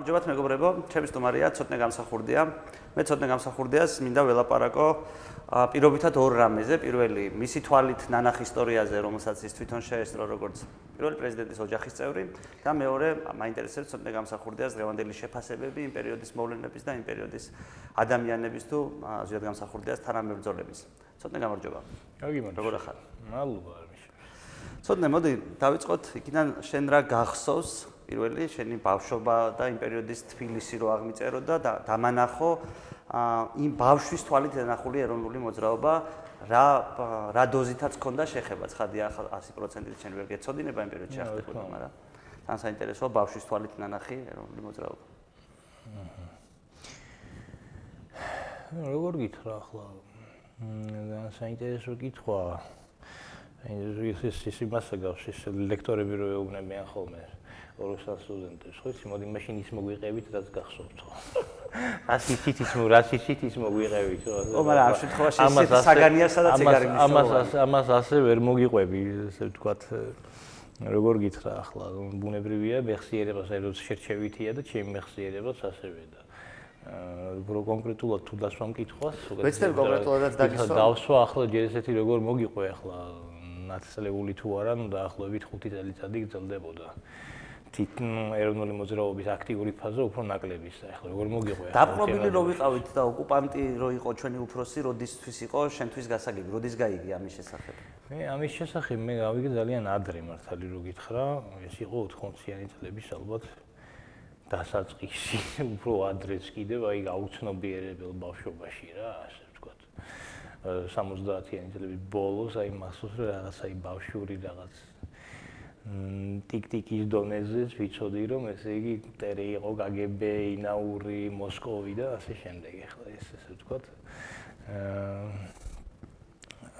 გამარჯობათ მეგობრებო, ჩემი სტუმარია ცოტნე გამსახურდია. მე ცოტნე გამსახურდიას მინდა ველაპარაკო პირობითად ორ რამეზე. პირველი, მისი თვალით ნანახ ისტორიაზე, რომელსაც ის თვითონ შეესწრო როგორც პირველი პრეზიდენტის ოჯახის წევრი და მეორე, მაინტერესებს ცოტნე გამსახურდიას დღევანდელი შეფასებები იმ პერიოდის მოვლენების და იმ პერიოდის ადამიანების თუ ზოგადად გამსახურდიას თანამებრძოლების. ცოტნე გამარჯობა. გაგიმარჯობა. როგორ ახარ? მადლობა. ცოტნე მოდი დავიწყოთ იქიდან შენ რა გახსოვს პირველი შენი ბავშვობა და იმ პერიოდის თბილისი რო აღმიწერო და დამანახო იმ ბავშვის თვალით დანახული ეროვნული მოძრაობა რა რა დოზითაც ქონდა შეხება. ცხადია 100%-ით შენ ვერ გეცოდინება იმ პერიოდში ახდებოდა მაგრამ თან საინტერესოა ბავშვის თვალით ნანახი ეროვნული მოძრაობა. როგორ გითხრა ახლა? მ საინტერესო კითხვაა ეს ის იმასა გავს ის ლექტორები რო ეუბნებიან ხოლმე ოროსა სტუდენტებს ხო იცი მოდი მაშინ ის მოგვიყევით რაც გახსოვთ. ხო ასე ისიც ის რაც ისიც ის მოგვიყევით? ხო ო მაგრამ ამ შემთხვევაში ეს საგანია სადაც ეგ არის ამას ამას ასე ვერ მოგიყვები ესე ვთქვათ როგორ გითხრა ახლა. ბუნებრივია მეხსიერებას აეროს შერჩევითია და ჩემი მეხსიერებაც ასევე და აა კონკრეტულად თუ დასვამ კითხვას ვეცდები კონკრეტულადაც დაგისვა დავსვა ახლა ჯერ ესეთი როგორ მოგიყვე ახლა. ნაცვლეული თუ არა ნუ დაახლოებით 5 წელიწადი გრძელდებოდა თვითონ ეროვნული მოძრაობის აქტიური ფაზა უფრო ნაკლებია ახლა როგორ მოგიყვია დაპყრობილი რო ვიყავით და ოკუპანტი რო იყო ჩვენი უფროსი როდისთვის იყო შენთვის გასაგები როდის გაიგე ამის შესახებ? მე ამის შესახებ მე გავიგე ძალიან ადრე მართალი რო გითხრა ეს იყო 80-იანი წლების ალბათ დასაწყისი. უფრო ადრეც კიდევ აი გაუცნობიერებელ ბავშვობაში რა ასე ვთქვათ. 70-იანი წლების ბოლოს აი მახსოვს რა რაღაც აი ბავშვური რაღაც ტიკ-ტიკის დონეზეც ვიცოდი რომ ესე იგი ტერე იყო გაგებ ინაური მოსკოვი და ასე შემდეგ ახლა ეს ესე ვთქვათ. აა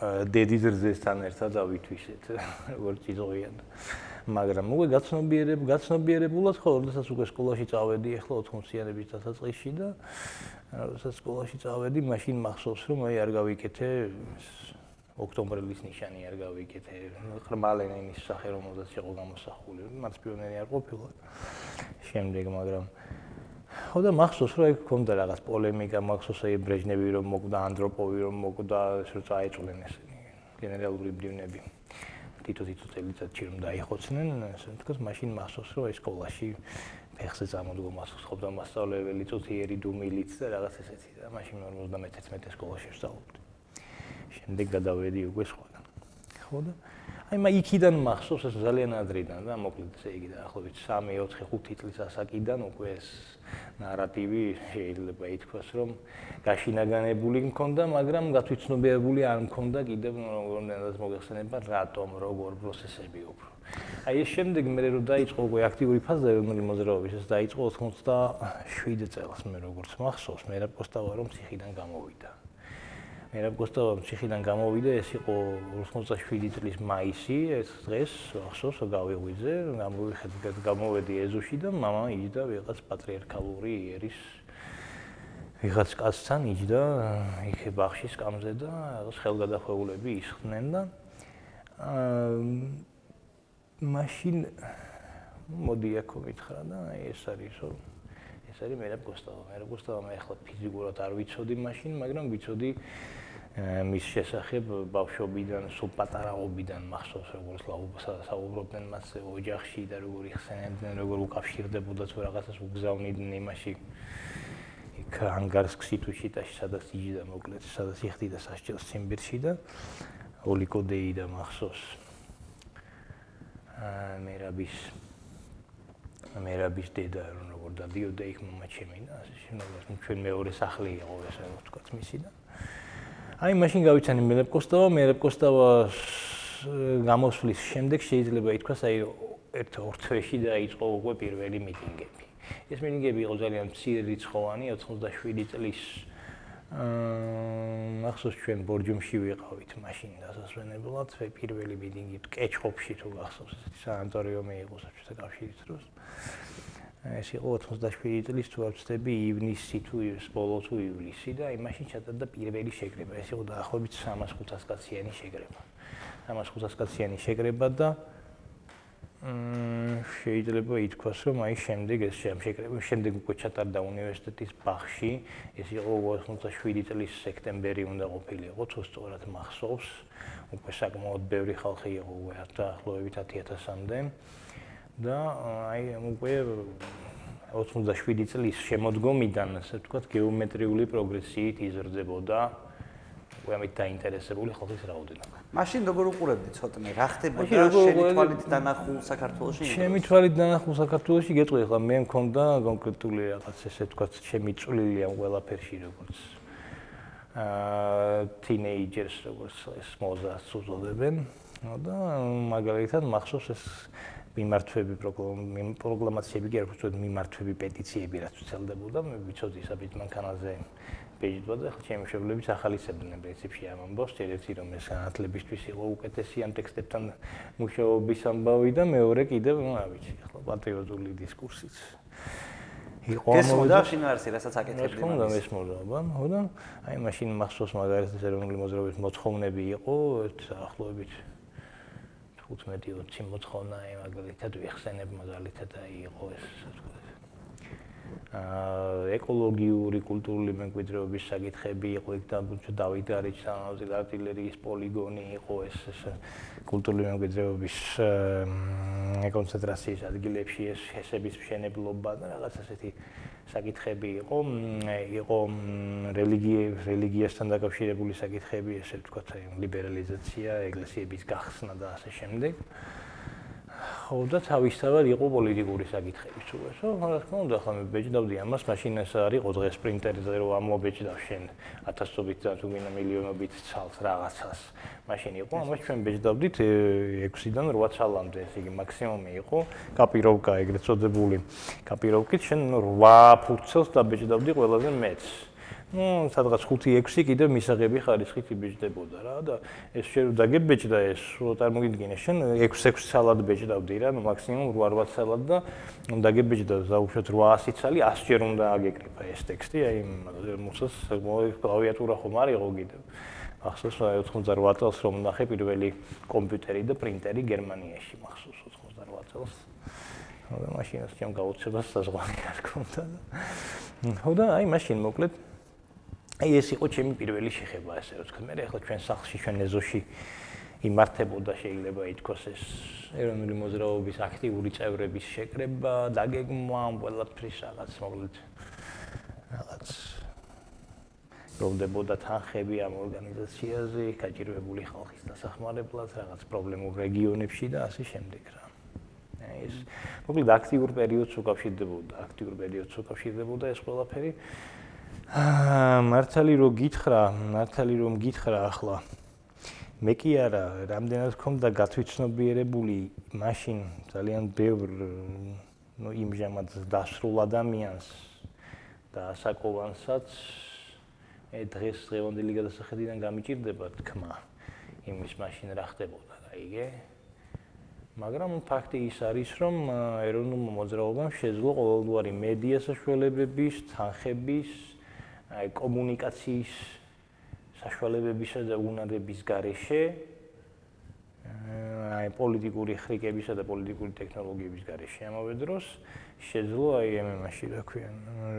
დედის ძესთან ერთად ავითვისეთ როგორ წიზოიან მაგრამ უკვე გაცნობიერებ გაცნობიერებულად ხო როდესაც უკვე სკოლაში წავედი ახლა 80-იანების დასაწყისში და როდესაც სკოლაში წავედი მაშინ მახსოვს რომ აი არ გავიკეთე ოქტომბრის ნიშანი არ გავიკეთე. ყრმალენა იმის სახე რომელზეც იყო გამოსახული. მას პიონერი არ ყოფილა. შემდეგ, მაგრამ ხო და მახსოვს რომ იქ ქონდა რაღაც პოლემიკა, მახსოვს აი ბრეჟნევი რომ მოკვდა, ანდროპოვი რომ მოკვდა, ეს რო წაეწყვნენ ესენი გენერალური ბრივნები. თითო თითო წელიწადში რომ დაიხოცნენ, ასე თქოს, მაშინ მახსოვს რომ აი სკოლაში ფეხზე წამოდგომას ხობდა მასწავლებელი წუთიერი დუმილიც და რაღაც ესეთი და მაშინ 51-11 სკოლაში ვსწავლობდი. შემდეგ გადავედი უკვე სხვაგან. ხო და აი მე იქიდან მახსოვს ეს ძალიან ადრიდან და მოკლედ ესე იგი დაახლოებით 3, 4, 5 წლის ასაკიდან უკვე ეს ნარატივი შეიძლება ითქვას რომ გაშინაგანებული მქონდა, მაგრამ გათვითცნობიერებული არ მქონდა კიდევ როგორ მოგეხსენება რატომ, როგორ პროცესები უფრო. აი ეს შემდეგ მე რო დაიწყო უკვე აქტიური ფაზა ეროვნული მოძრაობის, ეს დაიწყო 97 წელს მე როგორც მახსოვს, მე რა პოსტავა რომ ციხიდან გამოვიდა. მე რა გოსტოვამ ციხიდან გამოვიდა ეს იყო 87 წლის მაისი ეს დღეს ახსოვს გავიღვიძე გამოვიხედეთ გამოვედი ეზოში და мама იჯდა ვიღაც პატრიარქალური იერის ვიღაც კაცთან იჯდა იქ ბახში სკამზე და რაღაც ხელგადახვეულები ისხდნენ და აა მაშინ მოდი აქ მითხრა და ეს არის რომ არის მე რა გოსტოვამ მე რა გოსტოვამ ახლა ფიზიკურად არ ვიცოდი მაშინ მაგრამ ვიცოდი მის შესახებ ბავშვობიდან, სულ პატარაობიდან მახსოვს როგორც საუბრობდნენ მასზე ოჯახში და როგორ იხსენებდნენ, როგორ უკავშირდებოდა თუ რაღაცას უგზავნიდნენ იმაში. იქ ანგარსკში თუ შიტაში სადაც იჯდა მოკლედ, სადაც იხდიდა სასჯელს ციმბირში და ოლიკოდეი და მახსოვს. აა მერაბის მერაბის დედა როგორ დადიოდა იქ მომაჩემი და ასე შემდეგ. ჩვენ მეორე სახლი იყო ესე ვთქვათ მისი და აი მაშინ გავიცანი მერებკოსტავა, მერებკოსტავას გამოსვლის შემდეგ შეიძლება ითქვას აი ერთ ორ თვეში დაიწყო უკვე პირველი მიტინგები. ეს მინიგები იყო ძალიან მცირე რიცხოვანი 97 წლის აა ახსოვს ჩვენ ბორჯომში ვიყავით მაშინ დასასვენებლად პირველი მიდინგი კეჩხოპში თუ გახსოვს სანატორიუმი იყო საბჭოთა კავშირის დროს ეს იყო 87 წლის თუ არ ვცდები ივნისი თუ ბოლო თუ ივლისი და აი მაშინ ჩატარდა პირველი შეკრება. ეს იყო დაახლოებით 300-500 კაციანი შეკრება. 300-500 კაციანი შეკრება და მ შეიძლება ითქვას რომ აი შემდეგ ეს შემშეკრება შემდეგ უკვე ჩატარდა უნივერსიტეტის ბაღში. ეს იყო 87 წლის სექტემბერი უნდა ყოფილიყო თუ სწორად მახსოვს. უკვე საკმაოდ ბევრი ხალხი იყო უკვე დაახლოებით 10000-მდე და აი უკვე 87 წლის შემოდგომიდან ასე ვთქვათ გეომეტრიული პროგრესიით იზრდებოდა უკვე ამით დაინტერესებული ხალხის რაოდენობა. მაშინ როგორ უყურებდი ცოტნე რა ხდებოდა შენი თვალით დანახულ საქართველოში? ჩემი თვალით დანახულ საქართველოში გეტყვი ახლა მე მქონდა კონკრეტული რაღაც ესე ვთქვათ ჩემი წვლილი ამ ყველაფერში როგორც აა თინეიჯერს როგორც ეს მოზას უწოდებენ. და მაგალითად მახსოვს ეს მიმართვები პროგრამაციები კი არ ვთქვათ მიმართვები პეტიციები რაც უცელდებოდა მე ვიცოდი საბით მანქანაზე პეიჯდვა და ჩემი მშობლები ახალისებდნენ პრინციპში ამ ამბავს, ერთი რომ ეს განათლებისთვის იყო უკეთესი ამ ტექსტებთან მუშაობის ამბავი და მეორე კიდევ, ну, არ ვიცი, ახლა პატრიოტული დისკურსიც. იყო ამ მომენტში შინაარსი, რასაც აკეთებდნენ. ეს ხომ ეს მოდობა, ხო და აი მაშინ მახსოვს მაგალითად ეროვნული მოძრაობის მოთხოვნები იყო ახლობებით 15-20 მოთხოვნა, აი მაგალითად ვიხსენებ მაგალითად აი იყო ეს, ვთქვათ, ეკოლოგიური კულტურული მემკვიდრეობის საკითხები იყო იქ და დავით არიჩთანავზე არტილერიის პოლიგონი იყო ეს კულტურული მემკვიდრეობის კონცენტრაციის ადგილებში ეს ჰესების მშენებლობა და რაღაც ასეთი საკითხები იყო. იყო რელიგიების რელიგიასთან დაკავშირებული საკითხები ესე ვთქვათ ლიბერალიზაცია ეკლესიების გახსნა და ასე შემდეგ და თავისთავად იყო პოლიტიკური საკითხები თუ ესო, რა თქმა უნდა, ხომ ბეჭდავდი ამას, მაშინ ეს არის ყო დღეს პრინტერზე რომ ამობეჭდავ შენ 1000-ობით და თუ მინდა მილიონობით ცალს რაღაცას. მაშინ იყო, ამას ჩვენ ბეჭდავდით 6-დან 8 ცალამდე, ეს იგი მაქსიმუმი იყო, კაპიროვკა ეგრეთ წოდებული. კაპიროვკით შენ 8 ფურცელს დაბეჭდავდი ყველაზე მეც. ну, სადღაც 5-6 კიდევ მისაღები ხარისხით იბეჭდებოდა რა და ეს შეიძლება დაგებეჭდა ეს, რომ წარმოგიდგენე შენ 6-6 სალად ბეჭდავდი რა, მაქსიმუმ 8-8 სალად და დაგებეჭდა ზაუშვათ 800 ცალი 100 ჯერ უნდა აგეკრიფა ეს ტექსტი, აი მოსას კლავიატურა ხომ არ იყო კიდევ. ახსოვს 98 წელს რომ ნახე პირველი კომპიუტერი და პრინტერი გერმანიაში მახსოვს 98 წელს. და მაშინ ეს ჩემ გაუცებას საზღვარი არ გქონდა. ხო და აი მაშინ მოკლედ აი ეს იყო ჩემი პირველი შეხება, ასე რომ თქვა, მე ახლა ჩვენ სახლში, ჩვენ ეზოში იმართებოდა შეიძლება ითქვას ეს ეროვნული მოძრაობის აქტიური წევრების შეკრება, დაგეგმვა, ყველაფრის რაღაც მოკლედ რაღაც რომდებოდა თანხები ამ ორგანიზაციაზე, გაჭირვებული ხალხის დასახმარებლად, რაღაც პრობლემურ რეგიონებში და ასე შემდეგ რა. ეს მოკლედ აქტიურ პერიოდს უკავშირდებოდა, აქტიურ პერიოდს უკავშირდებოდა ეს ყველაფერი. მართალი რომ გითხრა, მართალი რომ გითხრა ახლა. მე კი არა, რამდენად ხომდა გათვითცნობიერებული მაშინ ძალიან ბევრ ნუ იმჟამად დასრულ ადამიანს და საკოვანსაც ე დღეს დღევანდელი გადასახედიდან გამიჭirdება თქმა იმის მაშინ რა ხდებოდა, აიგე? მაგრამ ფაქტი ის არის, რომ ეროვნულ მოძრაობამ შეძლო ყოველგვარი მედია საშუალებების, თანხების კომუნიკაციის საშუალებებისა და უნარების გარეშე აი პოლიტიკური ხრიკებისა და პოლიტიკური ტექნოლოგიების გარეშე ამავე დროს შეძლო აი MMA-ში რა ქვია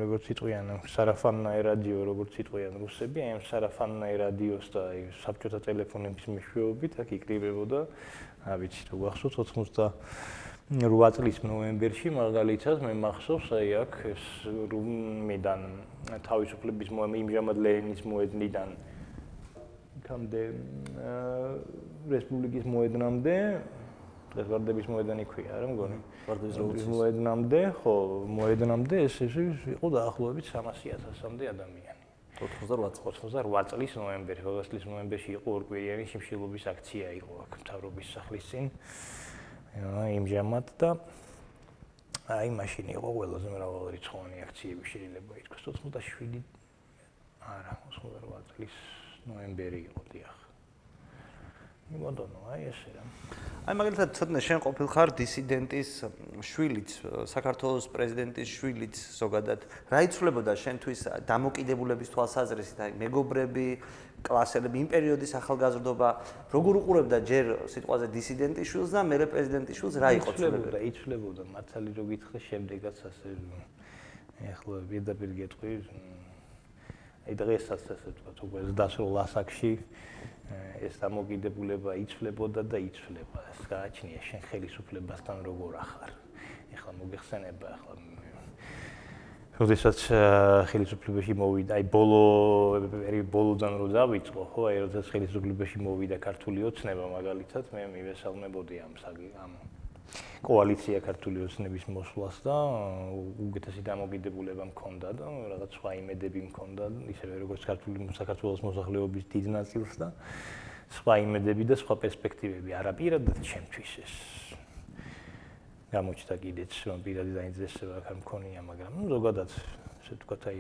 როგორც იტყვიან სარაფანნაი რადიო როგორც იტყვიან რუსები აი ამ სარაფანნაი რადიოს და აი საბჭოთა ტელეფონების მეშვეობით აქ იკრიბებოდა რა ვიცი თუ გახსოვთ 90 8 წლის ნოემბერში მაგალითად მე მახსოვს აი აქ ეს რუმიდან თავისუფლების იმჟამად ლენინის მოედნიდან კამდე რესპუბლიკის მოედნამდე დღეს ვარდების მოედანი ქვია რა მგონი? ვარდების მოედნამდე ხო მოედნამდე ეს ეს იყო დაახლოებით 300.000-მდე ადამიანი. 88 88 წლის ნოემბერში 20 წლის ნოემბერში იყო ორკვირიანი შიმშილობის აქცია იყო აქ მთავრობის სახლის წინ იმჟამად და აი მაშინ იყო ყველაზე მრავალრიცხოვანი აქციები შეიძლება ითქვას. 87 არა 88 წლის ნოემბერი იყო დიახ. მიგონდონო აი ესე რა. აი მაგალითად ცოტნე შენ ყოფილ ხარ დისიდენტის შვილიც საქართველოს პრეზიდენტის შვილიც ზოგადად. რა იცვლებოდა შენთვის დამოკიდებულების თვალსაზრისით? აი მეგობრები კლასელები იმ პერიოდის ახალგაზრდობა როგორ უყურებდა ჯერ სიტყვაზე დისიდენტის შვილს და მეორე პრეზიდენტის შვილს რა იყო ცვლილებოდა იცვლებოდა მართალი რო გითხრა შემდეგაც ასე ეხლა პირდაპირ გეტყვი აი დღესაც ასე ვთქვა უკვე დასრულ ასაკში ეს დამოკიდებულება იცვლებოდა და იცვლება. ეს გააჩნია შენ ხელისუფლებასთან როგორ ახარ. ეხლა მოგეხსენება ახლა როდესაც ხელისუფლებაში მოვიდა, აი ბოლო ბოლოდან რო დავიწყო, ხო, აი როდესაც ხელისუფლებაში მოვიდა ქართული ოცნება მაგალითად, მე მივესალმებოდი ამ ამ კოალიცია ქართული ოცნების მოსვლას და უგეთესი დამოკიდებულება მქონდა და რაღაც სხვა იმედები მქონდა ისევე როგორც ქართული საქართველოს მოსახლეობის დიდ ნაწილს და სხვა იმედები და სხვა პერსპექტივები არა პირადად ჩემთვის ეს გამოჩნდა კიდეც რომ პირადი დაინტერესება ხარ მქონია მაგრამ ნუ ზოგადად ასე ვთქვათ აი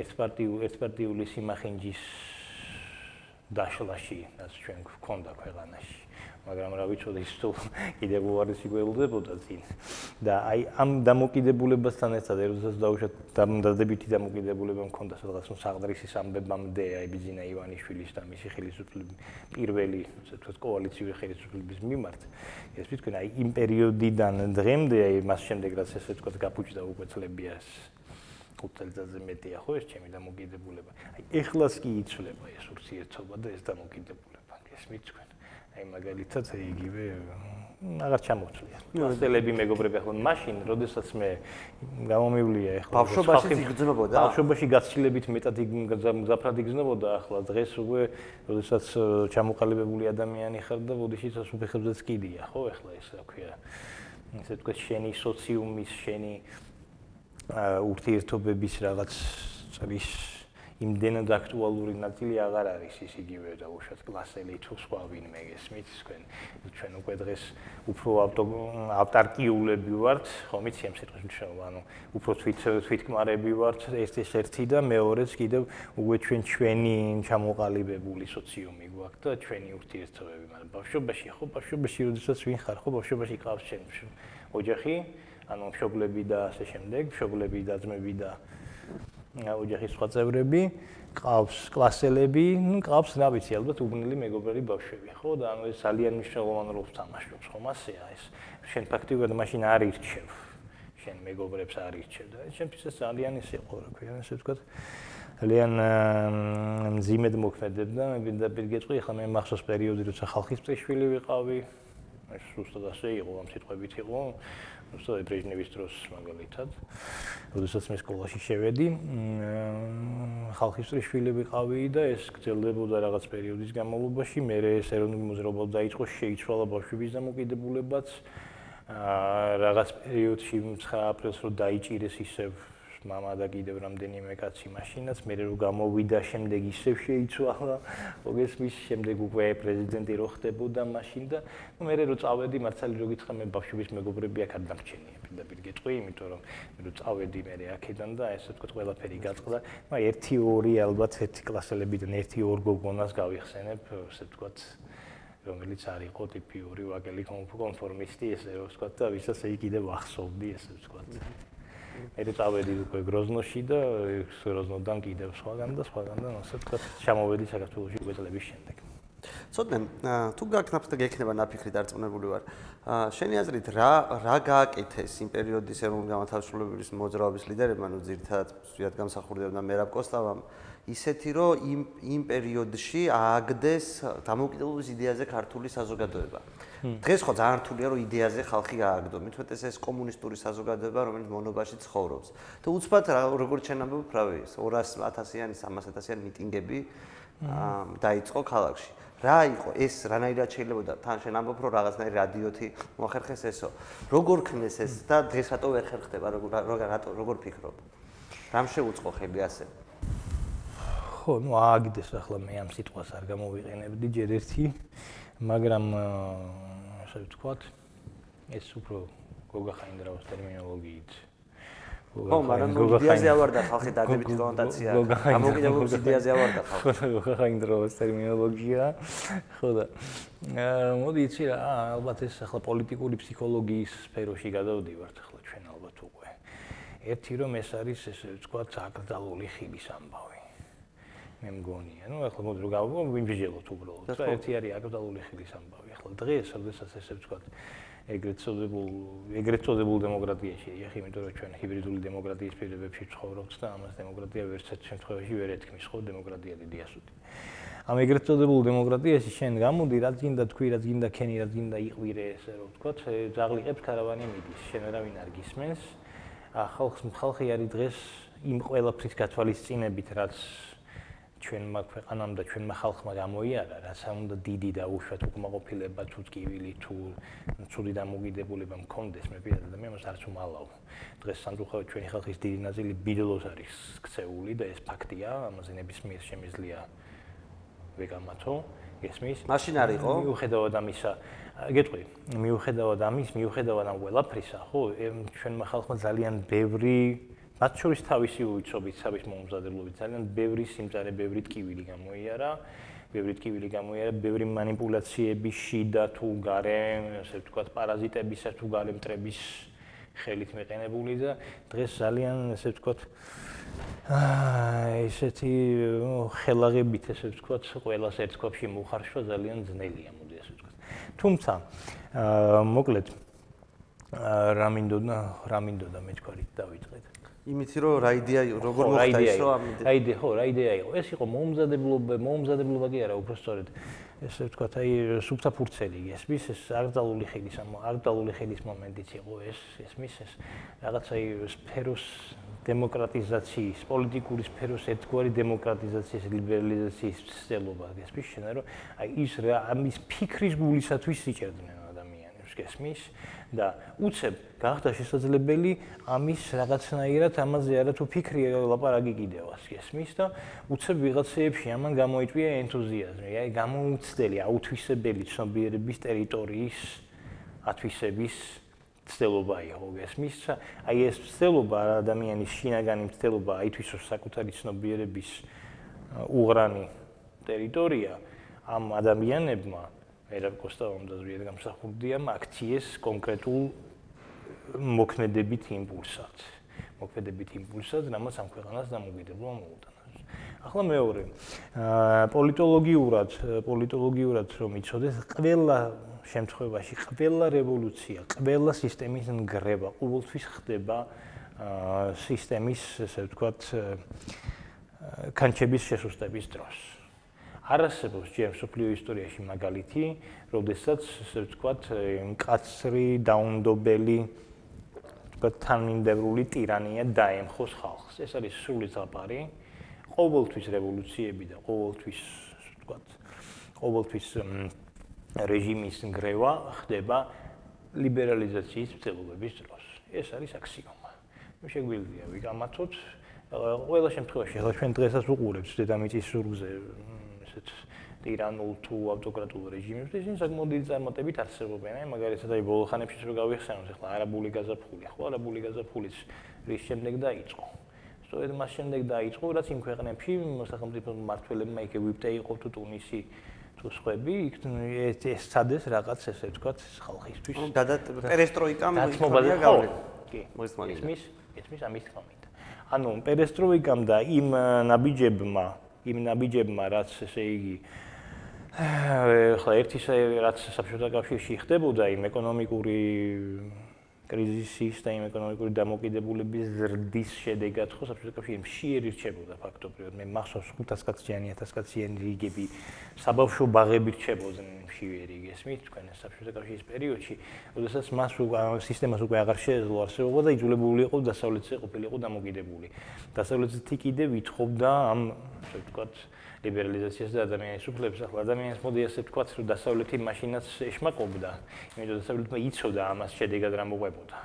ერთპარტიული ერთპარტიული სიმახინჯის დაშლაში რაც ჩვენ გვქონდა ქვეყანაში მაგრამ რა ვიცოდი ის თუ კიდევ უარესი გველდებოდა წინ. და აი ამ დამოკიდებულებასთან ერთად ეროდესაც დაუშვათ დამდებითი დამოკიდებულება მქონდა სადღაც საღდრისის ამბებამდე აი ბიძინა ივანიშვილის და მისი ხელისუფლების პირველი ასე ვთქვათ კოალიციური ხელისუფლების მიმართ. ეს ვთქვი აი იმ პერიოდიდან დღემდე აი მას შემდეგ რაც ესე ვთქვათ გაფუჭდა უკვე წლებიას ხუთწელიწადზე მეტია ხო ეს ჩემი დამოკიდებულება. აი ეხლას კი იცვლება ეს ურთიერთობა და ეს დამოკიდებულება ეს მიჩვენ აი მაგალითად იგივე აღარ ჩამოვწვია. ნუსელები მეგობრები ახლა მაშინ, როდესაც მე გამომივლია ახლა ბავშვობაში იგრძნობოდა. ბავშვობაში გაცილებით მეტად გზაფრად იგრძნობოდა ახლა დღეს უკვე როდესაც ჩამოყალიბებული ადამიანი ხარ და ბოდიში სასუფეხებზეც კიდია, ხო ახლა ეს რა ქვია. ესე თქვა შენი სოციუმის, შენი ურთიერთობების რაღაც წრის იმდენად აქტუალური ნაწილი აღარ არის ის იგივე და უშუალოდ კლასელი თუ სხვა ვინმე გესმით თქვენ ჩვენ უკვე დღეს უფრო ავტარკიულები ვართ ხომ იცი ამ სიტყვის მნიშვნელობა ანუ უფრო თვით თვითკმარები ვართ ეს ეს ერთი და მეორეც კიდევ უკვე ჩვენ ჩვენი ჩამოყალიბებული სოციუმი გვაქვს და ჩვენი ურთიერთობები მაგრამ ბავშვობაში ხო ბავშვობაში როდესაც ვინ ხარ ხო ბავშვობაში ყავს ჩვენ ოჯახი ანუ მშობლები და ასე შემდეგ მშობლები და ძმები და ოჯახის სხვა წევრები, ყავს კლასელები, ну, ყავს, რა ვიცი, ალბათ უბნელი მეგობრები ბავშვები, ხო? და ანუ ეს ძალიან მნიშვნელოვან როლს თამაშობს, ხომ ასეა ეს. შენ ფაქტიურად მაშინ არ ირჩევ. შენ მეგობრებს არ ირჩევ და შენთვის ეს ძალიან ის იყო, რა ქვია, ასე ვთქვათ. ძალიან მძიმედ მოქმედებდა, მე მინდა პირგეწყვი, ხა მე მახსოვს პერიოდი, როცა ხალხის წეშვილი ვიყავი. ეს უბრალოდ ასე იყო, ამ სიტყვებით იყო. უბრალოდ ბრეჟნევის დროს მაგალითად. როდესაც მე სკოლაში შევედი, ხალხის შვილები ვიყავი და ეს გრძელდებოდა რაღაც პერიოდის განმავლობაში. მე ეს ეროვნული მოძრაობა დაიწყო, შეიცვალა ბავშვების დამოკიდებულებაც. აა რაღაც პერიოდში 9 აპრილს რო დაიჭირეს ისევ мама და კიდევ რამდენიმე კაცი მაშინაც მე რო გამოვიდა შემდეგ ისევ შეიცვალა მოგესმის შემდეგ უკვე პრეზიდენტი რო ხდებოდა მაშინ და მე რო წავედი მართალი რო გითხრა მე ბავშვების მეგობრები აქ არ დამრჩენია პირდაპირ გეტყვი იმიტომ რომ მე რო წავედი მე აქედან და ესე თქვა ყველაფერი გაწყდა მაგრამ 1-2 ალბათ ერთი კლასელებიდან 1-2 გოგონას გავიხსენებ ესე თქვა რომელიც არ იყო ტიპიური ვაგელი კონფორმისტი ესე რომ ვთქვა და ვისაც ეი კიდევ ახსოვდი ესე ვთქვა მე წავედი უკვე გროზნოში და გროზნოდან კიდევ სხვაგან და სხვაგან ასე ვთქვათ ჩამოვედი საქართველოსში უკვე წლების შემდეგ. ცოტნე თუ გაქნაფს და გექნება ნაფიქრი დარწმუნებული ვარ. შენი აზრით რა რა გააკეთეს იმ პერიოდის ეროვნული განმათავისუფლების მოძრაობის ლიდერებმა, ნუ ძირთადად სვიად გამსახურდებოდა მერაბ კოსტავამ, ისეთი რომ იმ იმ პერიოდში ააგდეს დამოუკიდებლობის იდეაზე ქართული საზოგადოება. დღეს ხო ძალიან რთულია რომ იდეაზე ხალხი გააგდო. მithmetes ეს კომუნისტური საზოგადოება, რომელიც მონობაში ცხოვრობს. და უცბად როგორც ჩვენ ამბობ, რავი, 200.000-იანი, 300.000-იანი მიტინგები დაიწყო ქალაქში. რა იყო ეს რანაირად შეიძლება თან შენ ამბობ რომ რაღაცნაირი რადიოთი მოახერხეს ესო. როგორ ქნეს ეს და დღეს რატო ვერ ხერხდება როგორ რატო როგორ ფიქრობ? რამ შეუწყო ხელი ასე? ხო, ნუ ააგდეს ახლა მე ამ სიტყვას არ გამოვიყენებდი ჯერ ერთი, მაგრამ ასე ვთქვათ, ეს უფრო გოგა ხაინდრავის ტერმინოლოგიით. ხო, მაგრამ იდეაზე ავარდა ხალხი დადებით კონოტაცია. გამოგიდებული იდეაზე ავარდა ხალხი. გოგა ხაინდრავის ტერმინოლოგია. ხო და მოდი იცი რა, ალბათ ეს ახლა პოლიტიკური ფსიქოლოგიის სფეროში გადავდივართ ახლა ჩვენ ალბათ უკვე. ერთი რომ ეს არის ესე ვთქვა აკრძალული ხილის ამბავი. მე მგონია, ну ახლა მოდი რომ გავიგო, ვიმბიჟელოთ უბრალოდ. ერთი არის აკრძალული ხილის ამბავი. დღეს, როდესაც ესე ვთქვათ, ეგრეთ წოდებულ ეგრეთ წოდებულ დემოკრატიაში ეჯახი, იმიტომ რომ ჩვენ ჰიბრიდული დემოკრატიის პირობებში ცხოვრობთ და ამას დემოკრატია ვერცერთ შემთხვევაში ვერ ეთქმის, ხო, დემოკრატია დიდი ასოთი. ამ ეგრეთ წოდებულ დემოკრატიაში შენ გამოდი, რაც გინდა თქვი, რაც გინდა ქენი, რაც გინდა იყვირე, ესე რომ ვთქვათ, ძაღლიყებს ქარავანი მიდის, შენ არავინ არ გისმენს. ხალხს ხალხი არის დღეს იმ ყველაფრის გათვალისწინებით, რაც ჩვენმა ქვეყანამ და ჩვენმა ხალხმა გამოიარა, რაც უნდა დიდი და უშვათ უკმაყოფილება თუ ტკივილი თუ ცუდი დამოგიდებულება მქონდეს, მე პირადად მე მას არც უმალავ. დღეს სამწუხაროდ ჩვენი ხალხის დიდი ნაწილი ბიდლოს არის ქცეული და ეს ფაქტია, ამაზე ნებისმიერ შემიძლია ვეგამათო. ესმის? მაშინ არისო? მიუხედავად ამისა, გეტყვი, მიუხედავად ამის, მიუხედავად ამ ყველაფრისა, ხო, ჩვენმა ხალხმა ძალიან ბევრი მათ შორის თავისი უიცობით სავის მომზადებლობით ძალიან ბევრი სიმწარე, ბევრი ტკივილი გამოიარა. ბევრი ტკივილი გამოიარა, ბევრი манипуляციები შიდა თუ გარე, ასე ვთქვათ, პარაზიტებისა თუ გარე მტრების ხელით მეყენებული და დღეს ძალიან ესე ვთქვათ აა ესეთი ხელაღებით ესე ვთქვათ ყველას ერთ ქვაბში მოხარშვა ძალიან ძნელია მოდი ასე ვთქვათ. თუმცა აა მოკლედ რა მინდოდა რა მინდოდა მე თქვა რით დავიწყეთ. იმითი რომ რა იდეა როგორ მოხდა ის რომ აი იდეა? ხო რა იდეა იყო? ეს იყო მომზადებლობა მომზადებლობა კი არა უბრალოდ ესე ვთქვათ აი სუფთა ფურცელი ესმის ეს აკრძალული ხილის ამ აკრძალული ხილის მომენტიც იყო ეს ესმის ეს რაღაცა აი სფეროს დემოკრატიზაციის პოლიტიკური სფეროს ერთგვარი დემოკრატიზაციის ლიბერალიზაციის ცდელობა ესმის შენა რომ აი ის რა ამის ფიქრის გულისათვის იჭერდნენ ადამიანებს ესმის და უცებ გახდა შესაძლებელი ამის რაღაცნაირად ამაზე არა თუ ფიქრი ლაპარაკი კიდევაც ესმის და უცებ ვიღაცეებში ამან გამოიწვია ენთუზიაზმი, აი გამოუცდელი აუთვისებელი ცნობიერების ტერიტორიის ათვისების ცდელობა იყო ესმის, აი ეს ცდელობა ადამიანის შინაგანი ცდელობა აითვისოს საკუთარი ცნობიერების უღრანი ტერიტორია ამ ადამიანებმა ერა კოსტაუმ და ზრიად გამსახურდია აქციეს კონკრეტულ მოქმედებით იმპულსად. მოქმედებით იმპულსად, რამაც ამ ქვეყანას დამოუკიდებლობა მოუტანა. ახლა მეორე. აა პოლიტოლოგიურად, პოლიტოლოგიურად რომ იცოდეს, ყველა შემთხვევაში, ყველა რევოლუცია, ყველა სისტემის ნგრევა ყოველთვის ხდება აა სისტემის, ესე ვთქვათ, კანჩების შესუსტების დროს. არასებობს ჯერ სოფლიო ისტორიაში მაგალითი, როდესაც ასე ვთქვათ, მკაცრი დაუნდობელი ვთქვათ თანმიმდევრული ტირანია დაემხოს ხალხს. ეს არის სრული ზაპარი. ყოველთვის რევოლუციები და ყოველთვის ვთქვათ, ყოველთვის რეჟიმის ნგრევა ხდება ლიბერალიზაციის მცდელობების დროს. ეს არის აქსიომა. მე შეგვიძლია ვიგამათოთ ყველა შემთხვევაში, ახლა ჩვენ დღესაც უყურებთ დედამიწის სურგზე ესეთ ტირანულ თუ ავტოკრატულ რეჟიმებს ისინი საკმაოდ დიდი წარმატებით არსებობენ. აი მაგალითად აი ბოლო ხანებში რო გავიხსენოთ, ახლა არაბული გაზაფხული, ხო, არაბული გაზაფხულის რის შემდეგ დაიწყო. სწორედ მას შემდეგ დაიწყო, რაც იმ ქვეყნებში სახელმწიფო მმართველებმა იქ ეგვიპტე იყო თუ ტუნისი თუ სხვები, იქ ეს სადეს რაღაც ესე ვთქვათ ხალხისთვის. და პერესტროიკამ მოიწონია გავლენა. კი. მოიწონია. ესმის ამის თქმა. ანუ პერესტროიკამ და იმ ნაბიჯებმა იმ ნაბიჯებმა რაც ესე იგი ახლა ერთის რაც საბჭოთა კავშირში ხდებოდა იმ ეკონომიკური კრიზისის და იმ ეკონომიკური დამოკიდებულების ზრდის შედეგად ხო საბჭოთა კავშირი მშიერი რჩებოდა ფაქტობრივად. მე მახსოვს 500 კაციანი 1000 კაციანი რიგები საბავშვო ბაღები რჩებოდნენ მშიერი გესმით თქვენ საბჭოთა კავშირის პერიოდში. როდესაც მას სისტემას უკვე აღარ შეეძლო არსებობა და იძულებული იყო დასავლეთზე ყოფილიყო დამოკიდებული. დასავლეთზე კიდე ვითხოვდა ამ ასე ვთქვათ ლიბერალიზაციას და ადამიანის უფლებებს ახლა ადამიანს მოდი ასე ვთქვათ რომ დასავლეთი მაშინაც ეშმაკობდა იმიტომ დასავლეთმა იცოდა ამას შედეგად რა მოყვებოდა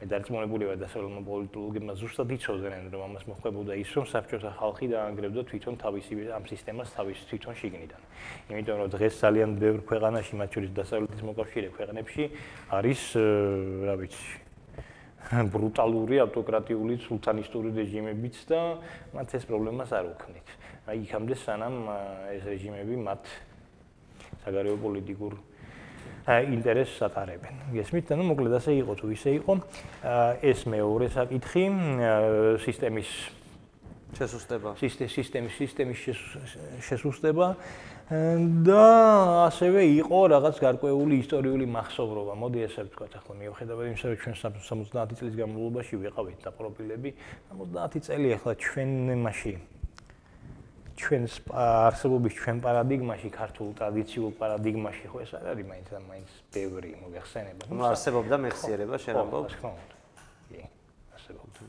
მე დარწმუნებული ვარ დასავლელმა პოლიტოლოგებმა ზუსტად იცოდნენ რომ ამას მოხდებოდა ის რომ საბჭოთა ხალხი დაანგრევდა თვითონ თავისი ამ სისტემას თავისი თვითონ შიგნიდან. იმიტომ რომ დღეს ძალიან ბევრ ქვეყანაში, მათ შორის დასავლეთის მოკავშირე ქვეყნებში არის რა ვიცი ბრუტალური ავტოკრატიული სულთანისტური რეჟიმებიც და მათ ეს პრობლემას არ უქმნით. აი იქამდე სანამ ეს რეჟიმები მათ საგარეო პოლიტიკურ ინტერესს ატარებენ. გესმით? ანუ მოკლედ ასე იყო თუ ისე იყო. ეს მეორე საკითხი სისტემის შესუსტება. სისტემის სისტემის შესუსტება და ასევე იყო რაღაც გარკვეული ისტორიული მახსოვრობა. მოდი ესე ვთქვათ, ახლა მიუხედავად იმისა, რომ ჩვენ 70 წლის განმავლობაში ვიყავით დაპროფილები, 70 წელი ახლა ჩვენ მასში ჩვენს არსებობის ჩვენ პარადიგმაში, ქართულ ტრადიციულ პარადიგმაში ხო ეს არ არის მაინც და მაინც ბევრი მოიხსენება. ნუ არსებობდა მეხსიერება შენ ამბობ? ხო. კი, არსებობდა.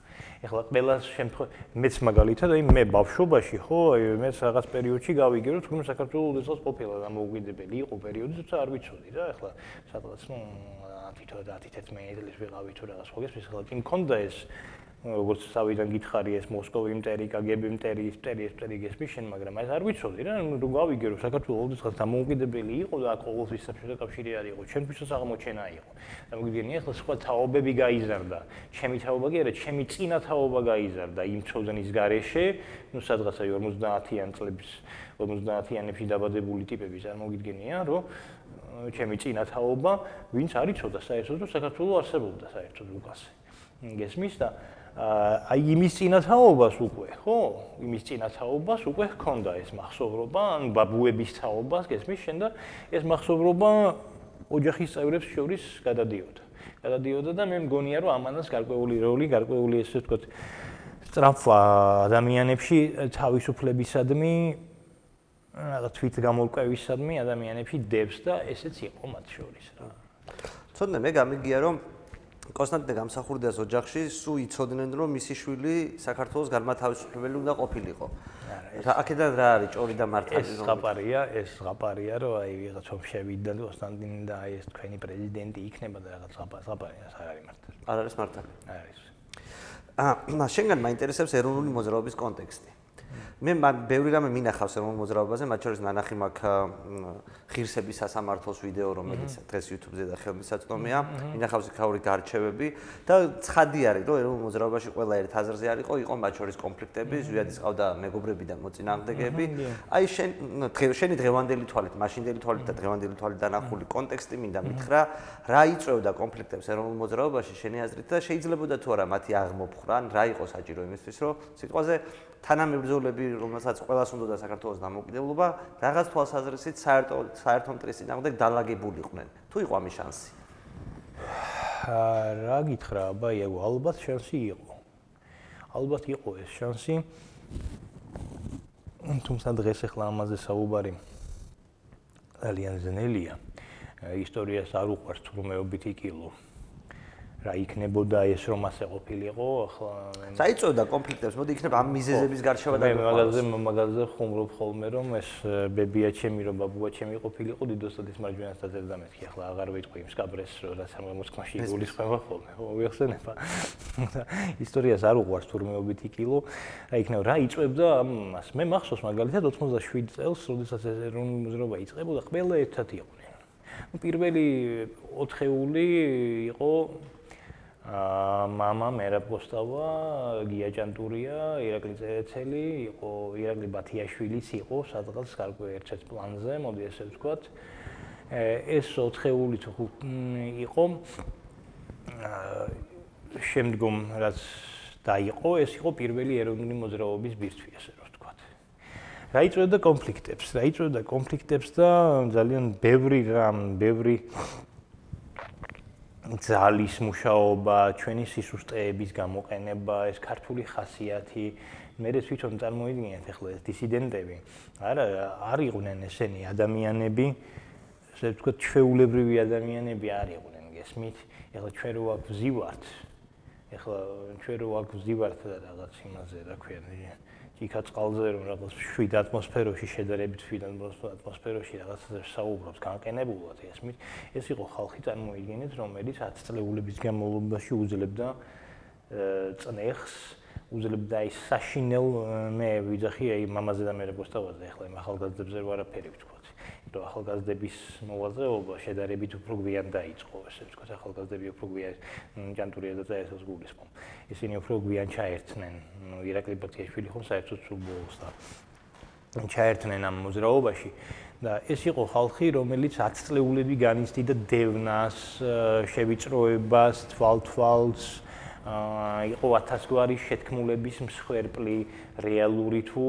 ეხლა ყველა შემთხვევაში მეც მაგალითად აი მე ბავშვობაში ხო, მეც რაღაც პერიოდში გავიგე რომ თუნდაც საქართველოს ეს ყოფილა და მოუგიდებელი იყო პერიოდი, თუმცა არ ვიცოდი რა, ეხლა სადღაც ნუ 10-11 წლის ვიყავი თუ რაღაც ხო გესმის, ეხლა კი მქონდა ეს როგორც თავიდან გითხარი ეს მოსკოვი მტერი, კგბ მტერი, მტერი, მტერი გესმის შენ, მაგრამ აი არ ვიცოდი რა, ნუ გავიგე რომ საქართველოს ოდესღაც დამოუკიდებელი იყო და ყოველთვის საბჭოთა კავშირი არ იყო, ჩვენთვის აღმოჩენა იყო. და მოგიგენი ახლა სხვა თაობები გაიზარდა. ჩემი თაობა კი არა, ჩემი წინა თაობა გაიზარდა იმ ცოდნის გარეშე, ნუ სადღაც აი 50-იან წლების 50-იანებში დაბადებული ტიპები წარმოგიდგენია, რომ ჩემი წინა თაობა, ვინც არ იცოდა საერთოდ საქართველოს არსებობდა საერთოდ უკაზე. გესმის და აი იმის წინათაობას უკვე, ხო? იმის წინათაობას უკვე ჰქონდა ეს მახსოვრობა, ან ბაბუების თაობას გესმის შენ და ეს მახსოვრობა ოჯახის წევრებს შორის გადადიოდა. გადადიოდა და მე მგონია რომ ამანას გარკვეული როლი, გარკვეული ესე ვთქვათ, სწრაფვა ადამიანებში თავისუფლებისადმი რაღაც თვითგამოლკვევისადმი ადამიანებში დევს და ესეც იყო მათ შორის რა. ცოტა მე გამიგია რომ კონსტანტინე გამსახურდიას ოჯახში სულ იცოდნენ რომ მისი შვილი საქართველოს განმათავისუფლებელი უნდა ყოფილიყო. რა აქედან რა არის ჭორი და მართალი ეს ზღაპარია, ეს ზღაპარია რომ აი ვიღაც ომ შევიდა კონსტანტინე და აი ეს თქვენი პრეზიდენტი იქნება და რაღაც ზღაპარია, ეს არ არის მართალი. არ არის მართალი. არის. აა, შენგან მაინტერესებს ეროვნული მოძრაობის კონტექსტი. მე ბევრი რამე მინახავს რომ მოძრაობაზე, მათ შორის ნანახი მაქვს ღირსების სასამართლოს ვიდეო, რომელიც დღეს YouTube-ზე და ხელმისაწვდომია. მინახავს იქაური გარჩევები და ცხადი არის, რომ ეროვნულ მოძრაობაში ყველა ერთ აზრზე არისო, იყო მათ შორის კონფლიქტები, ზვიადის ყავდა მეგობრები და მოწინააღმდეგეები. აი შენ შენი დღევანდელი თვალით, მაშინდელი თვალით და დღევანდელი თვალით დანახული კონტექსტი მინდა მითხრა, რა იწევდა კონფლიქტებს ეროვნულ მოძრაობაში შენი აზრით და შეიძლებოდა თუ არა მათი აღმოფხრა, რა იყო საჭირო იმისთვის, რომ სიტყვაზე თანამებრძოლები, რომელსაც ყველას უნდა და საქართველოს დამოუკიდებლობა, რაღაც თვალსაზრისით საერთო საერთო მტრის წინააღმდეგ დაალაგებულიყვნენ. თუ იყო ამის შანსი? რა გითხრა, აბა, ეგ ალბათ შანსი იყო. ალბათ იყო ეს შანსი. თუმცა დღეს ახლა ამაზე საუბარი ძალიან ძნელია. ისტორიას არ უყვარს თურმეობითი კილო. რა იქნებოდა ეს რომ ასე ყოფილიყო ახლა საიწოდა კონფლიქტებს მოდი იქნება ამ მიზეზების გარშევა და მე მაგაზე მაგაზე ხუმრობ ხოლმე რომ ეს ბებია ჩემი რომ ბაბუა ჩემი ყოფილიყო დიდოსად ის მარჯვენას დაძერდა მეთქი ახლა აღარ ვიტყვი იმ სკაბრეს რაც ამ მოსკოვში იგულისხმება ხოლმე. ხო ვიხსენება ისტორიას არ უყვარს თურმეობითი კილო რა იქნება რა იწვევდა ამას მე მახსოვს მაგალითად 87 წელს როდესაც ეს ეროვნული მოძრაობა იწყებოდა ყველა ერთად იყვნენ. პირველი ოთხეული იყო აა мама მერაბ გოსტავა, გია ჭანტურია, ირაკლი წერეთელი, იყო ირაკლი ბათიაშვილიც იყო სადღაც გარკვე ერთ-ერთ პლანზე, მოდი ესე ვთქვათ. ეს ოთხეული თუ იყო აა შემდგომ რაც დაიყო, ეს იყო პირველი ეროვნული მოძრაობის ბირთვი, ასე რომ ვთქვათ. რაიწვევდა კონფლიქტებს, რაიწვევდა კონფლიქტებს და ძალიან ბევრი რამ, ბევრი ძალის მუშაობა, ჩვენი სისუსტეების გამოყენება, ეს ქართული ხასიათი, მე თვითონ წარმოიდგინეთ ახლა ეს დისიდენტები. არა, არ იყვნენ ესენი ადამიანები, ესე ვთქვათ, ჩვეულებრივი ადამიანები არ იყვნენ, გესმით? ახლა ჩვენ რო აქ ვზივართ, ახლა ჩვენ რო აქ ვზივართ და რაღაც იმაზე, რა ქვია, იქა წყალზე რომ რაღაც შვიდ ატმოსფეროში შედარებით შვიდ ატმოსფეროში რაღაცა საუბრობს განყენებულად ესმით ეს იყო ხალხი წარმოიდგინეთ რომელიც 10 წლეულების განმავლობაში უძლებდა წნეხს უძლებდა ის საშინელ მე ვიძახი აი მამაზე და მე რებოსტავაზე ახლა იმ ახალგაზრდებზე ვარაფერი ვთქვა რომ ახალგაზრდების მოვალეობა შედარებით უფრო გვიან დაიწყო, ესე ვთქვათ, ახალგაზრდები უფრო გვიან ჯანტურია და წაესოს გულისხმობ. ისინი უფრო გვიან ჩაერთნენ, ნუ ირაკლი ბათიაშვილი ხომ საერთოდ სულ ბოლოს და ჩაერთნენ ამ მოძრაობაში და ეს იყო ხალხი, რომელიც 10 წლეულები განიცდიდა დევნას, შევიწროებას, თვალთვალს, აა იყო 1000 გვარი შეთქმულების მსხვერპლი, რეალური თუ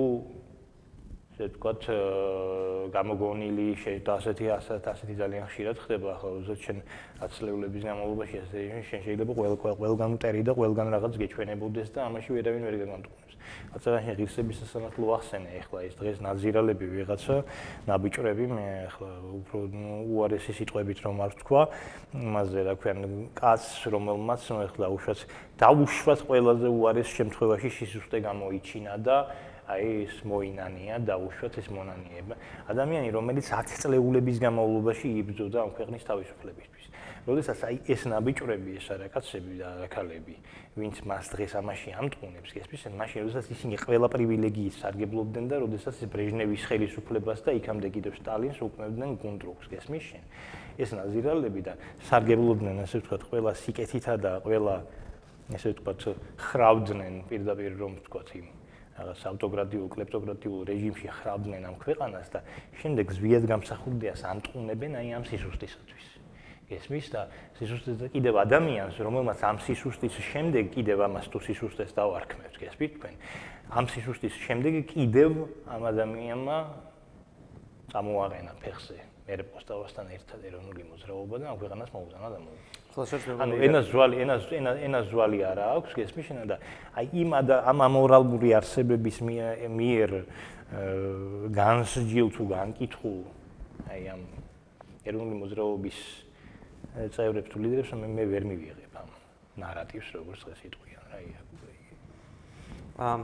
ვთქვათ, გამოგონილი შეიძლება ასეთი ასეთი ძალიან ხშირად ხდება, ხო, ზოგადად შენ აცლეულების გამოლობაში ასე შენ შეიძლება ყველ ყველგან მტერი და ყველგან რაღაც გეჩვენებოდეს და ამაში ვერავინ ვერ გაგამტყუნებს. აცალაში ღირსების სასამართლო ახსენე ახლა ეს დღეს ნაზირალები ვიღაცა ნაბიჭრები მე ახლა უფრო უარესი სიტყვებით რომ არ ვთქვა, იმაზე რა ქვია, კაცს რომელმაც ახლა უშუალოდ დაუშვათ ყველაზე უარეს შემთხვევაში სისუსტე გამოიჩინა და აი ეს მოინანია და უშუალოდ ეს მონანიება ადამიანი რომელიც 10 წლეულების განმავლობაში იბრძოდა ამ ქვეყნის თავისუფლებისთვის. როდესაც აი ეს ნაბიჭრები ეს არაკაცები და არაკალები ვინც მას დღეს ამაში ამტყუნებს გესმის მაშინ როდესაც ისინი ყველა პრივილეგიით სარგებლობდნენ და როდესაც ეს ბრეჟნევის ხელისუფლებას და იქამდე კიდევ სტალინს უკმევდნენ გუნდრუქს გესმის შენ ეს ნაზირალები და სარგებლობდნენ ასე ვთქვათ ყველა სიკეთითა და ყველა ესე ვთქვათ ხრავდნენ პირდაპირ რომ ვთქვათ იმ რაღაც ავტოკრატიულ, კლეპტოკრატიულ რეჟიმში ხრავდნენ ამ ქვეყანას და შემდეგ ზვიად გამსახურდიას ამტყუნებენ აი ამ სისუსტისათვის. ესმის და სისუსტეს და კიდევ ადამიანს, რომელმაც ამ სისუსტის შემდეგ კიდევ ამას თუ სისუსტეს დავარქმევთ, გესმით თქვენ? ამ სისუსტის შემდეგ კიდევ ამ ადამიანმა წამოაყენა ფეხზე მერე პოსტავასთან ერთად ეროვნული მოძრაობა და ამ ქვეყანას მოუზანა და მოუზანა. ანუ ენას ზვალი ენას ენას ზვალი არა აქვს გესმის შენ და აი იმ ამ ამორალური არსებების მიერ განსჯილ თუ განკითხულ აი ამ ეროვნული მოძრაობის წევრებს თუ ლიდერებს მე მე ვერ მივიღებ ამ ნარატივს როგორც დღეს იტყვიან რა აა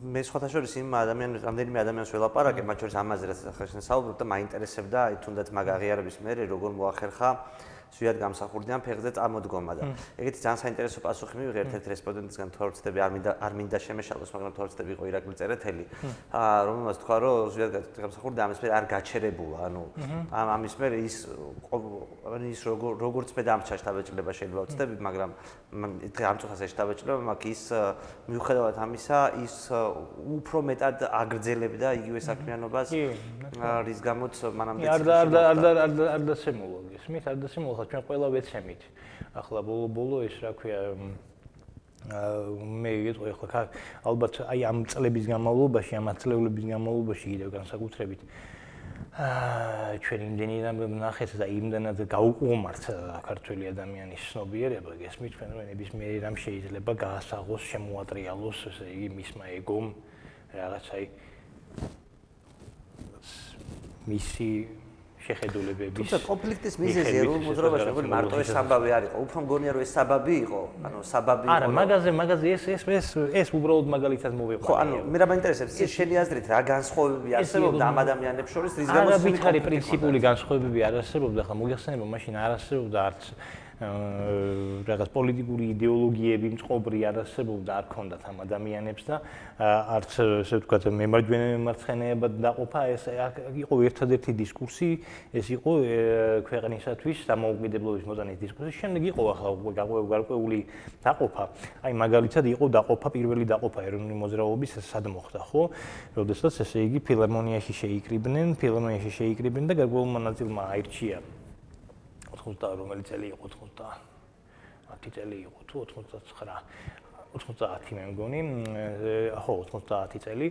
მე სხვათა შორის იმ ადამიანებს რამდენიმე ადამიანს ველაპარაკე მათ შორის ამაზე რაც ახლა შენ საუბრობ და მაინტერესებდა აი თუნდაც მაგ აღიარების მერე როგორ მოახერხა ზვიად გამსახურდიან ფეხზე წამოდგომა და ეგეთი ძალიან საინტერესო პასუხი მივიღე ერთ-ერთ რესპონდენტისგან თორცდები არ მინდა არ მინდა შემეშალოს მაგრამ თორცდები იყო ირაკლი წერეთელი. რომელმაც თქვა რომ ზვიად გამსახურდა ამის მე არ გაჩერებულა ანუ ამ ამის მე ის ის როგორც მე დამჭა შტაბეჭლება შეიძლება ვწდები მაგრამ ამ წუთას შტაბეჭლება მაგ ის მიუხედავად ამისა ის უფრო მეტად აგრძელებდა იგივე საქმიანობას რის გამოც მანამდე არ არ არ და არ და სემოლოგის მით არ და სემოლოგის ახლა ჩვენ ყველა ვეცემით. ახლა ბოლო ბოლო ეს რა ქვია მე ვიტყვი ახლა ალბათ აი ამ წლების განმავლობაში, ამ წლების განმავლობაში კიდევ განსაკუთრებით ჩვენ იმდენი რამე ნახეთ და იმდანაც გაუყომართ საქართველოს ადამიანის ცნობიერება, გესმით ჩვენ ნების მე რამ შეიძლება გაასაღოს, შემოატრიალოს, ესე იგი მისმა ეგომ რაღაც აი მისი შეხედულებების თუმცა კონფლიქტის მიზეზი ეროვნულ მოძრაობაში როგორ მარტო ეს საბაბი არ იყო უფრო მგონია რომ ეს საბაბი იყო. ანუ საბაბი არა მაგაზე მაგაზე ეს ეს ეს ეს უბრალოდ მაგალითად მოვიყვანე ხო ანუ მე რა მაინტერესებს ეს შენი აზრით რა განსხვავებები არსებობდა ამ ადამიანებს შორის რის გამოც არა ვიცი პრინციპული განსხვავებები არ არსებობდა ხა მოგიხსენება მაშინ არ არსებობდა არც რაღაც პოლიტიკური იდეოლოგიები მწყობრი არ არსებობდა, არ ქონდათ ამ ადამიანებს და არც ესე ვთქვათ მემარჯვენე მემარცხენეება დაყოფა, ეს იყო ერთადერთი დისკურსი, ეს იყო ქვეყნისათვის დამოუკიდებლობის მოძანის დისკურსი. შემდეგ იყო ახლა გარკვეული დაყოფა. აი მაგალითად იყო დაყოფა, პირველი დაყოფა ეროვნული მოძრაობის სად მოხდა, ხო? როდესაც ესე იგი ფილარმონიაში შეიკრიბნენ, ფილარმონიაში შეიკრიბნენ და გარკვეულმა ნაწილმა აირჩია 90 რომელი წელი იყო 90 10 წელი იყო თუ 99 90 მე მგონი. ხო 90 წელი.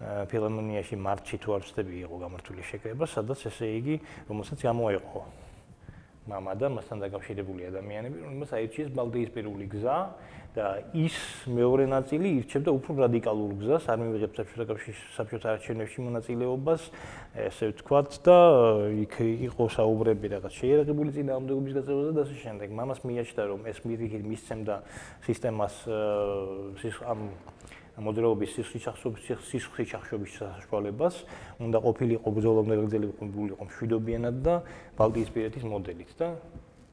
ფილარმონიაში მარტში თუ არ ვწდები იყო გამართული შეკრება სადაც ესე იგი რომელსაც გამოეყო მამა და მასთან დაკავშირებული ადამიანები, რომელსაც აირჩიეს ბალტიისპირული გზა და ის მეორე ნაწილი ირჩევდა უფრო რადიკალურ გზას, არ მივიღებს საბჭოთა არჩევნებში მონაწილეობას, ესე ვთქვათ და იქ იყო საუბრები რაღაც შეერაღებული წინააღმდეგობის გაწევრაზე და ასე შემდეგ. მამას მიაჩნდა, რომ ეს მირიქით მისცემდა სისტემას ამ მოძრაობის სიხშირის სიხშირის საშუალებას, უნდა ყოფილიყო ბრძოლამდე გაგრძელებულიყო მშვიდობიანად და ბალტიისპირეთის მოდელით და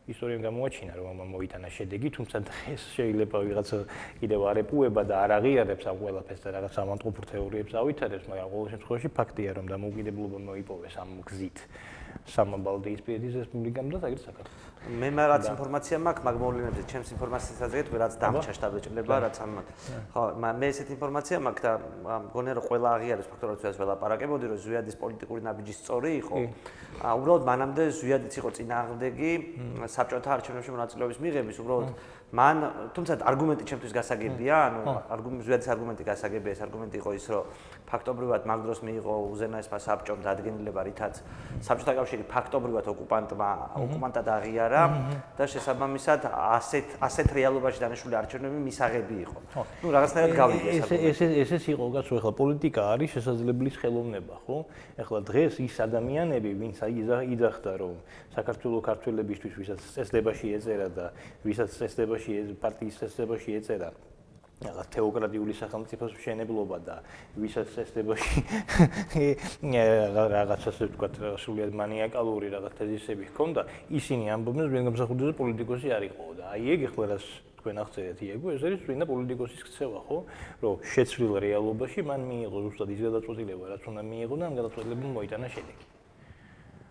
ისტორიამ გამოაჩინა რომ მოიტანა შედეგი, თუმცა დღეს შეიძლება ვიღაცა კიდევ არეპუება და არ აღიარებს ამ ყველაფერს და რაღაც ამანტყოფურ თეორიებს ავითარებს, მაგრამ ყოველ შემთხვევაში ფაქტია რომ დამოუკიდებლობა მოიპოვეს ამ გზით. სამაბალდიის პირის რესპუბლიკამ და აგერ საქართველოს. მე მაგაც ინფორმაცია მაქვს მაგ მოვლენებზე, ჩემს ინფორმაციას აზრით, რაც დამჭა შტაბეჭდება, რაც ამ ხო, მე ესეთ ინფორმაცია მაქვს და მგონია რომ ყველა აღიარებს ფაქტორად რაც ველაპარაკებოდი, რომ ზვიადის პოლიტიკური ნაბიჯი სწორი იყო. უბრალოდ მანამდე ზვიადიც იყო წინააღმდეგი საბჭოთა არჩევნებში მონაწილეობის მიღების, უბრალოდ მან თუმცა არგუმენტი ჩემთვის გასაგებია, ანუ არგუმენტი ზვიადის არგუმენტი გასაგებია, ეს არგუმენტი იყო ის, რომ ფაქტობრივად მაგ დროს მიიღო უზენაესმა საბჭომ დადგენილება, რითაც საბჭოთა კავშირი ფაქტობრივად ოკუპანტმა ოკუპანტად აღიარა და შესაბამისად ასეთ ასეთ რეალობაში დანიშნული არჩევნები მისაღები იყო. ნუ რაღაცნაირად გავიგე ეს ეს ეს ეს იყო გასულ ახლა პოლიტიკა არის შესაძლებლის ხელოვნება, ხო? ახლა დღეს ის ადამიანები, ვინც იძახდა რომ საქართველოს ქართველებისთვის ვისაც წესდებაში ეწერა და ვისაც წესდებაში ეს პარტიის წესდებაში ეწერა რაღაც თეოკრატიული სახელმწიფოს მშენებლობა და ვისაც წესდებაში რაღაც ასე ვთქვათ სულიად მანიაკალური რაღაც თეზისები ჰქონდა ისინი ამბობენ რომ გამსახურდზე პოლიტიკოსი არ იყო და აი ეგ ახლა რას თქვენ აღწერეთ იეგო ეს არის ვინა პოლიტიკოსის ქცევა ხო? რომ შეცვლილ რეალობაში მან მიიღო ზუსტად ის გადაწყვეტილება რაც უნდა მიიღო და ამ გადაწყვეტილებამ მოიტანა შედეგი.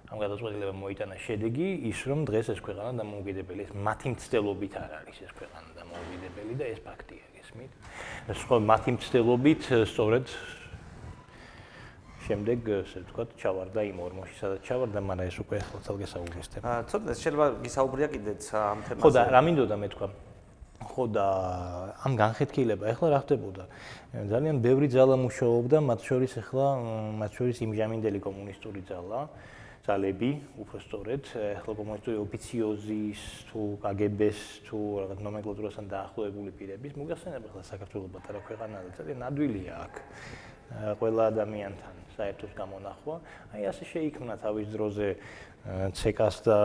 ამ გადაწყვეტილებამ მოიტანა შედეგი ის რომ დღეს ეს ქვეყანა დამოუკიდებელი ეს მათი მცდელობით არ არის ეს ქვეყანა დამოუკიდებელი და ეს ფაქტია გესმით? სხვა მათი მცდელობით სწორედ შემდეგ ესე ვთქვათ, ჩავარდა იმ ორმოში, სადაც ჩავარდა, მაგრამ ეს უკვე ხო თალგე საუბრისთე. აა, ცოტა შეიძლება გისაუბრია კიდეც ამ თემაზე. ხო და რა მინდოდა მე თქვა? ხო და ამ განხეთქილება ახლა რა ხდებოდა? ძალიან ბევრი ძალა მუშაობდა, მათ შორის ახლა მათ შორის იმჟამინდელი კომუნისტური ძალა. ძალები, უფრო სწორედ, კომუნისტური ოფიციოზის თუ კგბ-ს თუ რაღაც ნომენკლატურასთან დაახლოებული პირების მოგახსენება ახლა საქართველოს პატარა ქვეყანა და ძალიან ადვილია აქ ყველა ადამიანთან საერთოდ გამონახვა. აი ასე შეიქმნა თავის დროზე ცეკას და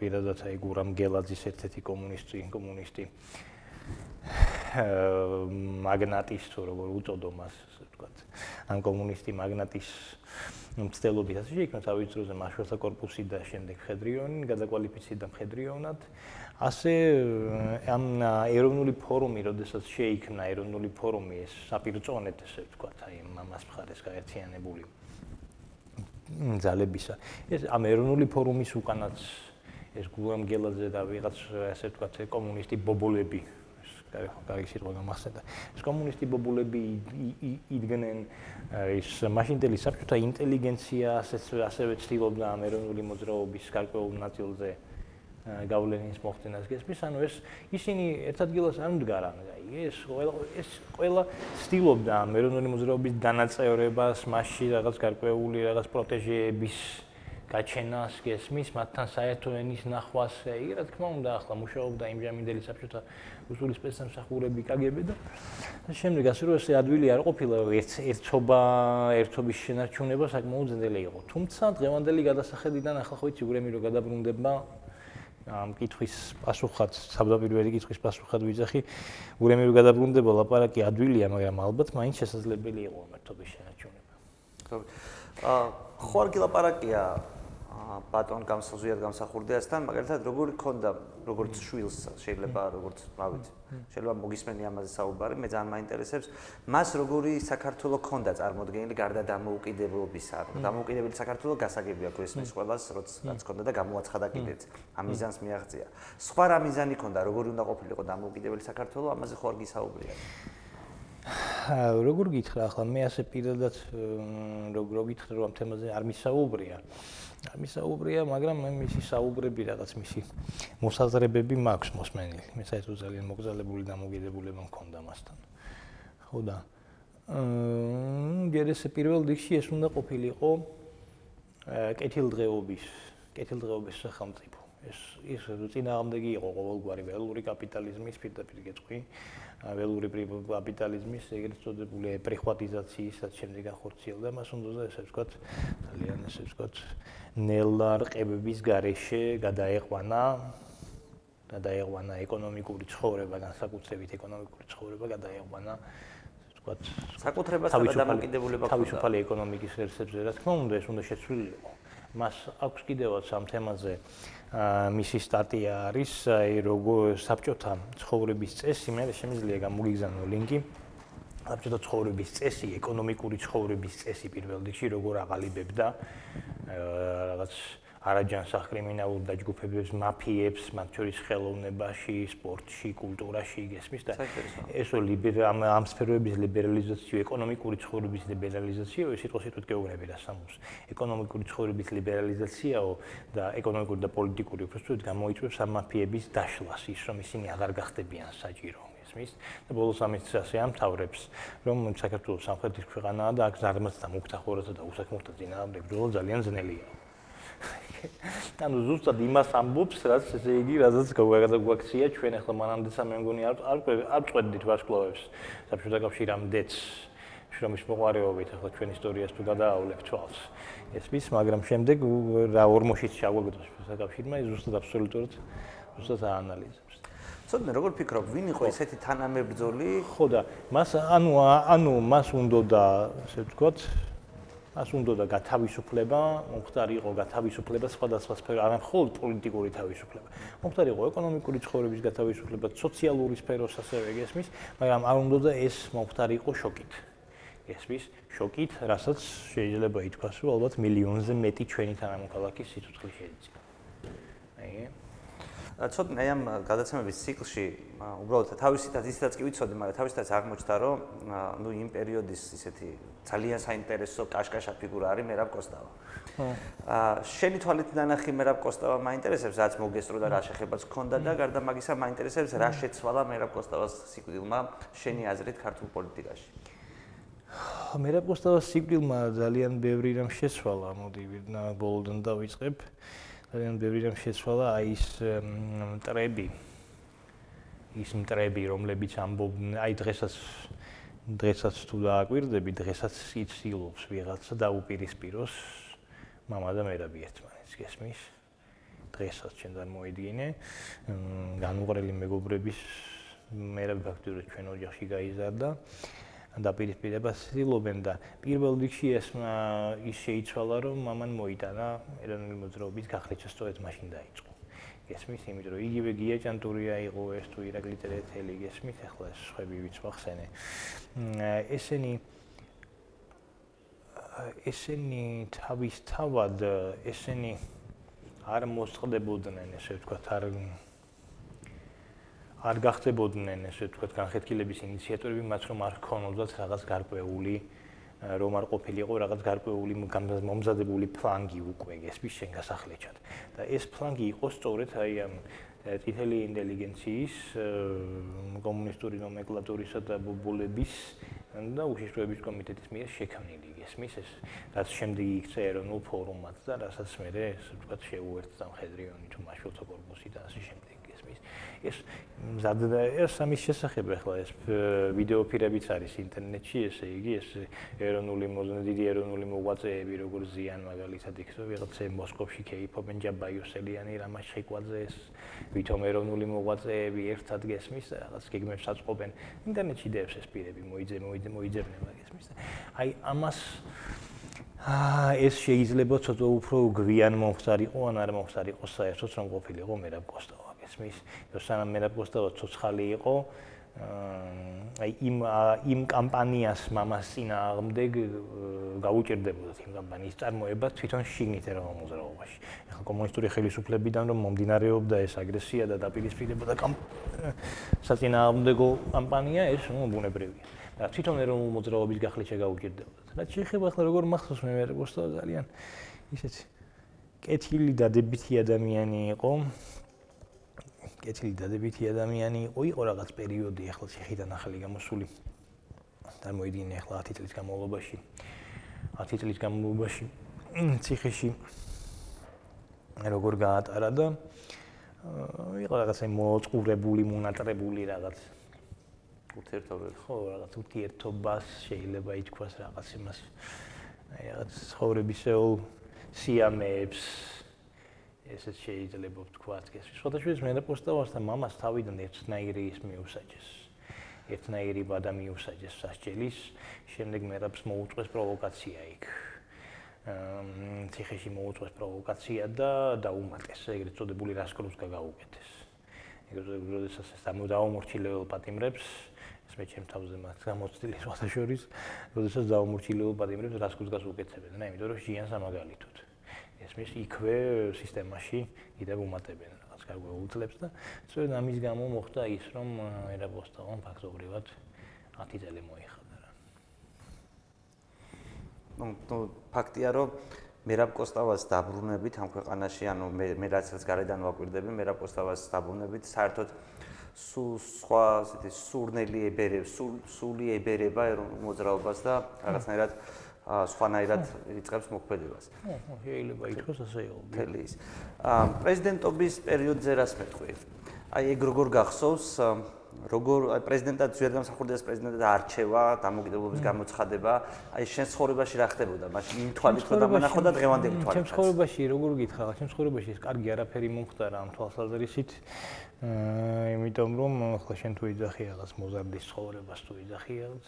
პირადად აი გურამ გელაძის ერთ-ერთი კომუნისტი, კომუნისტი მაგნატის თუ როგორ უწოდო მას, ვთქვათ, ან კომუნისტი მაგნატის მცდელობის ასე შეიქმნა თავის ძროზე მაშველთა корпуსი და შემდეგ მხედრიონი, გადაკვალიფიცირდა მხედრიონად. ასე ამ ეროვნული ფორუმი, როდესაც შეიქმნა ეროვნული ფორუმი, ეს საპირწონეთ ესე ვთქვათ, აი მამას მხარეს გაერთიანებული ძალებისა. ეს ამ ეროვნული ფორუმის უკანაც ეს გულამ გელაძე და ვიღაც ასე ვთქვათ კომუნისტი ბობოლები კარგი სიტყვა გამახსენდა. ეს კომუნისტი ბობულები იდგნენ ის მაშინდელი საბჭოთა ინტელიგენცია ასევე ცდილობდა ამ ეროვნული მოძრაობის გარკვეულ ნაწილზე გავლენის მოხდენას გესმის, ანუ ეს ისინი ერთ ადგილას არ მდგარან, აი ეს ყველა ეს ყველა ცდილობდა ამ ეროვნული მოძრაობის დანაწევრებას, მასში რაღაც გარკვეული რაღაც პროტეჟეების გაჩენას გესმის, მათთან საერთო ენის ნახვას, აი რა თქმა უნდა, ახლა მუშაობდა იმჟამინდელი საბჭოთა უსული სპეცსამსახურები კგბ და შემდეგ ასე რომ ესე ადვილი არ ყოფილა ერთ ერთობა ერთობის შენარჩუნება საკმაოდ ძნელი იყო. თუმცა დღევანდელი გადასახედიდან ახლა ხო იცი გრემი რომ გადაბრუნდება ამ კითხვის პასუხად საბდაპირველი კითხვის პასუხად ვიძახი გრემი რომ გადაბრუნდება ლაპარაკი ადვილია მაგრამ ალბათ მაინც შესაძლებელი იყო ერთობის შენარჩუნება. ხო. ხო არ გილაპარაკია ბატონ გამსაზვიად გამსახურდიასთან, მაგალითად, როგორი ქონდა, როგორც შვილს შეიძლება, როგორც, რა ვიცი, შეიძლება მოგისმენი ამაზე საუბარი, მე ძალიან მაინტერესებს, მას როგორი საქართველოს ქონდა წარმოდგენილი გარდა დამოუკიდებლობისა. დამოუკიდებელი საქართველოს გასაგებია ქრისმის ყველას, როცა ქონდა და გამოაცხადა კიდეც. ამ მიზანს მიაღწია. სხვა რა მიზანი ქონდა, როგორი უნდა ყოფილიყო დამოუკიდებელი საქართველოს, ამაზე ხო არ გისაუბრია? როგორ გითხრა? ახლა მე ასე პირადად როგორ გითხრა რომ ამ თემაზე არ მისაუბრია. მისაუბრია, მაგრამ მე მისი საუბრები რაღაც მისი მოსაზრებები მაქვს მოსმენილი. მე საერთოდ ძალიან მოგზალებული და მოგედებულება მქონდა მასთან. ხო და აა გერესე პირველ რიგში ეს უნდა ყოფილიყო კეთილდღეობის, კეთილდღეობის სახელმწიფო. ეს ის წინააღმდეგი იყო ყოველგვარი ველური კაპიტალიზმის პირდაპირ გეტყვი. ველური კაპიტალიზმის ეგრეთ წოდებული პრიხვატიზაციის შემდეგ ახორციელდა მას უნდა ესე ვთქვათ ძალიან ესე ვთქვათ ნელარყებების გარეშე გადაეყვანა გადაეყვანა ეკონომიკური ცხოვრება განსაკუთრებით ეკონომიკური ცხოვრება გადაეყვანა ვთქვათ, საკუთრებასა და დამოკიდებულება ქონდა. თავისუფალი ეკონომიკის ღირსებზე, რა თქმა უნდა, ეს უნდა შეცვლილიყო. მას აქვს კიდევაც ამ თემაზე მისი სტატია არის, აი როგორ საბჭოთა ცხოვრების წესი, მე შემიძლია გამოგიგზავნო ლინკი. საბჭოთა ცხოვრების წესი, ეკონომიკური ცხოვრების წესი პირველ რიგში როგორ აღალიბებდა რაღაც არაჯანსაღ კრიმინალურ დაჯგუფებებს, მაფიებს, მათ შორის ხელოვნებაში, სპორტში, კულტურაში გესმის და ესო ლიბერალ ამ სფეროების ლიბერალიზაცია, ეკონომიკური ცხოვრების ლიბერალიზაცია, ეს სიტყვა სიტყვით გეუბნები და სამოს. ეკონომიკური ცხოვრების ლიბერალიზაციაო და ეკონომიკური და პოლიტიკური უბრალოდ გამოიწვევს ამ მაფიების დაშლას, ის რომ ისინი აღარ გახდებიან საჭირო. მის და ბოლოს ამის ასე ამთავრებს რომ საქართველოს სამხრეთის ქვეყანაა და აქ ზარმაც და მუქთახურათა და უსაქმურთა ძინაამდე ბრძოლა ძალიან ძნელია. ანუ ზუსტად იმას ამბობს, რაც ესე იგი, რაზეც გვაქცია ჩვენ ახლა მანამდე სამე მგონი არ არ წვედით ვარსკვლავებს. საბჭოთა კავშირამდეც შრომის მოყარეობით ახლა ჩვენ ისტორიას თუ გადაავლებთ თვალს. ეს მის, მაგრამ შემდეგ რა ორმოშიც ჩაგვაგდოს საბჭოთა კავშირმა, ის ზუსტად აბსოლუტურად ზუსტად აანალიზებს. ცოტნე როგორ ფიქრობ, ვინ იყო ესეთი თანამებრძოლი? ხო და მას ანუ ანუ მას უნდა და ესე ვთქვათ, მას უნდა და გათავისუფლება, მომხდარი იყო გათავისუფლება სხვადასხვა სფერო, არა მხოლოდ პოლიტიკური თავისუფლება. მომხდარი იყო ეკონომიკური ცხოვრების გათავისუფლება, სოციალური სფეროს ასევე გესმის, მაგრამ არ უნდა და ეს მომხდარი იყო შოკით. გესმის, შოკით, რასაც შეიძლება ითქვას, რომ ალბათ მილიონზე მეტი ჩვენი თანამოქალაქის სიცოცხლე შეიძლება. აი ცოტნე ამ გადაცემების ციკლში უბრალოდ თავისითაც ისედაც კი ვიცოდი, მაგრამ თავისითაც აღმოჩნდა, რომ ნუ იმ პერიოდის ისეთი ძალიან საინტერესო კაშკაშა ფიგურა არის მერაბ კოსტავა. აა შენი თვალით ნანახი მერაბ კოსტავა მაინტერესებს, რაც მოგესწრო და რა შეხებაც ქონდა და გარდა მაგისა მაინტერესებს რა შეცვალა მერაბ კოსტავას სიკვდილმა შენი აზრით ქართულ პოლიტიკაში. მერაბ კოსტავას სიკვდილმა ძალიან ბევრი რამ შეცვალა, მოდი ბოლოდან დავიწყებ. ძალიან ბევრი რამ შეცვალა აი ეს მტრები ის მტრები რომლებიც ამბობენ აი დღესაც დღესაც თუ დააკვირდები დღესაც იცილობს ვიღაცა და უპირისპიროს мама და მერაბი ერთმანეთს გესმის დღესაც ჩვენთან მოიდგინე განუღრელი მეგობრების მერაბი ფაქტურად ჩვენ ოჯახში გაიზარდა დაპირისპირებას ცდილობენ და პირველ რიგში ეს ის შეიცვალა რომ მამან მოიტანა ეროვნული მოძრაობის გახლიჩა სწორედ მაშინ დაიწყო. გესმის, იმიტომ რომ იგივე გიაჭანტურია იყო ეს თუ ირაკლი ტერეთელი გესმის, ახლა ეს ხვები ვიც ვახსენე. ესენი ესენი თავის თავად ესენი არ მოსწყდებოდნენ ესე ვთქვათ არ არ გახდებოდნენ ესე ვთქვათ განხეთქილების ინიციატორები მათ რომ არ ქონოდათ რაღაც გარკვეული რომ არ ყოფილიყო რაღაც გარკვეული მომზადებული ფლანგი უკვე ესვის შენ გასახლეჩად. და ეს ფლანგი იყო სწორედ აი ამ ტიტელი ინტელიგენციის კომუნისტური ნომენკლატურისა და ბობულების და უშიშროების კომიტეტის მიერ შექმნილი ესმის ეს რაც შემდეგ იქცა ეროვნულ ფორუმად და რასაც მე ეს ვთქვათ შეუერთდა მხედრიონი თუ მაშვილთა კორპუსი და ასე შემდეგ ეს მზადდა ეს ამის შესახებ ახლა ეს ვიდეო ფირებიც არის ინტერნეტში ესე იგი ეს ეროვნული დიდი ეროვნული მოღვაწეები როგორც ზიან მაგალითად იქ თუ ვიღაცა მოსკოვში ქეიფობენ ჯაბაიოსელიანი რამას შეკვაძე ეს ვითომ ეროვნული მოღვაწეები ერთად გესმის რაღაც გეგმებს აწყობენ ინტერნეტში დევს ეს პირები მოიძე მოიძე მოიძებნება გესმის აი ამას აა ეს შეიძლება ცოტა უფრო გვიან მომხდარიყო ან არ მომხდარიყო საერთოდ რომ ყოფილიყო მერაბ კოსტავა ესმის რომ სანამ მერაბკოსტავა ცოცხალი იყო აი იმ იმ კამპანიას მამას წინააღმდეგ გაუჭirdებოდა იმ კამპანიის წარმოება თვითონ შიგნით ეროვნულ მოძრაობაში. ახლა კომუნისტური ხელისუფლებიდან რომ მომდინარეობდა ეს აგრესია და დაპირისპირება და საწინააღმდეგო კამპანია ეს ნუ ბუნებრივია. და თვითონ ეროვნულ მოძრაობის გახლეჩა გაუჭirdებოდა. რაც შეიძლება ახლა როგორ მახსოვს მე მერაბკოსტავა ძალიან ისეთი კეთილი და დებითი ადამიანი იყო. კეთილი დადებითი ადამიანი იყო, იყო რაღაც პერიოდი, ახლა ციხიდან ახალი გამოსული. წარმოიდგინე ახლა 10 წლის განმავლობაში. 10 წლის განმავლობაში ციხეში როგორ გაატარა და იყო რაღაც მოწყურებული, მონატრებული რაღაც ურთიერთობები. ხო, რაღაც ურთიერთობას შეიძლება ითქვას რაღაც იმას. აი რაღაც ცხოვრებისეულ სიამეებს ესეც შეიძლება ვთქვათ, ეს მენოპოსტავას და მამას თავიდან ერთნაირი ის მიუსაჯეს. ერთნაირი ბადა მიუსაჯეს სასჯელის, შემდეგ მერაბს მოუწყვეს პროვოკაცია იქ. აა ციხეში მოუწყვეს პროვოკაცია და დაუმატეს, ეგრეთ წოდებული რასკრუსკა გაუკეთეს. ეგრეთ წოდებული როდესაც დაუმორჩილებელ პატიმრებს ეს მე ჩემ თავზე მათ გამოცდილი სხვათა შორის, როდესაც დაუმორჩილებელ პატიმრებს რასკრუსკას უკეთებენ, რა, იმიტომ რომ ჟიანს ამაგალითოთ. ეს მის იქვე სისტემაში კიდევ უმატებენ. კარგო უძლებს და სწორედ ამის გამო მოხდა ის რომ ერაბოსტავამ ფაქტობრივად 10 წელი მოიხადა რა. ნუ ნუ ფაქტია რომ მერაბ კოსტავას დაბრუნებით ამ ქვეყანაში ანუ მე მე რაც რაც გარედან ვაკვირდები მერაბ კოსტავას დაბრუნებით საერთოდ სულ სხვა ასეთი სურნელი ებერებს სულ სული ებერება ეროვნულ მოძრაობას და რაღაცნაირად სხვანაირად იწყებს მოქმედებას. ხო, ხო, შეიძლება ითქვას ასე იყო. თელი ის. აა პრეზიდენტობის პერიოდზე რას მეტყვი? აი ეგ როგორ გახსოვს? როგორ აი პრეზიდენტად ზედ გამსახურდიას პრეზიდენტად არჩევა, დამოუკიდებლობის გამოცხადება, აი შენ ცხოვრებაში რა ხდებოდა? მაშინ იმ თვალით ხო დამანახო და დღევანდელი თვალით. ჩემ ცხოვრებაში როგორ გითხრა? ჩემ ცხოვრებაში ეს კარგი არაფერი მომხდარა ამ თვალსაზრისით. აა იმიტომ რომ ახლა შენ თუ იძახი რაღაც მოზარდის ცხოვრებას თუ იძახი რაღაც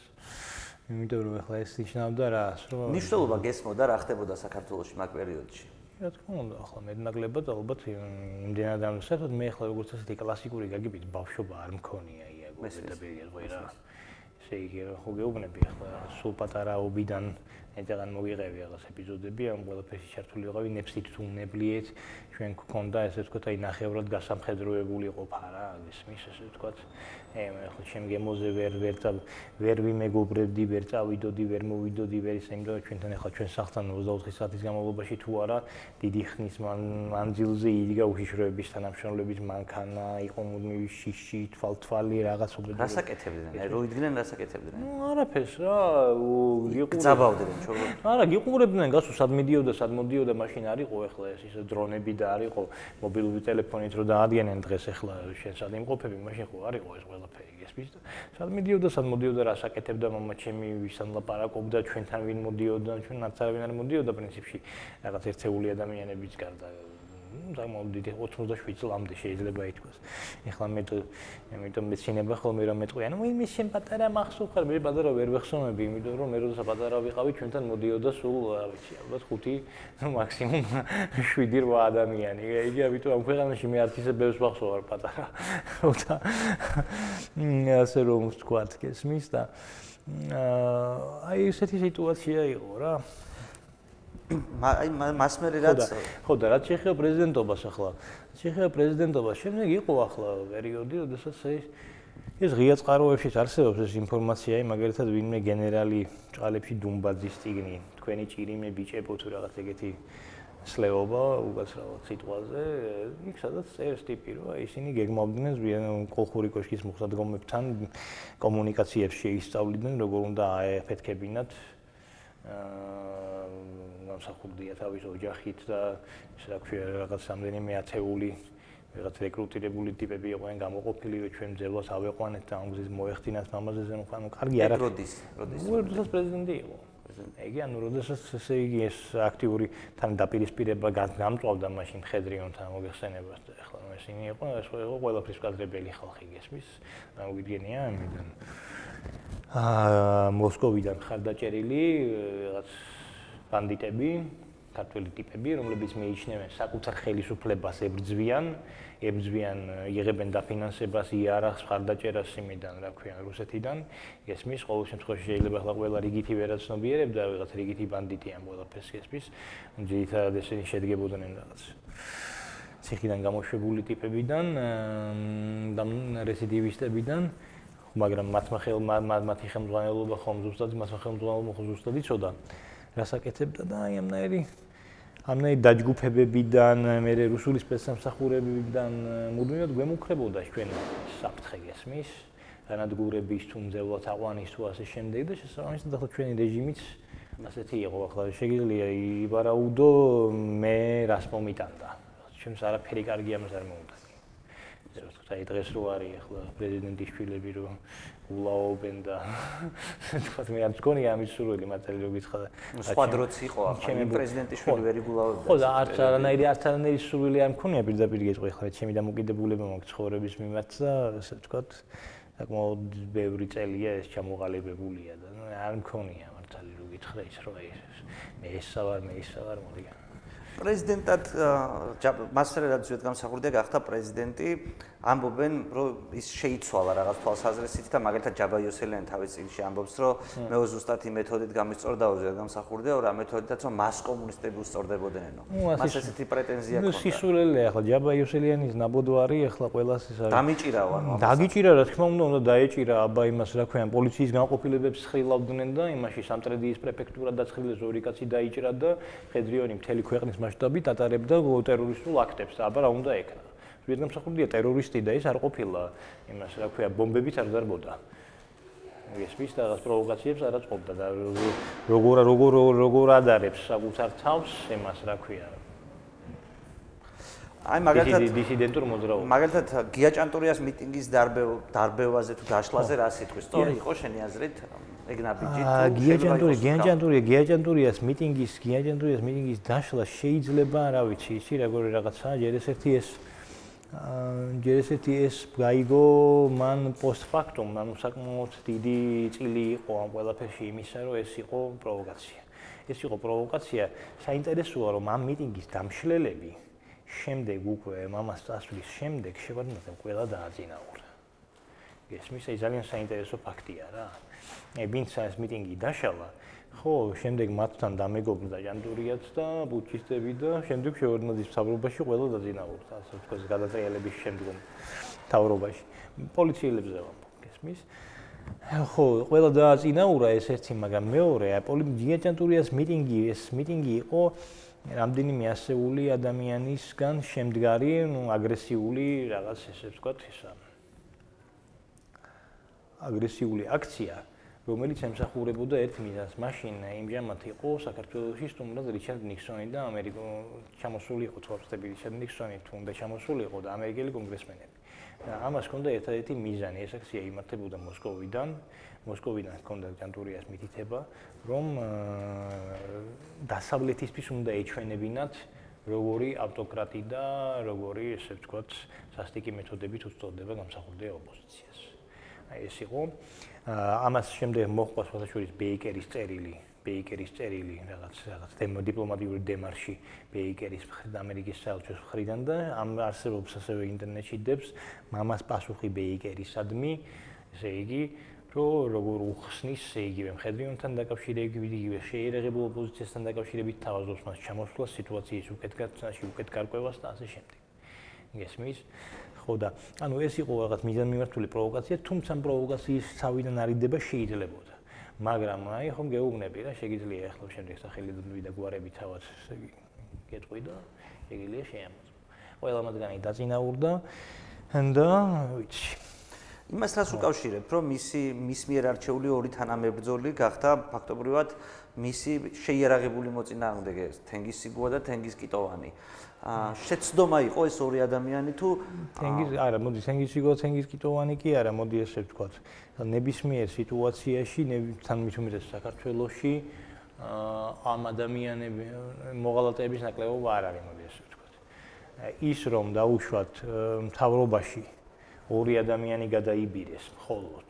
იმიტომ რომ ახლა ეს ნიშნავდა რას, რომ ნიშნულობა გესმოდა რა ხდებოდა საქართველოში მაგ პერიოდში. რა თქმა უნდა, ახლა მეტნაკლებად ალბათ იმდენად ამ საერთოდ მე ახლა როგორც ასეთი კლასიკური გაგებით ბავშვობა არ მქონია იაგო და ბერია ხო რა. ესე იგი ხო გეუბნები ახლა სულ პატარაობიდან ეთერან მოგიღები რაღაც ეპიზოდები ამ ყველაფერში ჩართული ვიყავი ნეფსით თუ ნებლიეთ ჩვენ გქონდა ესე ვთქვათ აი ნახევრად გასამხედროებული ყოფა რა ისმის ესე ვთქვათ ემ ხო ჩემ გემოზე ვერ ვერ ვერ ვიმეგობრებდი ვერ წავიდოდი ვერ მოვიდოდი ვერ ისე იმიტომ ჩვენთან ახლა ჩვენ სახლთან 24 საათის განმავლობაში თუ არა დიდი ხნის მანძილზე იდგა უშიშროების თანამშრომლების მანქანა იყო მუდმივი შიში თვალთვალი რაღაც უბედური რასაკეთებდნენ აი რო იდგნენ რასაკეთებდნენ ნუ არაფერს რა გიყურებდნენ ჩოგო არა გიყურებდნენ გასულ სად მიდიოდა სად მოდიოდა მაშინ არისო ახლა ეს ის დრონები და არისო მობილური ტელეფონით რო დაადგენენ დღეს ახლა შენ სად იმყოფები მაშინ ხო არისო ეს ყველა ყველაფერი გესმის და სად მიდიოდა სად მოდიოდა რა საკეთებდა мама ჩემი ვისთან ლაპარაკობდა ჩვენთან ვინ მოდიოდა ჩვენ არც არავინ არ მოდიოდა პრინციპში რაღაც ერთეული ადამიანებიც გარდა დამოვიდით 87 წლამდე შეიძლება ითქვას. ეხლა მე ამიტომ მეცინება ხოლმე რომ მეტყვი, ანუ იმის შენ პატარა მახსოვ ხარ, მე პატარა ვერ ვეხსოვები, იმიტომ რომ მე როდესაც პატარა ვიყავი, ჩვენთან მოდიოდა სულ, რა ვიცი, ალბათ 5, მაქსიმუმ 7-8 ადამიანი. იგი ამიტომ ამ ქვეყანაში მე არც ისე ბევრს მახსოვ ვარ პატარა. და ასე რომ ვთქვათ, გესმის და აი ესეთი სიტუაცია იყო რა. აი მას მე რაც ხო და რაც შეიძლება პრეზიდენტობას ახლა. შეიძლება პრეზიდენტობა შემდეგ იყო ახლა პერიოდი როდესაც ეს ეს ღია წყაროებში არსებობს ეს ინფორმაცია მაგალითად ვინმე გენერალი ჭალებში დუმბაძის ტიგნი თქვენი ჭირიმე ბიჭებო თუ რაღაც ეგეთი სლეობა უგაცრავად სიტყვაზე იქ სადაც წერს ტიპი რომ ისინი გეგმავდნენ ზვიან კოლხური კოშკის მოხსადგომებთან კომუნიკაციებს შეისწავლიდნენ როგორ უნდა აეფეთქებინათ აა გამსახურდია თავის ოჯახით და ის რა ქვია რაღაც სამდენიმე ათეული რაღაც რეკრუტირებული ტიპები იყვნენ გამოყოფილი რომ ჩვენ ძელვას ავეყვანეთ და ამგზის მოეხდინათ მამაზე ზენ ანუ კარგი არა როდის როდის როდესაც პრეზიდენტი იყო. ეგ ანუ როდესაც ესე იგი ეს აქტიური თან დაპირისპირება გამწვავდა მაშინ ხედრიონთან მოგეხსენებას და ახლა ესენი იყო ეს იყო ყველაფრის კადრებელი ხალხი გესმის. გამოგიდგენია ამიდან აა მოსკოვიდან ხარდაჭერილი რაღაც ბანდიტები, ქართველი ტიპები, რომლებიც მიიჩნევენ საკუთარ ხელისუფლებას ებრძვიან, ებრძვიან, იღებენ დაფინანსებას იარაღს, ხარდაჭერას იმიდან, რა ქვია, რუსეთიდან. ესმის ყოველ შემთხვევაში შეიძლება ახლა ყველა რიგითი ვერაცნობიერებდა, რაღაც რიგითი ბანდიტი ამ ყველაფერს ესმის. ძირითადად ესენი შედგებოდნენ რაღაც ციხიდან გამოშვებული ტიპებიდან და რესიდივისტებიდან. მაგრამ მათმა ხელ მათი ხელმძღვანელობა ხომ ზუსტად მათმა ხელმძღვანელობა ხომ ზუსტად იცოდა რასაკეთებდა და აი ამნაირი ამნაირი დაჯგუფებებიდან მე რუსული სპეცსამსახურებებიდან მუდმივად გვემუქრებოდა ჩვენ საფრთხე გესმის განადგურების თუ მძევლად აყვანის თუ ასე შემდეგ და შესაბამისად ახლა ჩვენი რეჟიმიც ასეთი იყო ახლა შეიძლება იბარაუდო მე რას მომიტანდა? ჩვენს არაფერი კარგი ამას არ მოუნდა აი დღეს რო არის ახლა პრეზიდენტის შვილები რო ულაობენ და თქვა მე არ მგონია ამის სურვილი მათელი რო გიცხადა სხვა დროც იყო ახლა პრეზიდენტის შვილი ვერ იგულავებდა ხო და არც არანაირი არც არანაირი სურვილი არ მქონია პირდაპირ გეტყვი ახლა ჩემი დამოკიდებულება მაქვს ცხოვრების მიმართ და ასე თქვა საკმაოდ ბევრი წელია ეს ჩამოყალიბებულია და არ მქონია მართალი რო გითხრა ის რომ ეს მე ესა ვარ მე ისა ვარ მოდი პრეზიდენტად მასერად ზუსტად გამსახურდია გახდა პრეზიდენტი ამბობენ რომ ის შეიცვალა რაღაც თვალსაზრისით და მაგალითად ჯაბა იოსელიანი თავის წიგნში ამბობს რომ მე ზუსტად იმ მეთოდით გამისწორდა ზუსტად გამსახურდია რომ ამ მეთოდითაც რომ მას კომუნისტები უსწორდებოდნენ მას ესეთი პრეტენზია ქონდა ნუ სისულელე ახლა. ჯაბა იოსელიანის ნაბოდვარი ახლა ყოველას ის არის დამიჭირავა დაგიჭირა რა თქმა უნდა უნდა დაეჭირა აბა იმას რა ქვია პოლიციის განყოფილებებს ხილავდნენ და იმაში სამტრედიის პრეფექტურა დაცხილეს ორი კაცი დაიჭირა და ხედრიონი მთელი ქვეყნის მასშტაბით ატარებდა ტერორისტულ აქტებს აბა რა უნდა ეკნა ვიეტნამსახურდია ტერორისტი და ის არ ყოფილა იმას რა ქვია ბომბებით არ დარბოდა ეს ვის და პროვოკაციებს არ აწყობდა და როგორ როგორ როგორ ადარებს საკუთარ თავს იმას რა ქვია. აი მაგალითად დისიდენტურ მოძრაობას. მაგალითად გიაჭანტურიას მიტინგის დარბევ დარბევაზე თუ დაშლაზე რა სიტყვის სწორი იყო შენი აზრით? ეგნაბიჯი თუ გიაჭანტური გიაჭანტური გიაჭანტურიას მიტინგის გიაჭანტურიას მიტინგის დაშლა შეიძლება რა ვიცი ისი როგორი რაღაცაა ჯერ ეს ერთი ეს ჯერ ესეთი ეს გაიგო მან პოსტფაქტუმ, ანუ საკმაოდ დიდი წილი იყო ამ ყველაფერში იმისა, რომ ეს იყო პროვოკაცია. ეს იყო პროვოკაცია. საინტერესოა, რომ ამ მიტინგის დამშლელები შემდეგ უკვე მამას წასვლის შემდეგ შევარდნაძემ ყველა დააძინაურა. ეს მისე ძალიან საინტერესო ფაქტია რა. ვინც ეს მიტინგი დაშალა, ხო, შემდეგ მათთან დამეგობრდა ჟანდურიაც და ბუჩისტები და შემდეგ შევარდნაძის საბრობაში ყველა დაძინაურდა, ასე ვთქვათ, გადატრიალების შემდგომ თავრობაში. პოლიციელებზე ვამბობ, ესმის. ხო, ყველა დააწინაურა ეს ერთი, მაგრამ მეორე, აი, პოლიცია ჟანდურიას მიტინგი, ეს მიტინგი იყო რამდენიმე ასეული ადამიანისგან შემდგარი, ну, აგრესიული რაღაც ესე ვთქვათ, ისა. აგრესიული აქცია. რომელიც ემსახურებოდა ერთ მიზანს. მაშინ იმჟამად იყო საქართველოსი სტუმრად რიჩარდ ნიქსონი და ამერიკო ჩამოსული იყო ცხოვრები რიჩარდ ნიქსონი თუნდა ჩამოსული იყო და ამერიკელი კონგრესმენები. და ამას ჰქონდა ერთ-ერთი მიზანი, ეს აქცია იმართებოდა მოსკოვიდან. მოსკოვიდან ჰქონდა კანტურიას მითითება, რომ დასავლეთისთვის უნდა ეჩვენებინათ როგორი ავტოკრატი და როგორი ესე ვთქვათ, სასტიკი მეთოდებით უსწორდება გამსახურდია ოპოზიციას. აი ეს იყო ამას შემდეგ მოხდა სხვადასხვა ბეიკერის წერილი ბეიკერის წერილი რაღაც რაღაც დიპლომატიური დემარში ბეიკერის ამერიკის საელჩოს მხრიდან და ამ არსებობს ასევე ინტერნეტში დებს მამას პასუხი ბეიკერისადმი. ესე იგი რო როგორ უხსნის იგივე მხედრიონთან დაკავშირებით იგივე შეერაღებულ ოპოზიციასთან დაკავშირებით თავაზობს მას ჩამოსვლა სიტუაციის უკეთ გაცნაში უკეთ გარკვევას და ასე შემდეგ. გესმის ხო და ანუ ეს იყო რაღაც მიზანმიმართული პროვოკაცია, თუმცა პროვოკაციის თავიდან არიდება შეიძლებოდა. მაგრამ აი ხომ გეუბნები რა, შეიძლება ახლა შემდეგ სახელები და გვარები თავად გეტყვი და შეიძლება შეამოწმო. ყველა მათგანი დაწინაურდა და ვიცი იმას რას უკავშირებ, რომ მისი მის მიერ არჩეული ორი თანამებრძოლი გახდა ფაქტობრივად მისი შეიარაღებული მოწინააღმდეგე, თენგიზ სიგუა და თენგიზ კიტოვანი. შეცდომა იყო ეს ორი ადამიანი თუ? თენგიზ არა მოდი თენგიზ სიგო თენგიზ კიტოვანი კი არა მოდი ესე ვთქვათ. ნებისმიერ სიტუაციაში თან მithumides საქართველოსში ამ ადამიანები მოღალატეების ნაკლებობა არ არის მოდი ესე ვთქვათ. ის რომ დაუშვათ მთავრობაში ორი ადამიანი გადაიბირეს მხოლოდ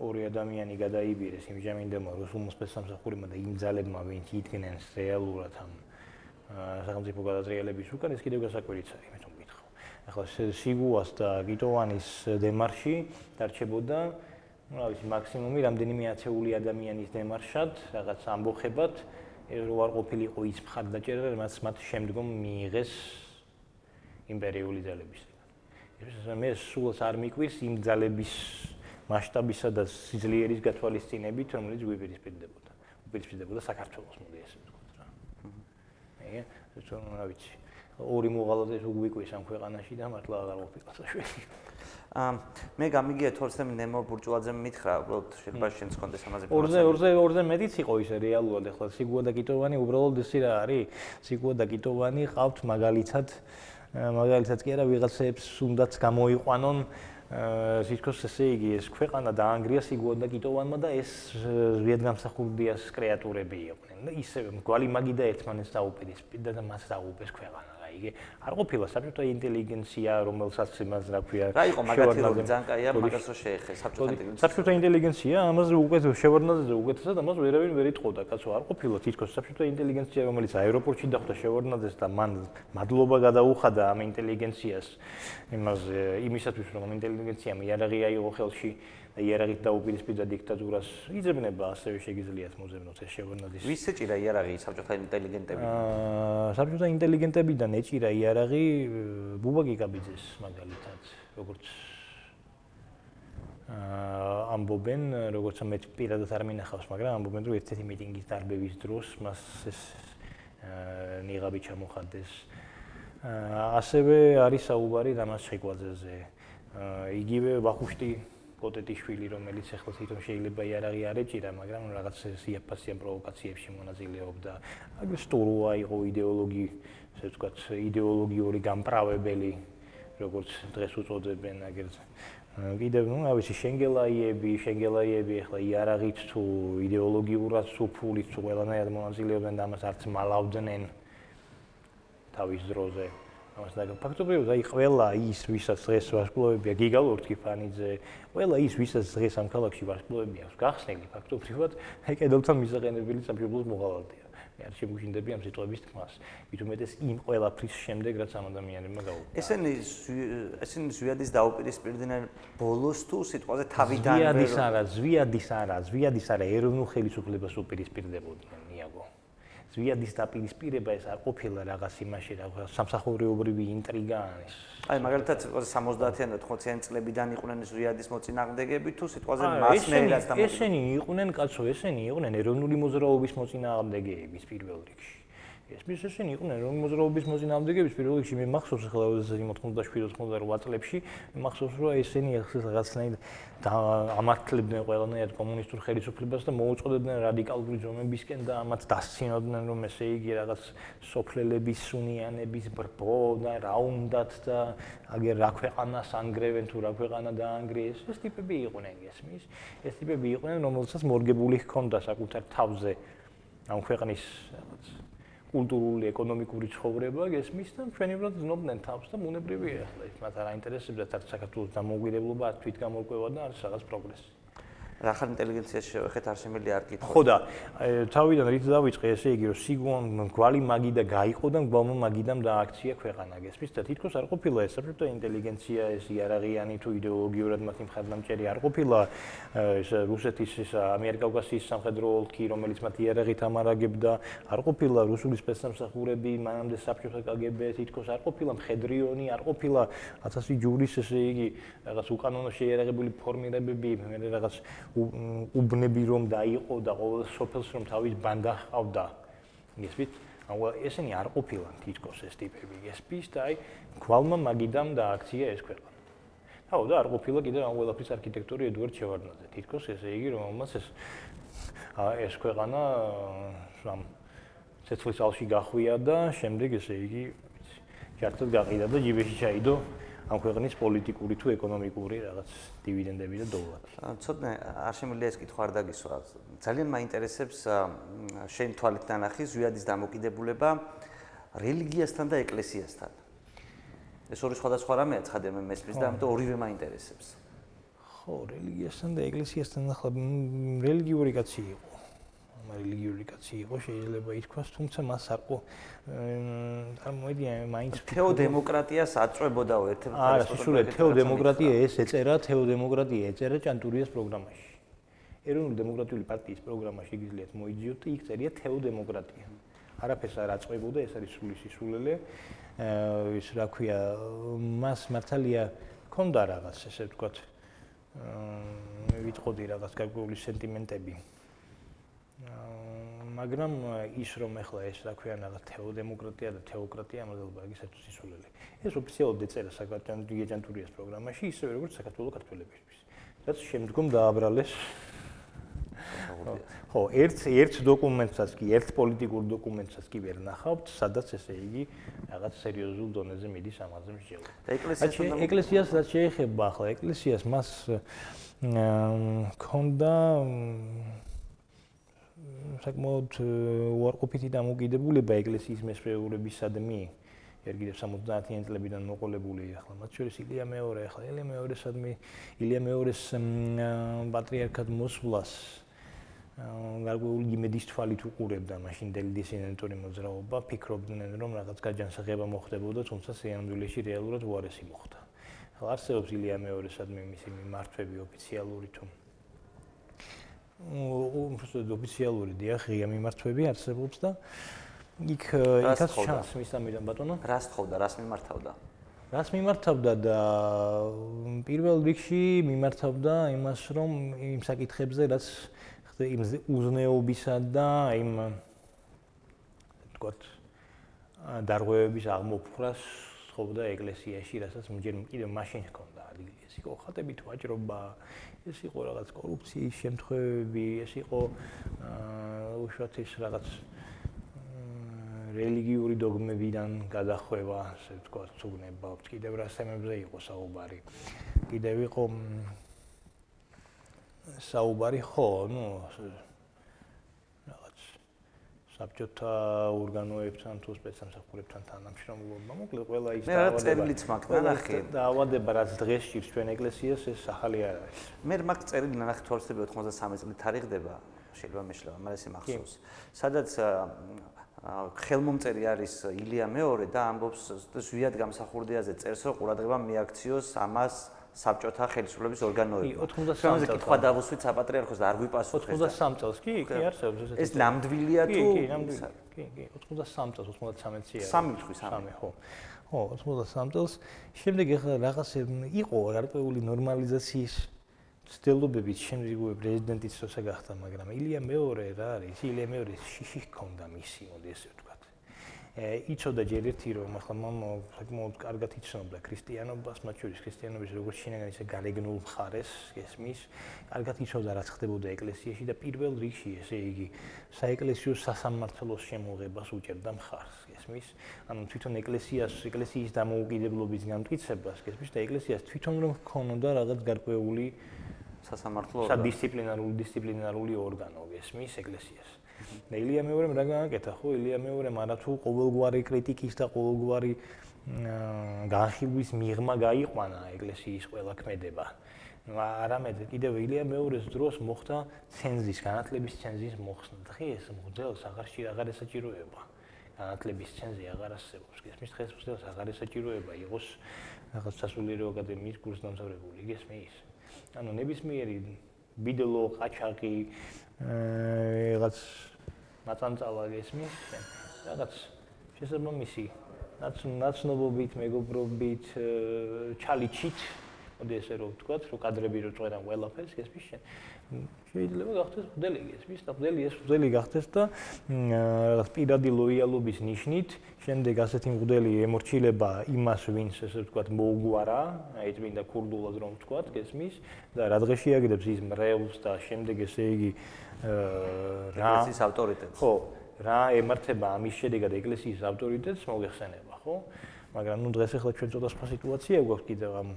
ორი ადამიანი გადაიბირეს იმჟამინდემა რუსულ სპეცსამსახურებმა და იმ ძალებმა ვინც იდგნენ რეალურად ამ სახელმწიფო გადატრიალების უკან ეს კიდევ გასაკვირიც არის მე თვითონ მითხო. ახლა სიგუას და გიტოვანის დემარში დარჩებოდა ну, რა ვიცი, მაქსიმუმი რამდენიმე ათეული ადამიანის დემარშად, რაღაც ამბოხებად, რო არ ყოფილიყო ის მხარდაჭერა, რაც მათ შემდგომ მიიღეს იმპერიული ძალების. ეს მე სულს არ მიკვირს იმ ძალების მასშტაბისა და სიძლიერის გათვალისწინებით, რომელიც გვიპირისპირდებოდა. უპირისპირდებოდა საქართველოს მოდი ესე ვთქვა. მე თვითონ რა ვიცი. ორი მოღალატე თუ გვიკვის ამ ქვეყანაში და მართლა აღარ ყოფილა საშველი აა მე გამიგია თორსემ ნემო ბურჭულაძემ მითხრა უბრალოდ შეიძლება შენც კონდეს ამაზე ორზე ორზე ორზე მეტიც იყო ისე რეალურად ახლა სიგუა და კიტოვანი უბრალოდ ისე რა არის? სიგუა და კიტოვანი ყავთ მაგალითად მაგალითად კი არა ვიღაცებს უნდაც გამოიყვანონ სიტყვის ესე იგი ეს ქვეყანა დაანგრია სიგუა და კიტოვანმა და ეს ვიეტნამსახურდიას კრეატურები იყვნენ. და ისე მგვალი მაგი და ერთმანეთს დაუპირისპირდა და მას დაუპეს ქვეყანა იგი არ ყოფილა საბჭოთა ინტელიგენცია, რომელსაც იმას რა ქვია. რა იყო მაგათი როლი ძალიან კაია, მაგას რო შეეხე საბჭოთა ინტელიგენცია. საბჭოთა ინტელიგენცია ამაზე უკეთ შევარდნაძეზე უკეთესად ამას ვერავინ ვერ იტყოდა, კაცო არ ყოფილა თითქოს საბჭოთა ინტელიგენცია, რომელიც აეროპორტში დახვდა შევარდნაძეს და მან მადლობა გადაუხადა ამ ინტელიგენციას იმაზე იმისათვის რომ ინტელიგენციამ იარაღი აიღო ხელში იარაღით დაუპირისპირდა დიქტატურას იძებნება ასევე შეგიძლიათ მოძებნოთ ეს შევარდნაძის ვის ეჭირა იარაღი საბჭოთა ინტელიგენტები? აა საბჭოთა ინტელიგენტებიდან ეჭირა იარაღი ბუბა გიგაბიძეს მაგალითად როგორც აა ამბობენ როგორც მე პირადად არ მინახავს მაგრამ ამბობენ რომ ერთ-ერთი მიტინგის დარბევის დროს მას ეს აა ნიღაბი ჩამოხადეს. აა ასევე არის საუბარი დამას შეკვაძეზე აა იგივე ვახუშტი კოტეტიშვილი, რომელიც ახლა თვითონ შეიძლება იარაღი არ ეჭირა, მაგრამ რაღაც სიაფასიან პროვოკაციებში მონაწილეობდა. აგესტურუა იყო იდეოლოგი, ასე ვთქვათ, იდეოლოგიური გამправებელი, როგორც დღეს უწოდებენ აგერც. კიდევ ნუ რა ვიცი შენგელაიები, შენგელაიები ახლა იარაღით თუ იდეოლოგიურად თუ ფულით თუ ყველანაირად მონაწილეობდნენ და ამას არც მალავდნენ თავის ძროზე. ამას და ფაქტობრივად აი ყველა ის ვისაც დღეს ვარსკვლავებია გიგა ლორთქიფანიძე ყველა ის ვისაც დღეს ამ ქალაქში ვარსკვლავებია გახსნილი ფაქტობრივად აი კედელთან მიზაღენებელი სამშობლოს მოღალატეა. მე არ შემოგინდები ამ სიტყვების თქმას. მithumetes იმ ყველაფრის შემდეგ რაც ამ ადამიანებმა გაუყო ესენი ესენი ზვიადის დაუპირისპირდნენ ბოლოს თუ სიტყვაზე თავიდან ზვიადის არა ზვიადის არა ზვიადის არა ეროვნულ ხელისუფლებას უპირისპირდებოდნენ ზვიადის დაპირისპირება ეს არ ყოფილა რაღაც იმაში რა სამსახურეობრივი ინტრიგა არის. აი მაგალითად 70-იან და 80-იან წლებიდან იყვნენ ზვიადის მოწინააღმდეგეები თუ სიტყვაზე მასმედიას და ესენი იყვნენ კაცო ესენი იყვნენ ეროვნული მოძრაობის მოწინააღმდეგეების პირველ რიგში. ეს მის ესენი იყვნენ რომ მოძრაობის მოწინააღმდეგეების პირველ რიგში მე მახსოვს ახლა 97-98 წლებში მახსოვს რომ ესენი ახლა რაღაცნაირად და ამართლებდნენ ყველანაირად კომუნისტურ ხელისუფლებას და მოუწოდებდნენ რადიკალური ზომებისკენ და ამათ დასცინოდნენ რომ ესე იგი რაღაც სოფლელების სუნიანების ბრბო და რა უნდათ და აგერ რა ქვეყანას ანგრევენ თუ რა ქვეყანა დაანგრიეს. ეს ტიპები იყვნენ გესმის ეს ტიპები იყვნენ რომელსაც მორგებული ჰქონდა საკუთარ თავზე ამ ქვეყნის კულტურული, ეკონომიკური ცხოვრება გესმის და ჩვენი უბრალოდ ზნობდნენ თავს და მონებრივია ახლა ის მათ არ აინტერესებდათ არც საქართველოს დამოუკიდებლობა, არც თვითგამოკვევა და არც რაღაც პროგრესი. რა ხარ ინტელიგენციაში შევეხეთ არ შემიძლია არ გითხო. ხო და თავიდან რით დავიწყე ესე იგი რომ სიგონ გვალი მაგი და გაიყო და გვალმა მაგიდან დააქცია ქვეყანა გესმის და თითქოს არ ყოფილა ეს საბჭოთა ინტელიგენცია ეს იარაღიანი თუ იდეოლოგიურად მათი მხარდამჭერი არ ყოფილა. ეს რუსეთის ეს ამიერკავკასიის სამხედრო ოლქი რომელიც მათ იარაღით ამარაგებდა არ ყოფილა. რუსული სპეცსამსახურები მანამდე საბჭოთა კგბ თითქოს არ ყოფილა. მხედრიონი არ ყოფილა. 1000 ჯურის ესე იგი რაღაც უკანონო შეიარაღებული ფორმირებები მე რაღაც უბნები რომ დაიყო და ყოველ სოფელს რომ თავის ბანდა ჰყავდა. ისვით, ანუ ესენი არ ყოფილან თითქოს ეს ტიპები. ესპის და აი გვალმა მაგიდამ დააქცია ეს ქვეყანა. აუ და არ ყოფილა კიდევ ამ ყველაფრის არქიტექტორი ედუარდ შევარდნაძე. თითქოს ესე იგი რომ მას ეს ეს ქვეყანა სამ ცეცხლის ალში გახვია და შემდეგ ესე იგი ჯართად გაყიდა და ჯიბეში ჩაიდო ამ ქვეყნის პოლიტიკური თუ ეკონომიკური რაღაც დივიდენდები და დოლარი. ცოტნე არ შემიძლია ეს კითხვა არ დაგისვა. ძალიან მაინტერესებს შენ თვალით დანახი ზვიადის დამოკიდებულება რელიგიასთან და ეკლესიასთან. ეს ორი სხვადასხვა რამეა, ცხადია მე მესმის და ამიტომ ორივე მაინტერესებს. ხო, რელიგიასთან და ეკლესიასთან ახლა რელიგიური კაცი იყო. რელიგიური კაცი იყო, შეიძლება ითქვას, თუმცა მას არ ყო წარმოიდგინე მაინც თეოდემოკრატიას აწვებოდაო ერთ-ერთი არა, სულე თეოდემოკრატია ეს ეწერა, თეოდემოკრატია ეწერა ჭანტურიას პროგრამაში. ეროვნული დემოკრატიული პარტიის პროგრამაში იგიძლიათ მოიძიოთ, იქ წერია თეოდემოკრატია. არაფერს არ აწვებოდა, ეს არის სული სისულელე. ის რა ქვია, მას მართალია ქონდა რაღაც, ესე ვთქვათ. აა ვიტყოდი რაღაც გარკვეული სენტიმენტები. მაგრამ ის რომ ახლა ეს რა ქვია რაღაც თეოდემოკრატია და თეოკრატია ამაზელობა ის ერთ სისულელი. ეს ოფიციალურად ეწერა საქართველოს დიეჯანტურიას პროგრამაში, ისევე როგორც საქართველოს კათოლიკებისთვის. რაც შემდგომ დააბრალეს ხო, ერთ ერთ დოკუმენტსაც კი, ერთ პოლიტიკურ დოკუმენტსაც კი ვერ ნახავთ, სადაც ესე იგი რაღაც სერიოზულ დონეზე მიდის ამაზე მსჯელობა. და ეკლესიას ეკლესიას რაც შეეხება ახლა ეკლესიას მას მქონდა საკმაოდ უარყოფითი დამოკიდებულება ეკლესიის მესვეურებისადმი ჯერ კიდევ 70-იან წლებიდან მოყოლებული ახლა. მათ შორის ილია მეორე ახლა ილია მეორესადმი ილია მეორეს პატრიარქად მოსვლას გარკვეული იმედის თვალით უყურებდა. მაშინ დელიდისინენტური მოძრაობა, ფიქრობდნენ რომ რაღაც გაჯანსაღება მოხდებოდა, თუმცა სიამდვილეში რეალურად უარესი მოხდა. ახლა არსებობს ილია მეორესადმი მისი მიმართვები ოფიციალური თუ უბრალოდ ოფიციალური დიახ, ღია მიმართვები არსებობს და იქ იქაც ჩანს მის ამიდან ბატონო. რას თხოვდა, რას მიმართავდა? რას მიმართავდა და პირველ რიგში მიმართავდა იმას, რომ იმ საკითხებზე, რაც იმ უზნეობისა და იმ თქოთ დარღვევების აღმოფხვრას ხობდა ეკლესიაში, რასაც ჯერ კიდევ მაშინ ჰქონდა ადგილი. ეს იყო ხატებით ვაჭრობა, ეს იყო რაღაც კორუფციის შემთხვევები, ეს იყო აა უშუალოდ ის რაღაც რელიგიური დოგმებიდან გადახვევა, ასე ვთქვათ, ცუგნება, კიდევ რა თემებზე იყო საუბარი. კიდევ იყო საუბარი ხო, ну, საბჭოთა ორგანოებთან თუ სპეცსამსახურებთან თანამშრომლობა, მოკლედ ყველა ის დაავადება. მე წერილიც მაქვს ნახე. დაავადება რაც დღეს ჭირს ჩვენ ეკლესიას, ეს ახალი არ არის. მე მაქვს წერილი ნახე თვალსები 93 წელი თარიღდება, შეიძლება მეშლება, მაგრამ ეს მახსოვს. სადაც ხელმომწერი არის ილია მეორე და ამბობს ზვიად გამსახურდიაზე წერს რომ ყურადღება მიაქციოს ამას საბჭოთა ხელისუფლების ორგანოები. 93 წელს კითხვა დავუსვით საპატრიარქოს და არ გვიპასუხეს. 93 წელს კი, კი არსებობს ეს. ეს ნამდვილია თუ კი, კი, ნამდვილია. კი, კი, 93 წელს 93-ია. 3 თქვი 3. ხო. ხო, 93 წელს. შემდეგ ახლა რაღაც იყო გარკვეული ნორმალიზაციის ცდილობებით შემდეგ უკვე პრეზიდენტიც თორსა გახდა, მაგრამ ილია მეორე რა არის? ილია მეორე შიში ჰქონდა მისი, მოდი ესე ვთქვა. იცოდა ჯერ ერთი რომ ახლა მამა საკმაოდ კარგად იცნობდა ქრისტიანობას, მათ შორის ქრისტიანობის როგორც შინაგან ისე გარეგნულ მხარეს, ესმის, კარგად იცოდა რაც ხდებოდა ეკლესიაში და პირველ რიგში ესე იგი საეკლესიო სასამართლოს შემოღებას უჭერდა მხარს, ესმის. ანუ თვითონ ეკლესიას, ეკლესიის დამოუკიდებლობის განმტკიცებას, ესმის და ეკლესიას თვითონ რომ ჰქონოდა რაღაც გარკვეული სასამართლო სადისციპლინარული დისციპლინარული ორგანო, ესმის ეკლესიას. და ილია მეორემ რა გააკეთა ხო? ილია მეორემ არათუ ყოველგვარი კრიტიკის და ყოველგვარი განხილვის მიღმა გაიყვანა ეკლესიის ყველა ქმედება. არამედ კიდევ ილია მეორეს დროს მოხდა ცენზის განათლების ცენზის მოხსნა დღეს მღვდელს აღარში აღარ ესაჭიროება. განათლების ცენზი აღარ არსებობს გესმის დღეს მღვდელს აღარ ესაჭიროება იყოს რაღაც სასულიერო აკადემიის კურსდამთავრებული გესმის ანუ ნებისმიერი ბიდლო ყაჩაღი რაღაც მაწანწალა გესმის შენ რაღაც შესაბამისი ნაცნობობით მეგობრობით ჩალიჩით. მოდი ესე რომ ვთქვათ რომ კადრები რო წვერან ყველაფერს გესმის შენ შეიძლება გახდეს მოდელი გესმის და მოდელი ეს მოდელი გახდეს და რაღაც პირადი ლოიალობის ნიშნით შემდეგ ასეთი მოდელი ემორჩილება იმას ვინც ესე ვთქვათ მოუგვარა აი წმინდა ქურდულად რომ ვთქვათ გესმის და რა დღეში აგდებს ის მრევლს და შემდეგ ესე იგი რა ეკლესიის ავტორიტეტს. ხო, რა ემართება ამის შედეგად ეკლესიის ავტორიტეტს მოიხსენება, ხო? მაგრამ ნუ დღეს ახლა ჩვენ ცოტა სხვა სიტუაცია გვაქვს კიდევ ამ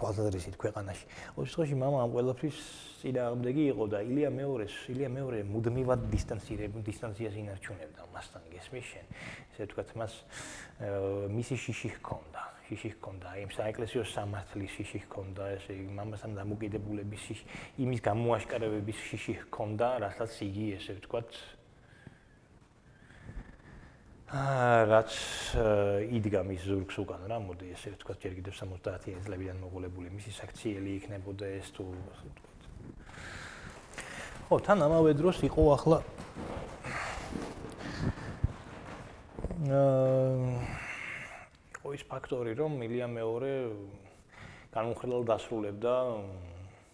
თვალსაზრისით ქვეყანაში. ოღონდ შემთხვევაში мама ამ ყველაფრის წინააღმდეგი იყო და ილია მეორეს, ილია მეორე მუდმივად დისტანცირებ, დისტანციას ინარჩუნებდა მასთან გესმის შენ. ესე ვთქვათ, მას მისი შიში ჰქონდა. შიში ჰქონდა, აი საეკლესიო სამართლის შიში ჰქონდა, ესე იგი მამასთან დამოკიდებულების შიში, იმის გამოაშკარებების შიში ჰქონდა, რასაც იგი ესე ვთქვათ აა რაც იდგა მის ზურგს უკან რა, მოდი ესე ვთქვათ, ჯერ კიდევ 70-იან წლებიდან მოყოლებული მისი საქციელი იქნებოდა ეს თუ ასე ვთქვათ. ხო, თან ამავე დროს იყო ახლა აა ის ფაქტორი, რომ მილია მეორე განუხრელად დასრულებდა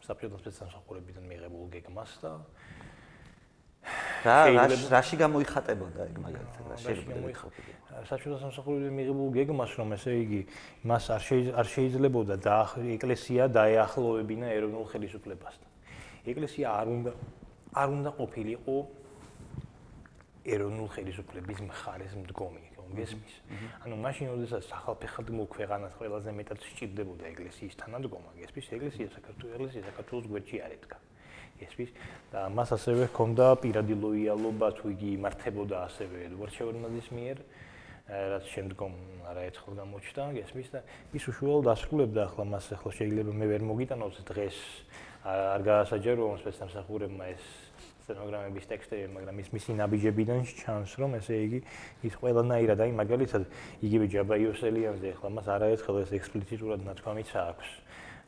საბჭოთა სპეცსამსახურებიდან მიღებულ გეგმას და რა რაში გამოიხატებოდა ეგ მაგალითად რა შეიძლება საბჭოთა სამსახურებიდან მიღებულ გეგმას რომ ესე იგი მას არ არ შეიძლებოდა და ეკლესია დაეახლოვებინა ეროვნულ ხელისუფლებასთან. ეკლესია არ უნდა არ უნდა ყოფილიყო ეროვნულ ხელისუფლების მხარეს მდგომი. გესმის. ანუ მაშინ როდესაც ახალფეხადმო ქვეყანას ყველაზე მეტად სჭირდებოდა ეკლესიის თანადგომა, გესმის, ეკლესია საქართველოს ეკლესია საქართველოს გვერდში არ ედგა. გესმის? და მას ასევე ჰქონდა პირადი ლოიალობა, თუ იგი იმართებოდა ასევე ედვარდ შევარდნაძის მიერ. რაც შემდგომ არაერთხელ გამოჩნდა, გესმის და ის უშუალოდ ასრულებდა ახლა მას ახლა შეიძლება მე ვერ მოგიტანოს დღეს არ გაასაჯერო სპეცსამსახურებმა ეს სტენოგრამების ტექსტები, მაგრამ ის მისი ნაბიჯებიდან ჩანს, რომ ესე იგი ის ყველანაირად აი მაგალითად იგივე ჯაბაიოსელიანზე ახლა მას არაერთხელ ეს ექსპლიციტურად ნათქვამიც აქვს.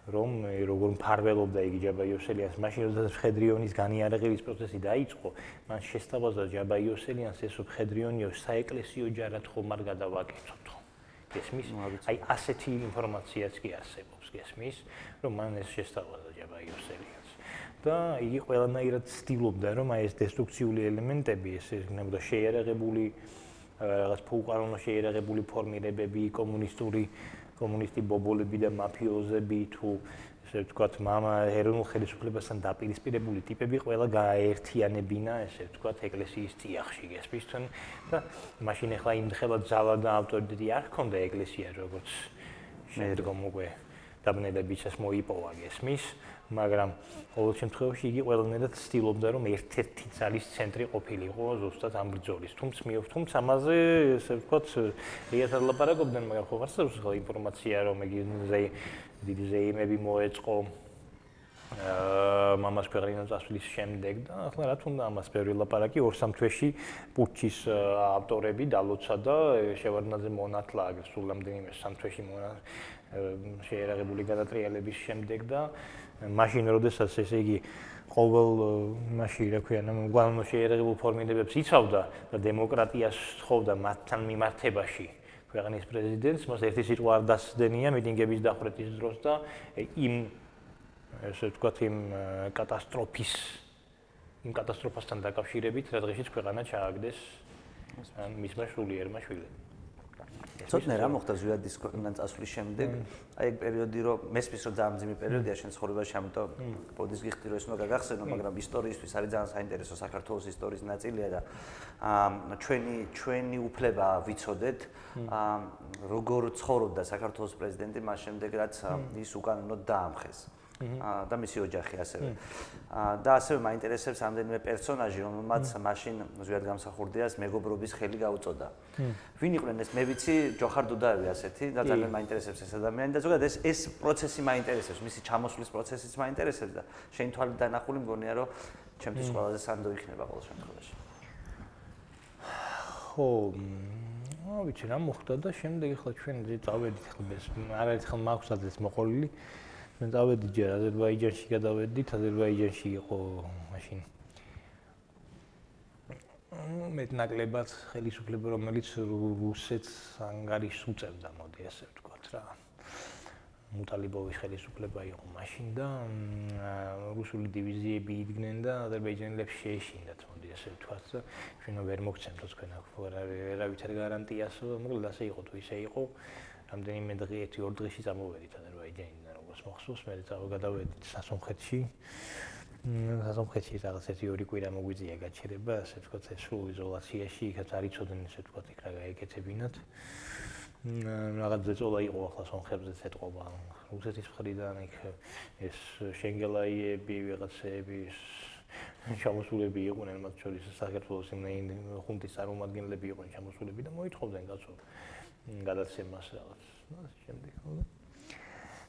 რომ როგორ მფარველობდა იგი ჯაბაიოსელიანს, მაშინ როდესაც ფედრიონის განიარაღების პროცესი დაიწყო, მან შესთავაზა ჯაბაიოსელიანს ეს ფედრიონიო საეკლესიო ჯარად ხომ არ გადავაკეთოთ. გესმის? აი ასეთი ინფორმაციაც კი არსებობს, გესმის? რომ მან ეს შესთავაზა ჯაბაიოსელიანს. და იგი ყველანაირად ცდილობდა, რომ აი ეს დესტრუქციული ელემენტები, ეს იქნებოდა შეიარაღებული რაღაც ფულკარონო შეიარაღებული ფორმირებები, კომუნისტური კომუნისტი ბობოლები და მაფიოზები თუ ესე ვთქვათ, мама ეროვნულ ხელისუფლებასთან დაპირისპირებული ტიპები ყველა გააერთიანებინა, ესე ვთქვათ, ეკლესიის წიაღში გესმის თან და მაშინ ახლა იმ ხელად ძალა და ავტორიტეტი არ ჰქონდა ეკლესია როგორც შემდგომ უკვე დაბნელებიჩას მოიპოვა გესმის, მაგრამ ყოველ შემთხვევაში იგი ყველანაირად ცდილობდა რომ ერთ-ერთი ძალის ცენტრი ყოფილიყო ზუსტად ამ ბრძოლის. თუმცა მიով თუმცა ამაზე ესე ვთქვათ, რეალურად ლაპარაკობდნენ, მაგრამ ხო არსებობს ხოლმე ინფორმაცია რომ იგი დიდი ზეიმები მოეწყო აა მამას ქვეყნიდან წასვლის შემდეგ და ახლა რა თქმა უნდა ამას ბევრი ლაპარაკი ორ სამ თვეში პუჩის ავტორები დალოცა და შევარდნაძე მონათლა სულ რამდენიმე სამ თვეში მონა შეერაღებული გადატრიალების შემდეგ და მაშინ როდესაც ესე იგი ყოველ მაშინ რა ქვია შეერაღებულ ფორმირებებს იცავდა და დემოკრატიას თხოვდა მათთან მიმართებაში ქვეყნის პრეზიდენტს მას ერთი სიტყვა არ დასდენია მიტინგების დახვრეტის დროს და იმ ესე ვთქვათ იმ კატასტროფის იმ კატასტროფასთან დაკავშირებით რა დღეშიც ქვეყანა ჩააგდეს მისმა სულიერმა შვილებმა ცოტნე რა მოხდა ზვიადის ქვეყნიდან წასვლის შემდეგ? აი ეგ პერიოდი რომ მესმის რომ ძალიან ძიმი პერიოდია შენ ცხოვრებაში, ამიტომ პოდის გიხდი რომ ეს უნდა გაგახსენო, მაგრამ ისტორიისთვის არის ძალიან საინტერესო საქართველოს ისტორიის ნაწილია და ჩვენი ჩვენი უფლება ვიცოდეთ, როგორ ცხოვრობდა საქართველოს პრეზიდენტი მას შემდეგ რაც ის უკანონოდ დაამხეს. და მისი ოჯახი ასევე. და ასევე მაინტერესებს ამდენიმე პერსონაჟი, რომელმაც მაშინ ზვიად გამსახურდიას მეგობრობის ხელი გაუწოდა. ვინ იყვნენ ეს? მე ვიცი, ჯოხარ დუდაევი ასეთი და ძალიან მაინტერესებს ეს ადამიანი და ზოგადად ეს ეს პროცესი მაინტერესებს, მისი ჩამოსვლის პროცესიც მაინტერესებს და შენ თვალით დანახული მგონია, რომ ჩემთვის ყველაზე სანდო იქნება ყოველ შემთხვევაში. ხო, აა ვიცი რა მოხდა და შემდეგ ახლა ჩვენ წავედით ხა ეს არაერთხელ მაქვს ადრეს მოყოლილი. მე დავედი ჯერ აზერბაიჯანში გადავედით, აზერბაიჯანში იყო მაშინ მეტნაკლებად ხელისუფლება, რომელიც რუსეთს ანგარიშს უწევდა, მოდი ასე ვთქვათ რა. მუტალიბოვის ხელისუფლება იყო მაშინ და რუსული დივიზიები იდგნენ და აზერბაიჯანელებს შეეშინდათ, მოდი ასე ვთქვათ. ჩვენ ვერ მოგცემთ თქვენ აქ ვერავითარ გარანტიას, მოკლედ ასე იყო თუ ისე იყო. რამდენიმე დღე, ერთი ორ დღეში წამოვედით აზერბაიჯანიდან. მოხსოვს, მე წავა გადავედით სასონხეთში. სასონხეთში რაღაც ერთი ორი კვირა მოგვიწია გაჩერება, ასე ვთქვათ, ეს სულ იზოლაციაში, იქაც არ იცოდნენ ესე ვთქვათ, იქ რა გაეკეთებინათ. რაღაც ზეწოლა იყო ახლა სონხებზეც ეთყობა. რუსეთის მხრიდან იქ ეს შენგელაიები, ვიღაცები ჩამოსულები იყვნენ მათ შორის საქართველოს იმ ხუნტის წარმომადგენლები იყვნენ ჩამოსულები და მოითხოვდნენ კაცო გადაცემას რაღაც. და შემდეგ ხო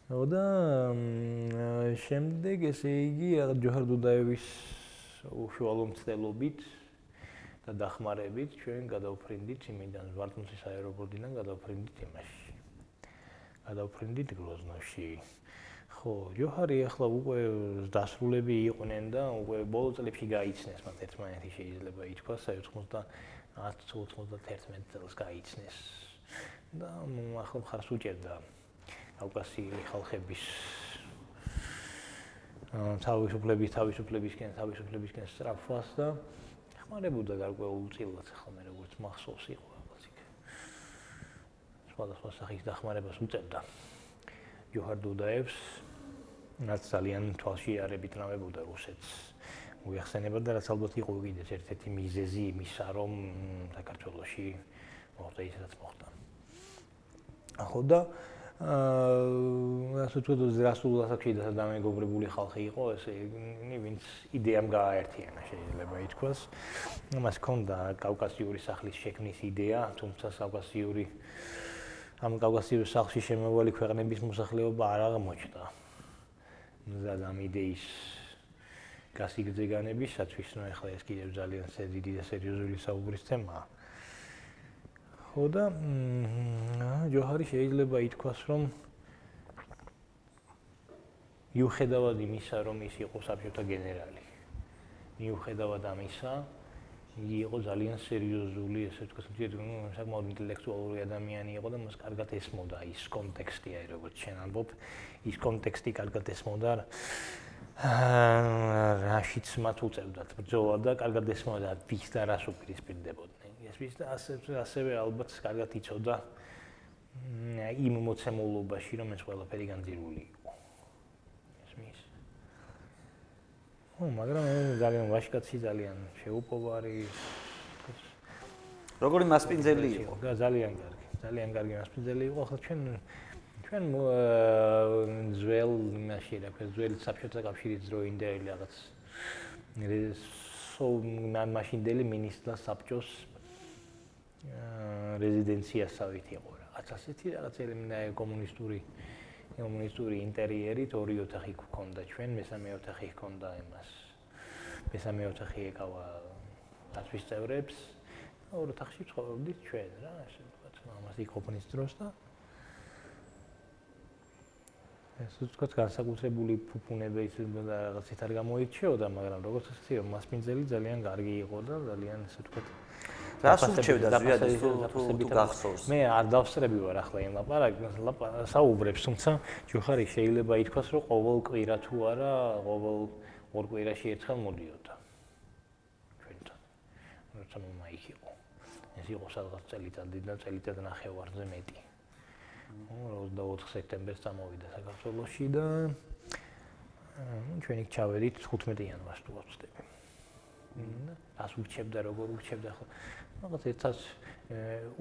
და და შემდეგ ესე იგი ჯოჰარ დუდაევის უშუალო მცდელობით და დახმარებით ჩვენ გადავფრინდით იმიდან ვარტმუსის აეროპორტიდან გადავფრინდით იმაში. გადავფრინდით გროზნოში. ხო, ჯოჰარი ახლა უკვე დასრულები იყვნენ და უკვე ბოლო წლებში გაიცნეს მათ ერთმანეთი შეიძლება ითქვას 90-91 წელს გაიცნეს. და ახლა მხარს უჭერდა კავკასიელი ხალხების თავისუფლების თავისუფლებისკენ თავისუფლებისკენ სწრაფვას და ხმარებოდა გარკვეულ წილად ხოლმე როგორც მახსოვს იყო რაღაც იქ. სხვადასხვა სახის დახმარებას უწევდა. ჯოჰარ დუდაევს რაც ძალიან თვალში არებით ნავებოდა რუსეთს. მოიხსენებოდა რაც ალბათ იყო კიდეც ერთ-ერთი მიზეზი იმისა რომ საქართველოსი მოხდა ისედაც მოხდა. ახო და ასე თუ ზრასულ ასაკში და დამეგობრებული ხალხი იყო, იგი, ვინც იდეამ გააერთიანა შეიძლება ითქვას. მას ჰქონდა კავკასიური სახლის შექმნის იდეა, თუმცა კავკასიური ამ კავკასიური სახლში შემოვალი ქვეყნების მოსახლეობა არ აღმოჩნდა. და ამ იდეის გასიგრძეგანებისათვის, ნუ ახლა ეს კიდევ ძალიან დიდი და სერიოზული საუბრის თემაა. ხო და ჯოჰარი შეიძლება ითქვას, რომ მიუხედავად იმისა, რომ ის იყო საბჭოთა გენერალი, მიუხედავად ამისა, იგი იყო ძალიან სერიოზული, ესე ვთქვათ, ну, საკმაოდ ინტელექტუალური ადამიანი იყო და მას კარგად ესმოდა ის კონტექსტი, აი როგორც შენ ამბობ, ის კონტექსტი კარგად ესმოდა. აა რაშიც მათ უწევდათ ბრძოლა და კარგად ესმოდა ვის და რას უპირისპირდებოდნენ. ეს ვის და ასე ასევე ალბათ კარგად იცოდა იმ მოცემულობაში, რომ ეს ყველაფერი განძირული იყო. ესმის. ო, მაგრამ ძალიან ვაშკაცი, ძალიან შეუპოვარი. როგორი მასპინძელი იყო? ძალიან კარგი, ძალიან კარგი მასპინძელი იყო, ხო ჩვენ ჩვენ ძველ იმაში რა ქვია ძველი საბჭოთა კავშირის დროინდელი რაღაც სო მაშინდელი მინისტრთა საბჭოს რეზიდენციასავით იყო რაღაც. ასეთი რაღაც ელემენტარი კომუნისტური კომუნისტური ინტერიერით ორი ოთახი გქონდა ჩვენ მესამე ოთახი გქონდა იმას. მესამე ოთახი ეკავა დაცვის წევრებს. ორ ოთახში ცხოვრობდით ჩვენ რა ასე ვთქვათ ამას იქ დროს და ეს უცბად განსაკუთრებული ფუფუნება ის რაღაცით არ გამოირჩეოდა, მაგრამ როგორც ასე მასპინძელი ძალიან კარგი იყო და ძალიან ესე ვთქვათ რას ურჩევდა ზვიადი თუ თუ გახსოვს? მე არ დავსწრები ვარ ახლა იმ ლაპარაკს, საუბრებს, თუმცა ჯოხარი შეიძლება ითქვას, რომ ყოველ კვირა თუ არა, ყოველ ორ კვირაში ერთხელ მოდიოდა. ჩვენთან. როცა მომაიქ იყო. ეს იყო სადღაც წელიწადი და წელიწად ნახევარზე მეტი. 24 სექტემბერს წამოვიდა საქართველოსში და ჩვენ იქ ჩავედით 15 იანვარს თუ ვწდები. და ას ურჩებდა როგორ ურჩებდა ხო? რაღაც ერთად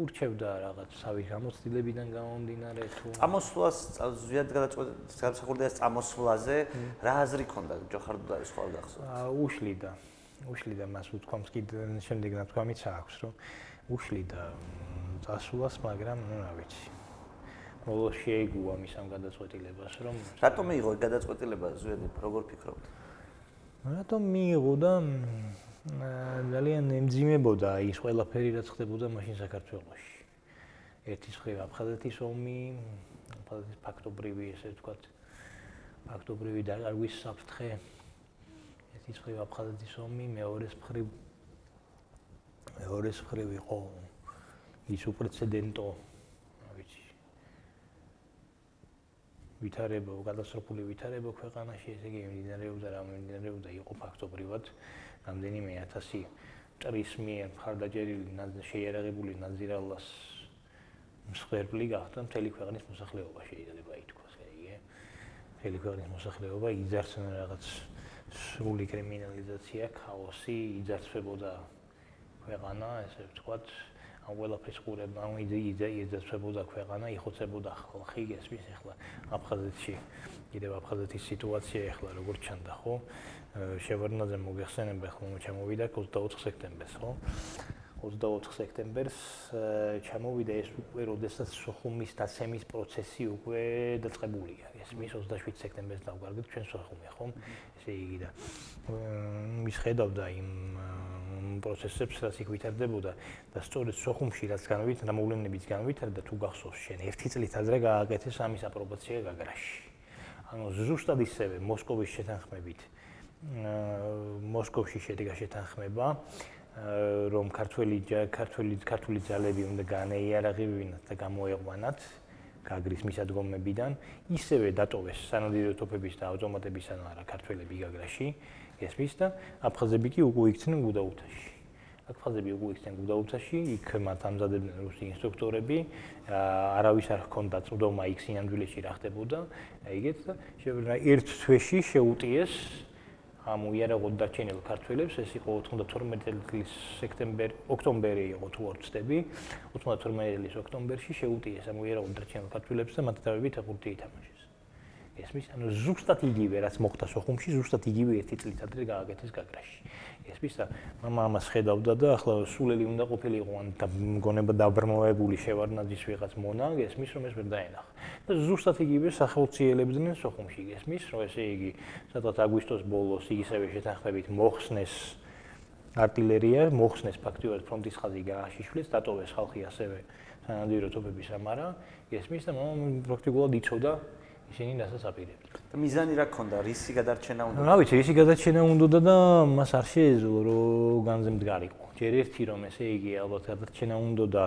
ურჩევდა რაღაც თავის გამოცდილებიდან გამომდინარე თუ წამოსვლას ზვიად გადაწყვეტა წამოსვლაზე რა აზრი ქონდა ჯოხარდუარის ხვალ გახსოვს? უშლიდა. უშლიდა მას უთქვამს კიდე შემდეგ ნათქვამიც აქვს რომ უშლიდა წასვლას, მაგრამ ნუ რა ვიცი. ბოლო შეიგუა მის ამ გადაწყვეტილებას რომ რატომ მიიღო გადაწყვეტილება ზვიადი როგორ ფიქრობთ რატომ მიიღო და ძალიან ემძიმებოდა ის ყველაფერი რაც ხდებოდა მაშინ საქართველოში. ერთის მხრივ აფხაზეთის ომი აფხაზეთის ფაქტობრივი ესე ვთქვათ ფაქტობრივი დაგარგვის საფრთხე. ერთის მხრივ აფხაზეთის ომი მეორეს მხრივ მეორეს მხრივ იყო ის უპრეცედენტო ვითარება, კატასტროფული ვითარება ქვეყანაში, ესე იგი მიმდინარეობდა რა მიმდინარეობდა იყო ფაქტობრივად რამდენიმე ათასი ტრის მიერ მხარდაჭერილი შეიარაღებული ნაზირალას მსხვერპლი გახდა მთელი ქვეყნის მოსახლეობა შეიძლება ითქვას, იგი. მთელი ქვეყნის მოსახლეობა იძარცნა რაღაც სრული კრიმინალიზაცია, ქაოსი, იძარცვებოდა ქვეყანა, ესე ვთქვათ, ამ ყველაფრის ყურება, ამ იდეა იძებსებოდა ქვეყანა, იხოცებოდა ხალხი, ესმის ახლა აფხაზეთში, კიდევ აფხაზეთის სიტუაცია ახლა როგორ ჩანდა, ხო? შევარნაძე მოგეხსენება ხომ ჩამოვიდა 24 სექტემბერს, ხო? 24 სექტემბერს ჩამოვიდა ეს უკვე, როდესაც სოხუმის დაცემის პროცესი უკვე დაწყებულია. ეს მის 27 სექტემბერს დავგარგეთ ჩვენ სოხუმი, ხო? ესე იგი და მის ხედავდა იმ პროცესებს, რაც იქ ვითარდებოდა და სწორედ სოხუმში რაც განვით, გამოვლენებიც განვითარდა თუ გახსოვს შენ, ერთი წლით ადრე გააკეთეს ამის აპრობაცია გაგრაში. ანუ ზუსტად ისევე მოსკოვის შეთანხმებით მოსკოვში შედგა შეთანხმება რომ ქართველი ქართველი ქართული ძალები უნდა განეიარაღებინათ და გამოეყვანათ გაგრის მისადგომებიდან ისევე დატოვეს სანადირო ტოფების და ავტომატების ანუ არა ქართველები გაგრაში ესმის და აფხაზები კი უკვე იქცნენ გუდაუთაში. აფხაზები უკვე იქცნენ გუდაუთაში, იქ მათ ამზადებდნენ რუსი ინსტრუქტორები, არავის არ ჰქონდა წვდომა იქ სინამდვილეში რა ხდებოდა, აიგეთ და შევრა ერთ თვეში შეუტიეს ამ უიარაღოდ დარჩენილ ქართველებს ეს იყო 92 წლის სექტემბერი, ოქტომბერი იყო თუ არ ვცდები. 92 წლის ოქტომბერში შეუტიეს ამ უიარაღოდ დარჩენილ ქართველებს და მათ დავებით ეხუთი ითამაშეს. ესმის, ანუ ზუსტად იგივე რაც მოხდა სოხუმში, ზუსტად იგივე ერთი წლის ადრე გააკეთეს გაგრაში. ესმის და мама ამას ხედავდა და ახლა სულელი უნდა ყოფილიყო ან მგონება დაბრმავებული შევარნაძის ვიღაც მონა, ესმის რომ ეს ვერ დაენახა. და ზუსტად იგივე სახელმწიფოებდნენ სოხუმში, ესმის, რომ ესე იგი, სადღაც აგვისტოს ბოლოს ისევე შეთანხმებით მოხსნეს артиლერია მოხსნეს ფაქტიურად ფრონტის ხაზი გააშიშვლეს, დატოვეს ხალხი ასევე სანადირო ტომების ამარა, ესმის და მამამ პრაქტიკულად იწოდა ისინი რასაც აპირებდნენ. და მიზანი რა ქონდა? რისი გადარჩენა უნდა? რა ვიცი, რისი გადარჩენა უნდა და მას არ შეეძლო რომ განზე მდგარიყო. ჯერ ერთი რომ ესე იგი ალბათ გადარჩენა უნდა და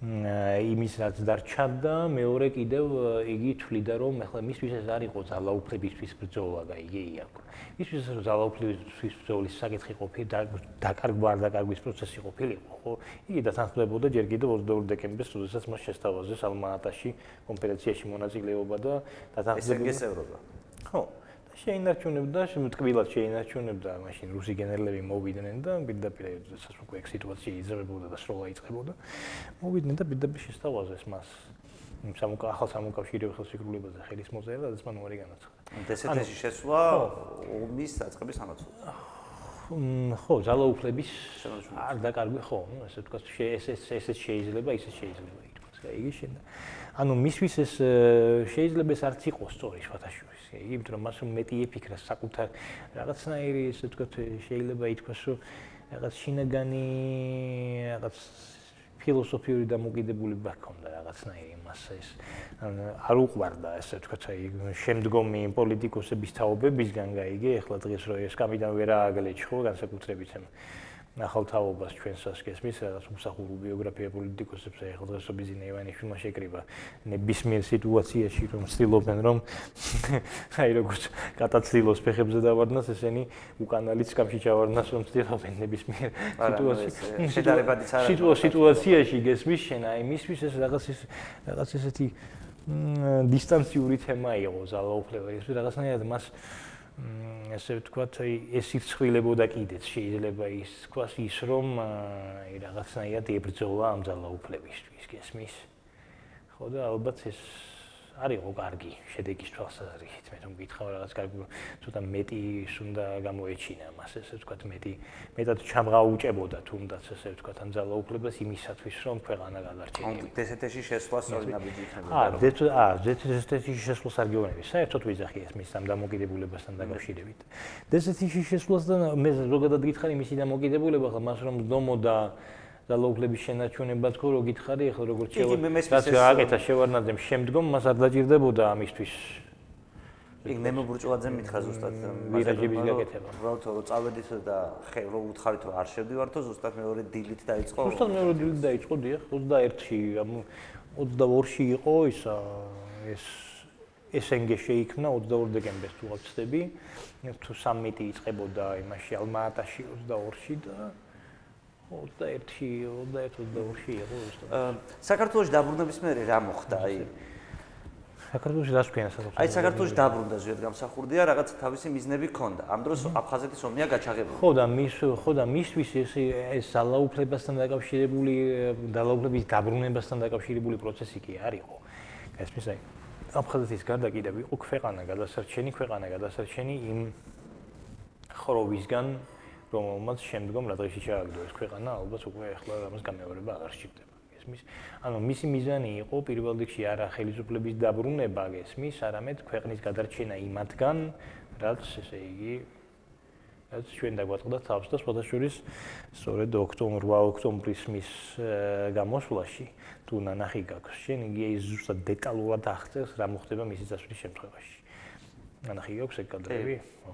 იმის რაც დარჩა და მეორე კიდევ იგი თვლიდა რომ ახლა მისთვის ეს არ იყო ძალაუფლებისთვის ბრძოლა და იგი აქვს. მისთვის ეს ძალაუფლებისთვის ბრძოლის საკითხი ყოფილი დაკარგვა არ დაკარგვის პროცესი ყოფილიყო, ხო? იგი დათანხმდებოდა ჯერ კიდევ 22 დეკემბერს, როდესაც მას შესთავაზეს ალმა-ატაში კონფერენციაში მონაწილეობა და დათანხმდება ეს ევროპა. ხო. შეინარჩუნებდა, შემოტკბილად შეინარჩუნებდა, მაშინ რუსი გენერლები მოვიდნენ და პირდაპირ ეცას უკვე ეგ სიტუაცია იზრდებოდა და სროლა იწყებოდა. მოვიდნენ და პირდაპირ შესთავაზეს მას. სამუკა ახალ სამუკავშირო ხელშეკრულებაზე ხელის მოწერა, რაც მან უარი განაცხადა. დსთ-ში შესვლა ომის დაწყების ამოცულა. ხო, ძალაუფლების არ დაკარგვი ხო, ну, ესე ვთქვათ, ეს ეს ეს შეიძლება, ისე შეიძლება ითქვას. იგი შენ ანუ მისთვის ეს შეიძლება ეს არც იყოს სწორი ისე, იმიტომ რომ მას მეტი ეფიქრა საკუთარ რაღაცნაირი, ესე ვთქვათ, შეიძლება ითქვას, რომ რაღაც შინაგანი რაღაც ფილოსოფიური დამოკიდებულება ჰქონდა რაღაცნაირი მას ეს. არ უყვარდა ესე ვთქვათ, აი შემდგომი პოლიტიკოსების თაობებისგან გაიგე, ეხლა დღეს რო ეს კამიდან ვერ ააგლეჩხო განსაკუთრებით ამ ახალთაობას ჩვენს ასკესმის რაღაც უსახურო ბიოგრაფია პოლიტიკოსებს ახლა დღესობიზინე ივანიშვილმა შეკრიბა. ნებისმიერ სიტუაციაში რომ ცდილობენ რომ აი როგორც კატაცილოს ფეხებზე დავარდნას ესენი უკანალი სკამში ჩავარდნას რომ ცდილობენ ნებისმიერ სიტუაციაში სიტუაციაში გესმის შენ აი მისთვის ეს რაღაც ის რაღაც ესეთი დისტანციური თემა იყო ზალაუფლება. ეს რაღაცნაირად მას ესე ვთქვათ, ეს ირცხვილებოდა კიდეც შეიძლება ის თქვას ის რომ აი რაღაცნაირად ებრძოლა ამ ძალაუფლებისთვის, გესმის? ხო და ალბათ ეს არისო კარგი შედეგის თვალსაზრისით მე რომ გითხავ რაღაც კარგი ცოტა მეტი უნდა გამოეჩინა მას ესე ვთქვათ მეტი მეტად ჩამღაუჭებოდა თუნდაც ესე ვთქვათ ამ ძალაუფლებას იმისათვის რომ ქვეყანა გადარჩენილიყო. ანუ დსთ-ში შესვლა სწორი ნაბიჯი იქნება. აა დსთ აა დსთ-ში შესვლა სარგეონები საერთოდ ვიზახი ეს მის ამ დამოკიდებულებასთან დაკავშირებით. დსთ-ში შესვლას და მე ზოგადად გითხარი მისი დამოკიდებულება ხა მას რომ დომოდა და ლოკლების შენარჩუნება თქო რო გითხარი ახლა როგორც შევარ რაც გააკეთა შევარნაძემ შემდგომ მას არ დაჭirdებოდა ამისთვის. იქ ნემო ბრჭულაძემ მითხა ზუსტად ვირაჯების გაკეთება. უბრალოდ რო წავედით და ხე რო უთხარით რომ არ შევდივართო ზუსტად მეორე დილით დაიწყო. ზუსტად მეორე დილით დაიწყო დიახ 21-ში 22-ში იყო ისა ეს ესენგე შეიქმნა 22 დეკემბერს თუ ვაცდები თუ სამიტი იწყებოდა იმაში ალმა-ატაში 22-ში და 21-ში, 21-22-ში იყო ზუსტად. საქართველოს დაბრუნების მერე რა მოხდა? აი საქართველოს რას ქვია საქართველოს? აი საქართველოს დაბრუნდა ზუსტად გამსახურდია, რაღაც თავისი მიზნები ჰქონდა. ამ დროს აფხაზეთის ომია გაჩაღებული. ხო და მის ხო და მისთვის ეს ეს ძალაუფლებასთან დაკავშირებული ძალაუფლების დაბრუნებასთან დაკავშირებული პროცესი კი არისო. ესმის აი აფხაზეთის გარდა კიდევ იყო ქვეყანა გადასარჩენი, ქვეყანა გადასარჩენი იმ ხროვისგან რომელმაც შემდგომ რა დღეში ჩააგდო ეს ქვეყანა, ალბათ უკვე ახლა ამას გამეორება აღარ სჭირდება. ესმის, ანუ მისი მიზანი იყო პირველ რიგში არა ხელისუფლების დაბრუნება, ესმის, არამედ ქვეყნის გადარჩენა იმათგან, რაც ესე იგი რაც ჩვენ დაგვაწყდა თავს და სხვადასხვის სწორედ ოქტომბერ 8 ოქტომბრის მის გამოსვლაში თუ ნანახი გაქვს. შენ იგი ზუსტად დეტალურად აღწერს რა მოხდება მისი წასვლის შემთხვევაში. ნანახი გაქვს ეგ კადრები? ხო.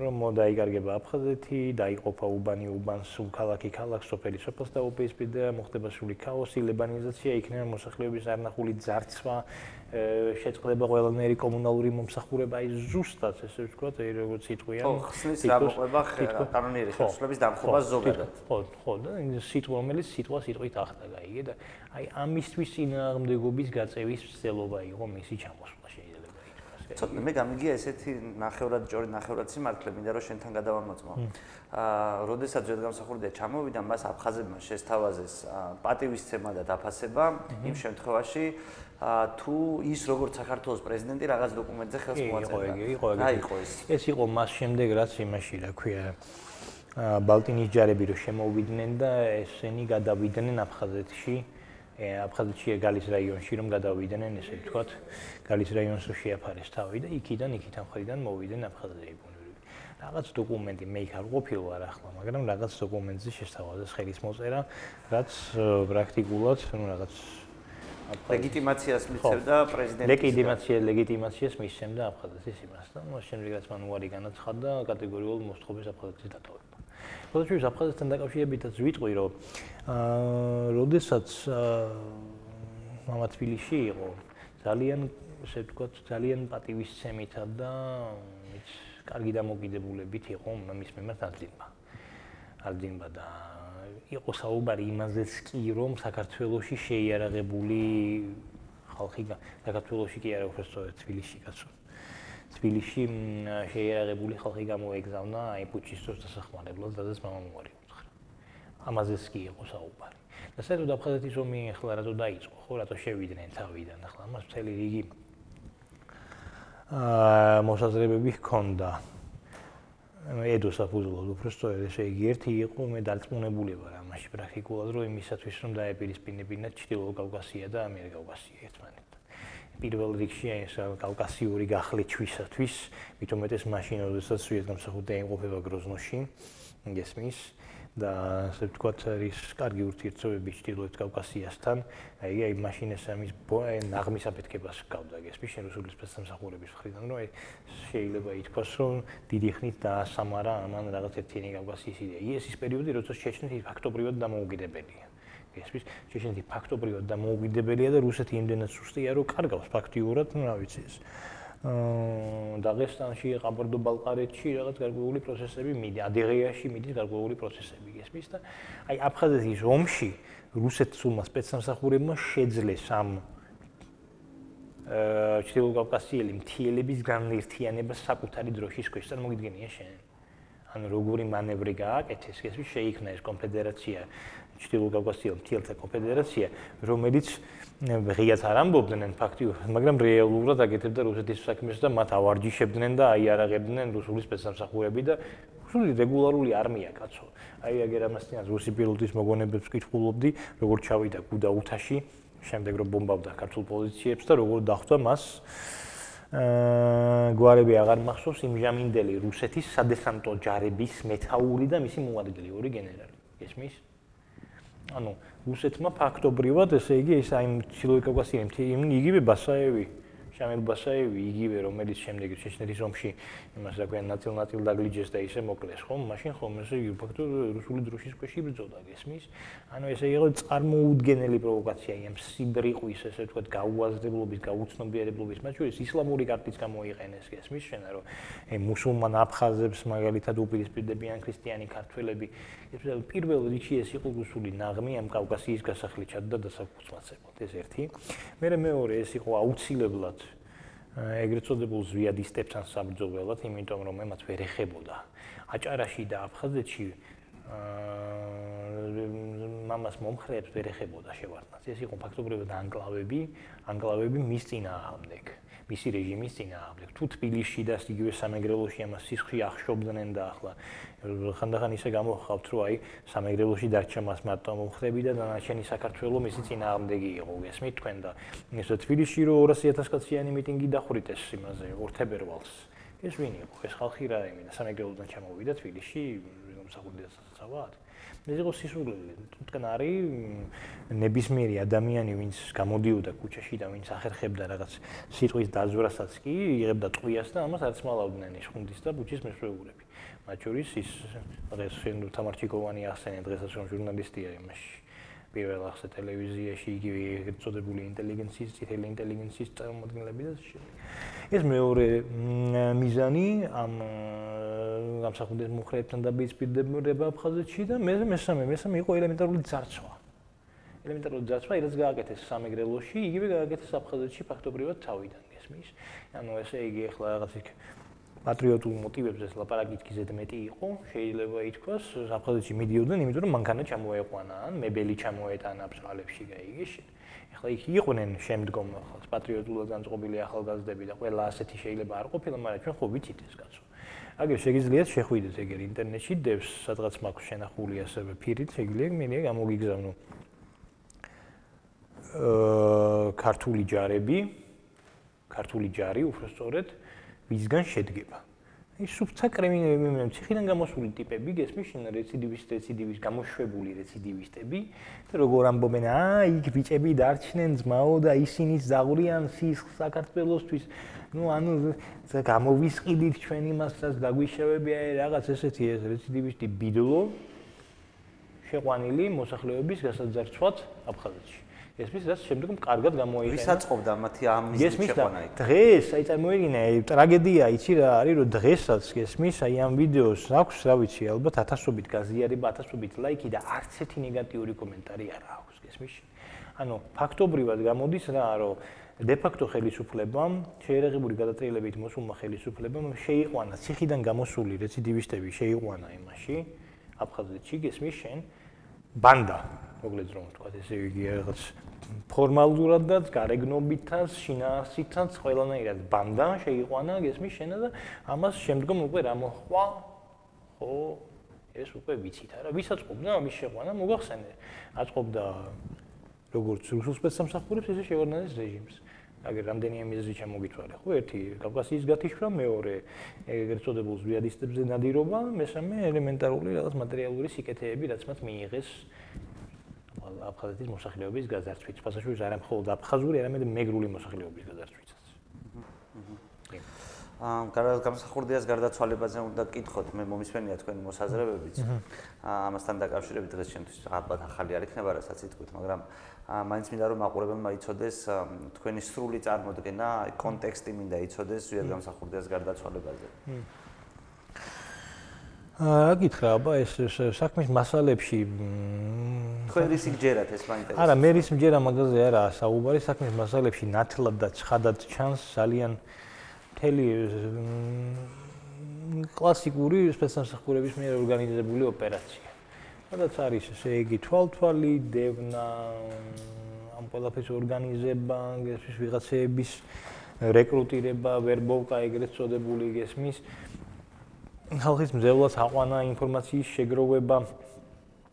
რომ მოდაიგარგება აფხაზეთი, დაიყოფა უბანი უბანს, ქალაქი ქალაქს, სოფელი სოფელს და ოპეისპიდა, მოხდება სული ქაოსი, ლებანიზაცია, იქნება მოსახლეობის არნახული ძარცვა, შეწყდება ყველანაირი კომუნალური მომსახურება, აი ზუსტად ესე ვთქვათ, აი როგორც სიტყვიან. ხო, ხსნის გამოყვება კანონიერი ხელისუფლების დამხობა ზოგადად. ხო, ხო, და სიტყვა რომელიც სიტყვა სიტყვით ახდა, გაიგე და აი ამისთვის წინააღმდეგობის გაწევის ცდელობა იყო მისი ჩამოსვლა. ცოტნე მე გამიგია ესეთი ნახევრად ჭორი ნახევრად სიმართლე მინდა რომ შენთან გადავამოწმო. აა, როდესაც ძვედგამსახურდია ჩამოვიდა, მას აფხაზებმა შესთავაზეს პატივისცემა და დაფასება იმ შემთხვევაში აა თუ ის როგორც საქართველოს პრეზიდენტი რაღაც დოკუმენტზე ხელს მოაწერდა. იყო იყო იყო. იყო ეს. იყო მას შემდეგ რაც იმაში რა ქვია ბალტინის ჯარები რო შემოვიდნენ და ესენი გადავიდნენ აფხაზეთში. აფხაზეთში გალის რაიონში რომ გადავიდნენ ესე ვთქვათ გალის რაიონს შეაფარეს თავი და იქიდან იქიდან ხრიდან მოვიდნენ აფხაზეთები რაღაც დოკუმენტი მე იქ არ ყოფილვარ ახლა მაგრამ რაღაც დოკუმენტზე შესთავაზეს ხელის მოწერა რაც პრაქტიკულად ნუ რაღაც ლეგიტიმაციას მისცემდა პრეზიდენტის ლეგიტიმაცია ლეგიტიმაციას მისცემდა აფხაზეთის იმას და მას შემდეგაც მან უარი განაცხადა კატეგორიულ მოსთხოვეს აფხაზეთის დატოვება. როდესაც აფხაზეთთან დაკავშირებითაც ვიტყვი რომ აა როდესაც მამა თბილისში იყო ძალიან ესე ვთქვათ ძალიან პატივისცემითა და ის კარგი დამოკიდებულებით იყო მამის მიმართ აძინება. აძინება და იყო საუბარი იმაზეც კი რომ საქართველოსი შეიარაღებული ხალხი საქართველოსი კი არა უფრო სწორედ თბილისში კაცო თბილისში შეიარაღებული ხალხი გამოეგზავნა აი პუჩისტოს დასახმარებლად სადაც მამა მოარი უთხრა ამაზეც კი იყო საუბარი. და საერთოდ აფხაზეთის ომი ახლა რატო დაიწყო? ხო რატო შევიდნენ თავიდან? ახლა მას მთელი რიგი აა მოსაზრებები ჰქონდა. ედო საფუძვლად უფრო სწორედ ესე იგი ერთი იყო მე დარწმუნებული ვარ ამაში პრაქტიკულად რომ იმისათვის რომ დაეპირისპირებინათ ჩtildeო კავკასია და ამიერკავკასია ერთმანეთთან. პირველ რიგში ეს კავკასიური გახლეჩვისათვის მithumetes მაშინ როდესაც ვიეტნამსახურდა იმყოფება გროზნოში გესმის და ასე ვთქვათ, არის კარგი ურთიერთობები ჩtildeოეთ კავკასიასთან. აი, აი მაშინ ეს ამის ნაღმის აფეთქებას ჰქავდა, გესმის, შენ რუსული სპეცსამსახურების მხრიდან, რომ შეიძლება ითქვას, რომ დიდი ხნით დაასამარა ამან რაღაც ერთიანი კავკასიის იდეა. ეს ის პერიოდი, როცა ჩეჩნეთი ფაქტობრივად დამოუკიდებელია. გესმის, ჩეჩნეთი ფაქტობრივად დამოუკიდებელია და რუსეთი იმდენად სუსტია, რომ კარგავს ფაქტიურად, ну, რა ვიცი ეს. დაღესტანში, ყაბარდო-ბალყარეთში რაღაც გარკვეული პროცესები მიდი, ადიღეაში მიდის გარკვეული პროცესები, გესმის და აი აფხაზეთის ომში რუსეთს უმა სპეცსამსახურებმა შეძლეს ამ აა ჩრდილოკავკასიელი მთიელების განერთიანება საკუთარი დროშის ქვეშ. წარმოგიდგენია შენ? ან როგორი მანევრი გააკეთეს, გესმის, შეიქმნა ეს კონფედერაცია, ჩრდილოკავკასიელ მთიელთა კონფედერაცია, რომელიც ღიაც არ ამბობდნენ ფაქტიურად, მაგრამ რეალურად აკეთებდა რუსეთის საქმეს და მათ ავარჯიშებდნენ და აიარაღებდნენ რუსული სპეცსამსახურები და რუსული რეგულარული არმია კაცო. აი აგერ ამასთანაც რუსი პილოტის მოგონებებს ვკითხულობდი, როგორ ჩავიდა გუდაუთაში, შემდეგ რომ ბომბავდა ქართულ პოზიციებს და როგორ დახვდა მას გვარები აღარ მახსოვს იმჟამინდელი რუსეთის სადესანტო ჯარების მეთაური და მისი მოადგილე ორი გენერალი. ესმის? ანუ რუსეთმა ფაქტობრივად ესე იგი ეს აი ჩილოიკავკასიემ იგივე ბასაევი შამილ ბასაევი იგივე რომელიც შემდეგ ჩეჩნეთის ომში იმას რა ქვია ნაციონალ დაგლიჯეს და ისე მოკლეს. ხომ? მაშინ ხომ? ესე ფაქტო რუსული დროშის ქვეშ იბრძოდა გესმის ანუ ესე იყო წარმოუდგენელი პროვოკაცია იმ სიბრიყვის ესე ვთქვათ გაუაზრებლობის გაუცნობიერებლობის მათ შორის ისლამური კარტიც გამოიყენეს გესმის შენა რომ ე მუსულმან აფხაზებს მაგალითად უპირისპირდებიან ქრისტიანი ქართველები. ეს პირველ რიგში ეს იყო რუსული ნაღმი ამ კავკასიის გასახლით ჩადდა დასაკუთრებად ეს ერთი. მე მეორე ეს იყო აუცილებლად ეგრეთ წოდებულ ზვიადისტებთან საბრძოლველად, იმიტომ რომ ემაც ვერ ეხებოდა. აჭარაში და აფხაზეთში აა მამას მომხრეებს ვერ ეხებოდა შევარდნას. ეს იყო ფაქტობრივად ანკლავები, ანკლავები მის წინააღმდეგ. მისი რეჟიმის წინააღმდეგ. თუ თბილისში და იგივე სამეგრელოში ამას სისხლი ახშობდნენ და ახლა ხანდახან ისე გამოხავთ, რომ აი სამეგრელოში დარჩა მას მარტო მომხრები და დანარჩენი საქართველო მისი წინააღმდეგი იყო, გესმით თქვენ და ესე თბილისში რო 200.000 კაციანი მიტინგი დახვრიტეს იმაზე ორთებერვალს. ეს ვინ იყო? ეს ხალხი რა იმენა სამეგრელოდან ჩამოვიდა თბილისში, რომელსაც საერთოდ ეს იყო სისულელი თქნარი ნებისმიერი ადამიანი ვინც გამოდიოდა ქუჩაში და ვინც ახერხებდა რაღაც სიტყვის დაზვრასაც კი იღებდა ტყვიას და ამას არც მალავდნენ ის ხუნდის და ბუჩის მეშვეურები მათ შორის ის დღეს შენ თამარჩიკოვანი ახსენე დღესაც რომ ჟურნალისტია იმაში პირველ ახსე ტელევიზიაში იგივე ეგრეთ წოდებული ინტელიგენციის, ციფრული ინტელიგენციის წარმომადგენლები და ეს მეორე მიზანი ამ გამსახურდეს მუხრებთან და ბიცპირდება აფხაზეთში და მე მესამე მესამე იყო ელემენტარული ძარცვა. ელემენტარული ძარცვა, რაც გააკეთეს სამეგრელოში, იგივე გააკეთეს აფხაზეთში ფაქტობრივად თავიდან. გესმის? ანუ ესე იგი ახლა რაღაც იქ პატრიოტულ მოტივებზე ლაპარაკიც ზედმეტი იყო, შეიძლება ითქვას, საფრთხეში მიდიოდნენ, იმიტომ რომ მანქანა ჩამოეყვანა, ან მებელი ჩამოეტანა ბრალებში გაიგეში. ახლა იქ იყვნენ შემდგომ ახლა პატრიოტულად განწყობილი ახალგაზრდები და ყველა ასეთი შეიძლება არ ყოფილა, მაგრამ ჩვენ ხო ვიცით ეს კაცო. აგერ შეგიძლიათ შეხვიდეთ ეგერ ინტერნეტში დევს, სადღაც მაქვს შენახული ასევე ფირით, შეგიძლიათ მე გამოგიგზავნო. აა ქართული ჯარები, ქართული ჯარი უბრალოდ ვისგან შედგება. ის სუფთა კრიმინალები, ციხიდან გამოსული ტიპები, გესმის შენ რეციდივისტ, რეციდივის გამოშვებული რეციდივისტები და როგორ ამბობენ, აა იქ ბიჭები დარჩნენ ძმაო და ისინი ზაღვრიან სისხლს საქართველოსთვის. ну ანუ გამოვისყიდით ჩვენ იმასაც დაგვიშევებია რაღაც ესეთი ეს რეციდივისტი ბიდლო შეყვანილი მოსახლეობის გასაძარცვად აფხაზეთში ესმის რაც შემდგომ კარგად გამოიყენა. ვისაწყობდა მათი ამ მიზნის შეყვანა იქ? დღეს, აი წარმოიდგინე, ტრაგედია იცი რა არის, რომ დღესაც ესმის აი ამ ვიდეოს აქვს, რა ვიცი, ალბათ ათასობით გაზიარება, ათასობით ლაიქი და არც ერთი ნეგატიური კომენტარი არ აქვს, ესმის. ანუ ფაქტობრივად გამოდის რა, რომ facto ხელისუფლებამ, შეერაღებული გადატრიალებით მოსულმა ხელისუფლებამ შეიყვანა ციხიდან გამოსული რეციდივისტები შეიყვანა იმაში, აფხაზეთში, გესმის შენ? ბანდა მოგლეც რომ თქვა ესე იგი რაღაც ფორმალურადაც გარეგნობითაც შინაარსითაც ყველანაირად ბანდა შეიყვანა გესმის შენა და ამას შემდგომ უკვე რა მოხვა ხო ეს უკვე ვიცით არა. ვისაც ყოფნა ამის შეყვანა მოგახსენე. აწყობდა როგორც რუსულ სპეცსამსახურებს ესე შევარდნაძის რეჟიმს. აგერ რამდენიმე მიზეზი ჩამოგითვალე ხო ერთი კავკასიის გათიშვა მეორე ეგრეთ წოდებულ ზვიადისტებზე ნადირობა მესამე ელემენტარული რაღაც მატერიალური სიკეთეები რაც მათ მიიღეს აფხაზეთის მოსახლეობის გაზარცვით. ფასაშუის არა მხოლოდ აფხაზური, არამედ მეგრული მოსახლეობის გაზარცვითაც. აა, გარდა გამსახურდიას გარდაცვალებაზე უნდა გკითხოთ, მე მომისმენია თქვენი მოსაზრებებიც. აა, ამასთან დაკავშირებით დღეს შემთთვის ალბათ ახალი არ იქნება, რასაც იტყვით, მაგრამ აა, მაინც მინდა რომ მაყურებელმა იცოდეს თქვენი სრული წარმოდგენა, კონტექსტი მინდა იცოდეს ზუსტად გამსახურდიას გარდაცვალებაზე. რა გითხრა აბა ეს საქმის მასალებში თქვენ რის გჯერათ ეს მაინტერესებს? არა მე რის მჯერა მაგაზე არა საუბარი საქმის მასალებში ნათლად და ცხადად ჩანს ძალიან მთელი კლასიკური სპეცსამსახურების მიერ ორგანიზებული ოპერაცია. სადაც არის ესე იგი თვალთვალი დევნა ამ ყველაფერს ორგანიზება ეს ვიღაცეების რეკრუტირება ვერბოვკა ეგრეთ წოდებული გესმის ხალხის მზევლად აყვანა ინფორმაციის შეგროვება.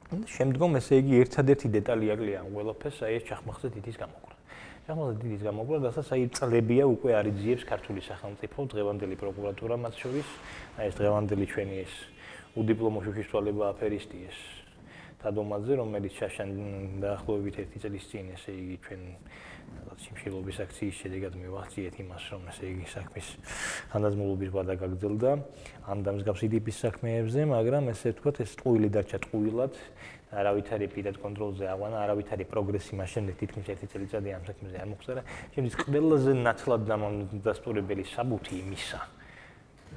შემდგომ ესე იგი ერთადერთი დეტალი აკლია ყველაფერს აი ეს ჩახმახზე დიდის გამოყრა ჩახმახზე დიდის გამოყრა რასაც აი წლებია უკვე არიძიებს ქართული სახელმწიფო დღევანდელი პროკურატურა მათ შორის. აი ეს დღევანდელი ჩვენი ეს უდიპლომო შუშიშვალება აფერისტი ეს. თადომაძე რომელიც შაშან დაახლოებით ერთი წელი წინ ესე იგი ჩვენ სიმშილობის აქციის შედეგად მივახციეთ იმას, რომ ესე იგი საქმის ანდაზმულობის ვადა გაგრძელდა ამ დამსგავსი ტიპის საქმეებზე, მაგრამ ესე ვთქვათ, ეს ტყუილი დარჩა ტყუილად, არავითარი პირად კონტროლზე აღვანა, არავითარი პროგრესი მას შემდეგ თითქმის ერთი წელიწადი ამ საქმეზე არ მოხდა. შემდის ყველაზე ნაცლად დამასწორებელი საბუთი იმისა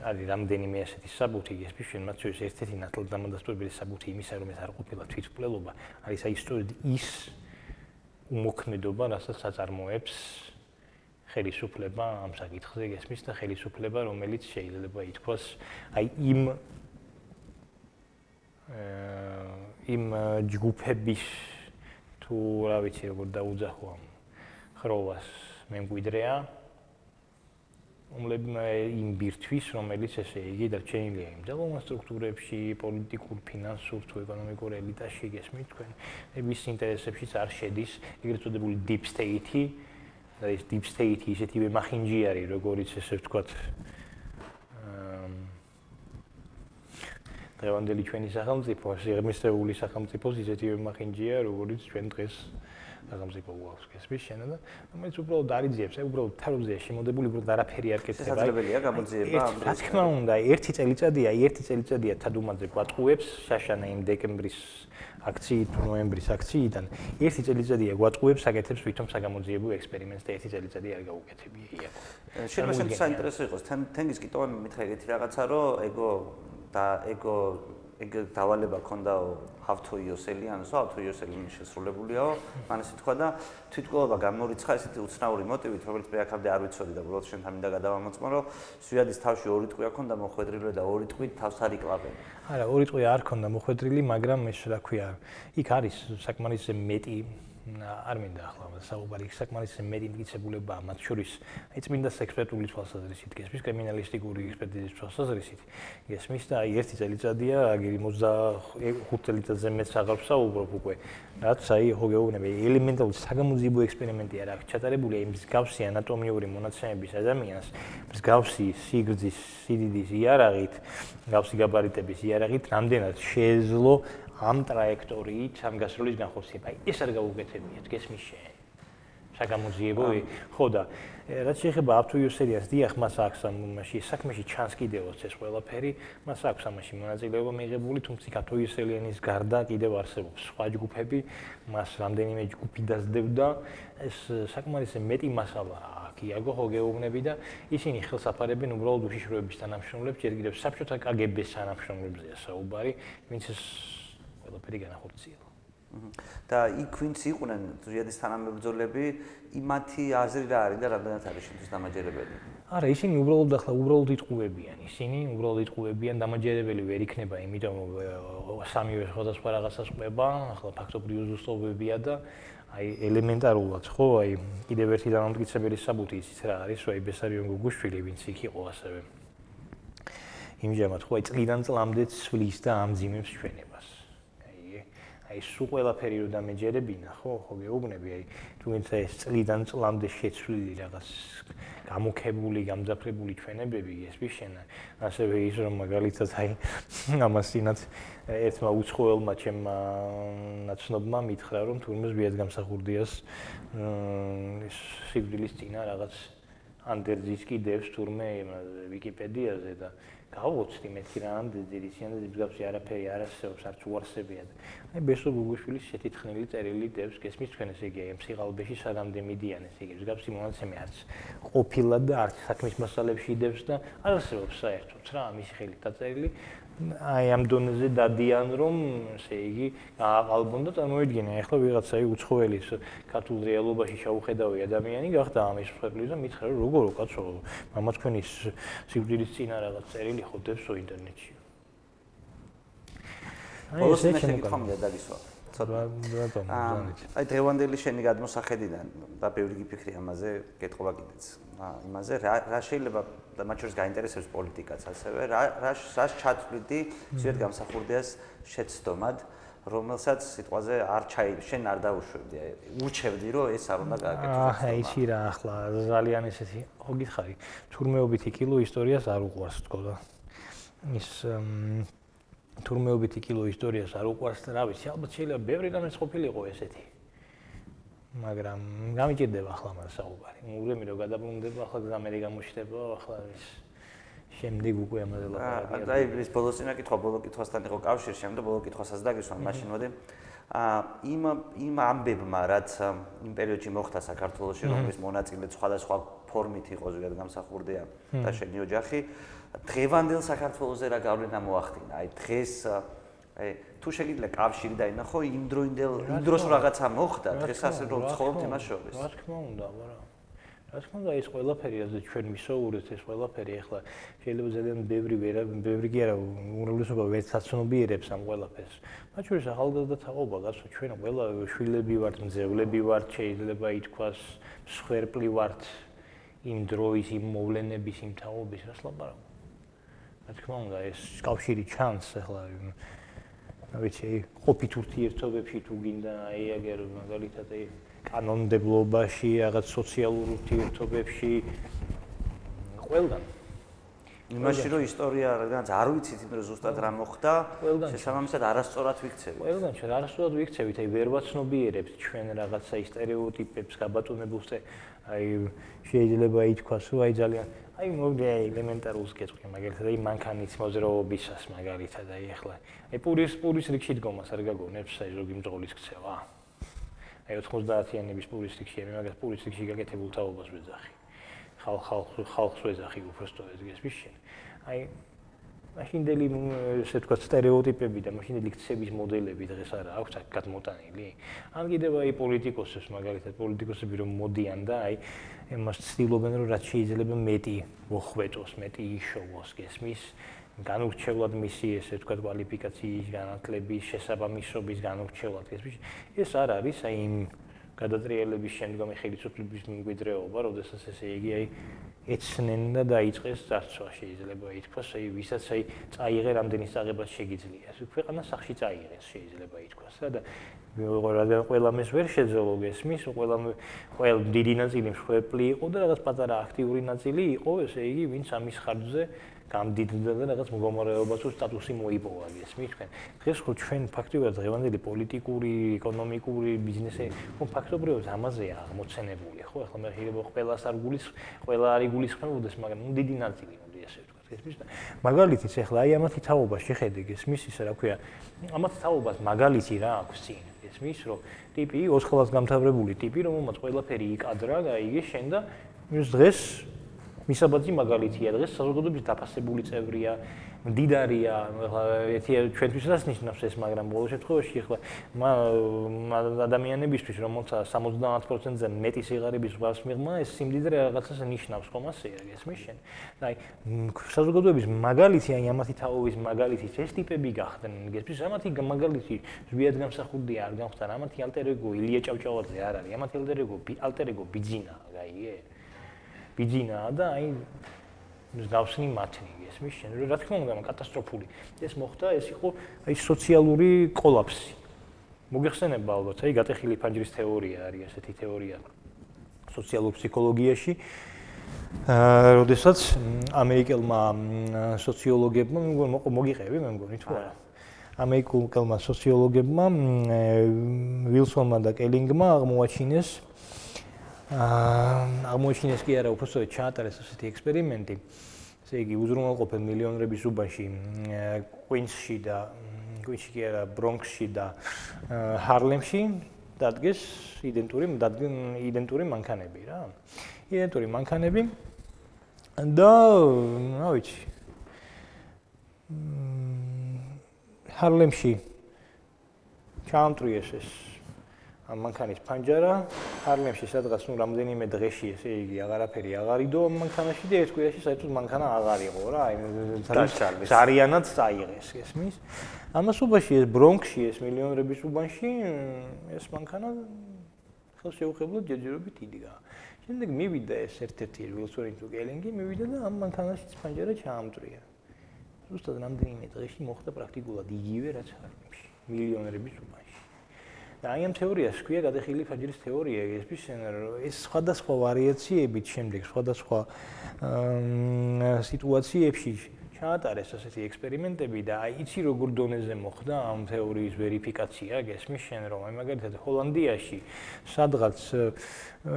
არის რამდენიმე ასეთი საბუთი ეს ფიშვენ მათ შორის ერთ-ერთი ნაცლად დამასწორებელი საბუთი იმისა რომ ეს არ ყოფილა თვითმკვლელობა არის აი სწორედ ის უმოქმედობა, რასაც აწარმოებს ხელისუფლება ამ საკითხზე გესმის და ხელისუფლება, რომელიც შეიძლება ითქვას, აი იმ იმ ჯგუფების თუ რა ვიცი როგორ დაუძახო ამ ხროვას მე უმლებმა იმ ბირთვის, რომელიც ესე იგი დარჩენილია იმ ძალოვან სტრუქტურებში, პოლიტიკურ, ფინანსურ თუ ეკონომიკურ ელიტაში, გესმით თქვენ, ეს ინტერესებშიც არ შედის. ეგრეთ წოდებული deep state-ი, და ეს deep state-ი ისეთივე მახინჯიარი, როგორიც ესე ვთქვათ, დღევანდელი ჩვენი სახელმწიფო, სიღრმისეული სახელმწიფოს ისეთივე მახინჯია, როგორიც ჩვენ დღეს სახელმწიფო გვაქვს გესმის შენა და რომელიც უბრალოდ არიძიებს, აი უბრალოდ თაროზე შემოდებული უბრალოდ არაფერი არ კეთდება. შესაძლებელია გამოძიება ამ რა თქმა უნდა, ერთი წელიწადია, ერთი წელიწადია თადუმაძე გვატყუებს შაშანა იმ დეკემბრის აქციით, ნოემბრის აქციიდან. ერთი წელიწადია გვატყუებს საკეთებს ვითომ საგამოძიებო ექსპერიმენტს და ერთი წელიწადი არ გაუკეთებია იაკო. შეიძლება საინტერესო იყოს თენგის კიტო მითხა ეგეთი რაღაცა რომ ეგო და ეგო ეგ დავალება ქონდა ავთო იოსელიანს, ავთო იოსელიანი შესრულებულია, მან ესე თქვა და თვითკვლობა გამორიცხა ესეთი უცნაური მოტივით, რომელიც მე აქამდე არ ვიცოდი და უბრალოდ შენთან მინდა გადავამოწმო, რომ სვიადის თავში ორი ტყვია ქონდა მოხვედრილი და ორი ტყვით თავს არ იკლავენ. არა, ორი ტყვია არ ქონდა მოხვედრილი, მაგრამ ეს რა ქვია, იქ არის საკმარისზე მეტი არ მინდა ახლა საუბარი საკმარისზე მეტი მტკიცებულება მათ შორის აი წმინდა ექსპერტული თვალსაზრისით გესმის კრიმინალისტიკური ექსპერტიზის თვალსაზრისით გესმის და აი ერთი წელიწადია აგერი 25 წელიწადზე მეც აღარ ვსაუბრობ უკვე რაც აი ხო გეუბნები ელემენტარული საგამოძიებო ექსპერიმენტი არა ჩატარებული აი მსგავსი ანატომიური მონაცემების ადამიანს მსგავსი სიგრძის სიდიდის იარაღით მსგავსი გაბარიტების იარაღით რამდენად შეეძლო ამ ტრაექტორიით ამ გასროლის განხორციელება. ეს არ გაუგეთებიათ, გესმის შენ. საგამოძიებო, ხო და რაც შეეხება აფთუიო სერიას, დიახ, მას აქვს ამაში საქმეში ჩანს კიდევაც ეს ყველაფერი, მას აქვს ამაში მონაწილეობა მიიღებული, თუმცა აფთუიო სერიანის გარდა კიდევ არსებობს სხვა ჯგუფები, მას რამდენიმე ჯგუფი დაძდებდა, ეს საკმარისი მეტი მასალაა. იაგო ხო გეუბნები და ისინი ხელსაფარებენ უბრალოდ უშიშროების თანამშრომლებს, ჯერ კიდევ საბჭოთა კგბ-ს თანამშრომლებზეა საუბარი, ვინც ეს ყველაფერი განახორციელა. და იქ ვინც იყვნენ ზრიადის თანამებრძოლები, იმათი აზრი რა არის და რამდენად არის შენთვის დამაჯერებელი? არა, ისინი უბრალოდ ახლა უბრალოდ იტყუებიან. ისინი უბრალოდ იტყუებიან, დამაჯერებელი ვერ იქნება, იმიტომ სამივე სხვადასხვა რაღაცას ყვება, ახლა ფაქტობრივი უზუსტობებია და აი ელემენტარულად ხო, აი კიდევ ერთი დამამტკიცებელი საბუთი ისიც რა არის, რომ აი ბესარიონ გუგუშვილი ვინც იქ იყო ასევე. იმჟამად ხო, აი წლიდან წლამდე ცვლის და ამძიმებს ჩვენება. აი სულ ყველაფერი რო დამეჯერებინა, ხო, ხო გეუბნები, აი თუმცა ეს წლიდან წლამდე შეცვლილი რაღაც გამოქებული, გამძაფრებული ჩვენებები ეს ვიშენა, ასევე ის რომ მაგალითად აი ამასინაც ერთმა უცხოელმა ჩემმა ნაცნობმა მითხრა რომ თურმე ზვიად გამსახურდიას ის სიკვდილის წინა რაღაც ანდერძის კიდევს თურმე ვიკიპედიაზე და გავუცდი მეთქი რა ამ ძირისიან და ძგავსი არაფერი არ არსებობს არც უარსებია და აი ბესო გუგუშვილის შეთითხნილი წერილი დევს გესმის თქვენ ესე იგი აი ფსიქალბეში საგამდე მიდიან ესე იგი ძგავსი მონაცემი არც ყოფილა და არც საქმის მასალებში დევს და არ არსებობს საერთოდ რა მისი ხელით დაწერილი აი ამ დონეზე დადიან რომ ესე იგი აყალბონ და წარმოიდგინე ახლა ვიღაცა აი უცხოელის ქართულ რეალობაში შაუხედავი ადამიანი გახდა ამის ფერფლი და მითხრა რომ როგორო კაცო მამა თქვენის სიკვდილის წინა რაღაც წერილი ხოდებსო ინტერნეტში. აი ესე კითხვა დაგისვა. ცოტა რატომ აი დღევანდელი შენი გადმოსახედიდან და ბევრი გიფიქრი ამაზე კეთყობა კიდეც იმაზე რა რა შეიძლება და მათ შორის გაინტერესებს პოლიტიკაც ასევე რა რა ჩათვლიდი ზედ გამსახურდიას შეცდომად რომელსაც სიტყვაზე არ ჩაი შენ არ დაუშვებდი აი უჩევდი რომ ეს არ უნდა გააკეთოს აა ისი რა ახლა ძალიან ესეთი ხო გითხარი თურმეობითი კილო ისტორიას არ უყვარს თქო ის თურმეობითი კილო ისტორიას არ უყვარს და რა ვიცი ალბათ შეიძლება ბევრი რამე ყოფილიყო ესეთი მაგრამ გამიჭirdება ახლა მას საუბარი. მურემი რომ გადაბრუნდება, ახლა გზამერი გამოჩნდება, ახლა ის შემდეგ უკვე ამაზე ლაპარაკია. აი ეს ბოლო წინა კითხვა, ბოლო კითხვასთან იყო კავშირი, შემდეგ ბოლო კითხვასაც დაგისვან მაშინ მოდი. აა იმ იმ ამბებმა, რაც იმ პერიოდში მოხდა საქართველოში, რომლის მონაწილე სხვადასხვა ფორმით იყო ზოგადად გამსახურდია და შენი ოჯახი, დღევანდელ საქართველოსზე რა გავლენა მოახდინა? აი დღეს აი თუ შეგიძლია კავშირი დაინახო იმ დროინდელ იმ დროს რაღაცა მოხდა დღეს ასე რომ ცხოვრობთ იმას შორის. რა თქმა უნდა არა რა თქმა უნდა ეს ყველაფერი ასე ჩვენ მისაურეთ ეს ყველაფერი ახლა შეიძლება ძალიან ბევრი ვერა ბევრი კი არა უმრავლესობა ვერ საცნობიერებს ამ ყველაფერს. მათ შორის ახალგაზრდა თაობა გასო ჩვენ ყველა შვილები ვართ მძევლები ვართ შეიძლება ითქვას სხერპლი ვართ იმ დროის იმ მოვლენების იმ თაობის რას ლაპარაკობ რა თქმა უნდა ეს კავშირი ჩანს ახლა ვიცი, ყოფით ურთიერთობებში თუ გინდა აი აგერ მაგალითად აი კანონმდებლობაში, რაღაც სოციალურ ურთიერთობებში ყველგან იმაში რომ ისტორია რადგანაც არ ვიცით იმ რომ ზუსტად რა მოხდა, შესაბამისად არასწორად ვიქცევით. ყველგან ჩვენ არასწორად ვიქცევით, აი ვერ ვაცნობიერებთ ჩვენ რაღაცა სტერეოტიპებს, გაბატონებულს აი შეიძლება ითქვას, რომ აი ძალიან აი მოდი აი ელემენტარულს გეტყვი მაგალითად აი მანქანის მოძრაობისას მაგალითად აი ახლა აი პურის პურის რიგში დგომას არ გაგონებს აი ზოგი მძღოლის ქცევა. აი 90-იანების პურის რიგში მე მაგას პურის რიგში გაკეთებულ თაობას ვეძახი ხალხს ხალხს ეძახი უფრო სწორედ ეს მაშინ. აი მაშინდელი ესე თქვა стереოტიპები და მაშინდელი ქცევის მოდელები დღეს არა აქვს აქ გადმოტანილი. ან კიდევ აი პოლიტიკოსებს მაგალითად პოლიტიკოსები რომ მოდიან და აი იმას ცდილობენ რომ რაც შეიძლება მეტი მოხვეტოს, მეტი იშოვოს გესმის განურჩევლად მისი ესე თქვა კვალიფიკაციის განათლების შესაბამისობის განურჩევლად ეს ეს არ არის აი იმ გადატრიალების შემდგომი ხელისუფლების მემკვიდრეობა, როდესაც ესე იგი აი ეცნენ და დაიწყეს წარსვა შეიძლება ითქვას, აი ვისაც აი წაიღე რამდენი საღებას შეგიძლია. ეს ქვეყანა სახში წაიღეს შეიძლება ითქვას და ყველა ყველა მეს ვერ შეძლო გესმის, ყველა ყველა დიდი ნაწილი მსხვერპლი იყო და რაღაც პატარა აქტიური ნაწილი იყო, ესე იგი, ვინც ამის ხარჯზე გამდიდდა და რაღაც მდგომარეობას თუ სტატუსი მოიპოვა გესმის თქვენ. დღეს ხო ჩვენ ფაქტობრივად დღევანდელი პოლიტიკური, ეკონომიკური ბიზნესი ხო ფაქტობრივად ამაზეა აღმოცენებული, ხო? ახლა მე შეიძლება ყველას არ გულის, ყველა არ იგულისხმებოდეს, მაგრამ ნუ დიდი ნაწილი მოდი ასე ვთქვათ, გესმის და მაგალითიც ახლა აი ამათი თაობა შეხედე გესმის ისა რა ქვია, ამათ თაობას მაგალითი რა აქვს წინ, გესმის, რომ ტიპი 400-ს გამთავრებული ტიპი, რომელმაც ყველაფერი იკადრა, გაიგე შენ და დღეს მისაბაძი მაგალითია დღეს საზოგადოების დაფასებული წევრია მდიდარია ახლა ერთი ჩვენთვისაც ნიშნავს ეს მაგრამ ბოლო შემთხვევაში ახლა ადამიანებისთვის რომელთა 70%-ზე მეტი სიღარიბის ვას მიღმა ეს სიმდიდრე რაღაცას ნიშნავს ხომ ასეა გესმის შენ და აი საზოგადოების მაგალითი აი ამათი თაობის მაგალითი ეს ტიპები გახდნენ გესმის ამათი მაგალითი ზვიად გამსახურდია არ გამხდარ ამათი ალტერეგო ილია ჭავჭავაძე არ არის ამათი ალტერეგო ალტერეგო ბიძინა გაიგე ბიძინაა და აი მსგავსნი მათნი ესმის შენ რა თქმა უნდა კატასტროფული. ეს მოხდა ეს იყო აი სოციალური კოლაფსი. მოგეხსენება ალბათ აი გატეხილი ფანჯრის თეორია არის ესეთი თეორია სოციალურ ფსიქოლოგიაში. აა როდესაც ამერიკელმა სოციოლოგებმა მოგიყევი მე მგონი თუ არა? ამერიკულმა სოციოლოგებმა ვილსონმა და კელინგმა აღმოაჩინეს აა აღმოჩინეს კი არა უბრალოდ ჩაატარეს ასეთი ექსპერიმენტი. ესე იგი უზრუნველყოფენ მილიონების უბანში კვინსში და კვინსში კი არა ბრონქსში და ჰარლემში დადგეს იდენტური იდენტური მანქანები რა. იდენტური მანქანები და რა ვიცი ჰარლემში ჩაამტრიეს ეს მანქანის ფანჯარა ჰარლემში სადღაც ნუ რამდენიმე დღეში ესე იგი აღარაფერი აღარიდო მანქანაში და ერთ კვირაში საერთოდ მანქანა აღარ იყო რა. აი ზარიანად წაიღეს ესმის ამასობაში ეს ბრონქსში ეს მილიონერების უბანში ეს მანქანა ხელშეუხებლად ჯერჯერობით იდგა შემდეგ მივიდა ეს ერთ-ერთი ვილსონი თუ გელინგი მივიდა და ამ მანქანაში ფანჯარა ჩაამწრია ზუსტად რამდენიმე დღეში მოხდა პრაქტიკულად იგივე რაც ჰარლემში მილიონერების უბანში და აი ამ თეორიას ქვია გადახილი ფაჯრის თეორია ეს ეს სხვადასხვა ვარიაციებით შემდეგ სხვადასხვა სიტუაციებში ჩაატარეს ასეთი ექსპერიმენტები და აი იცი როგორ დონეზე მოხდა ამ თეორიის ვერიფიკაცია გესმის შენ რომ აი მაგალითად ჰოლანდიაში სადღაც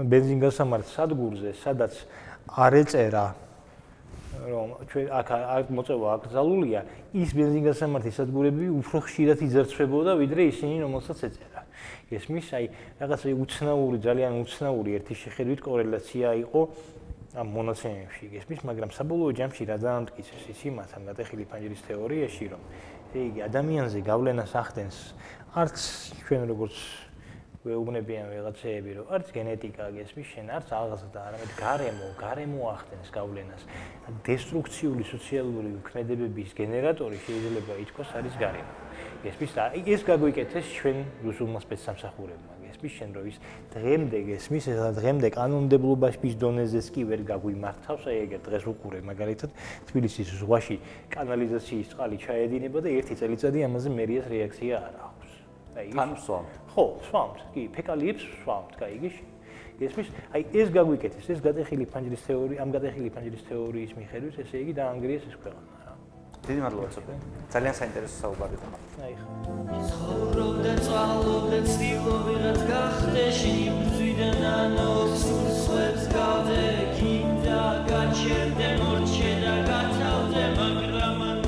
ბენზინგასამართ სადგურზე სადაც არ ეწერა რომ ჩვენ აქ აქ მოწევა აკრძალულია ის ბენზინგასამართი სადგურები უფრო ხშირად იძერცვებოდა ვიდრე ისინი რომელსაც ეწერა ესმის აი რაღაცა უცნაური ძალიან უცნაური ერთი შეხედვით კორელაცია იყო ამ მონაცემებში ესმის მაგრამ საბოლოო ჯამში რა დაამტკიცეს ის იმას ამ გატეხილი ფანჯრის თეორიაში რომ იგი ადამიანზე გავლენას ახდენს არც ჩვენ როგორც ვეუბნებიან ვიღაცეები რომ არც გენეტიკა გესმის შენ არც აღაზრდა და არამედ გარემო გარემო ახდენს გავლენას. დესტრუქციული სოციალური ქმედებების გენერატორი შეიძლება ითქვას არის გარემო გესმის და ეს გაგვიკეთეს ჩვენ რუსულმა სპეცსამსახურებმა გესმის შენ რომ ის დღემდე გესმის ეს დღემდე კანონმდებლობაში დონეზეს კი ვერ გაგვიმართავს აი ეგერ დღეს უყურე მაგალითად თბილისის ზღვაში კანალიზაციის წყალი ჩაედინება და ერთი წელიწადი ამაზე მერიას რეაქცია არ აქვს. აი თან სვამთ. ხო სვამთ. კი ფეკალიებს სვამთ გაიგე გესმის აი ეს გაგვიკეთეს ეს გადახილი ფანჯრის თეორია ამ გადახილი ფანჯრის თეორიის მიხედვით ესე იგი დაანგრიეს ეს ქვეყანა დიდი მადლობა ცოტა. ძალიან საინტერესო საუბარი იყო. აი ხა. ცხოვრობდა, წვალობდა, ცდილობიღაც გახდე შიმძვიდან ანუ სულს გავდე, გინდა გაჩერდე, მორჩე და გათავდე, მაგრამ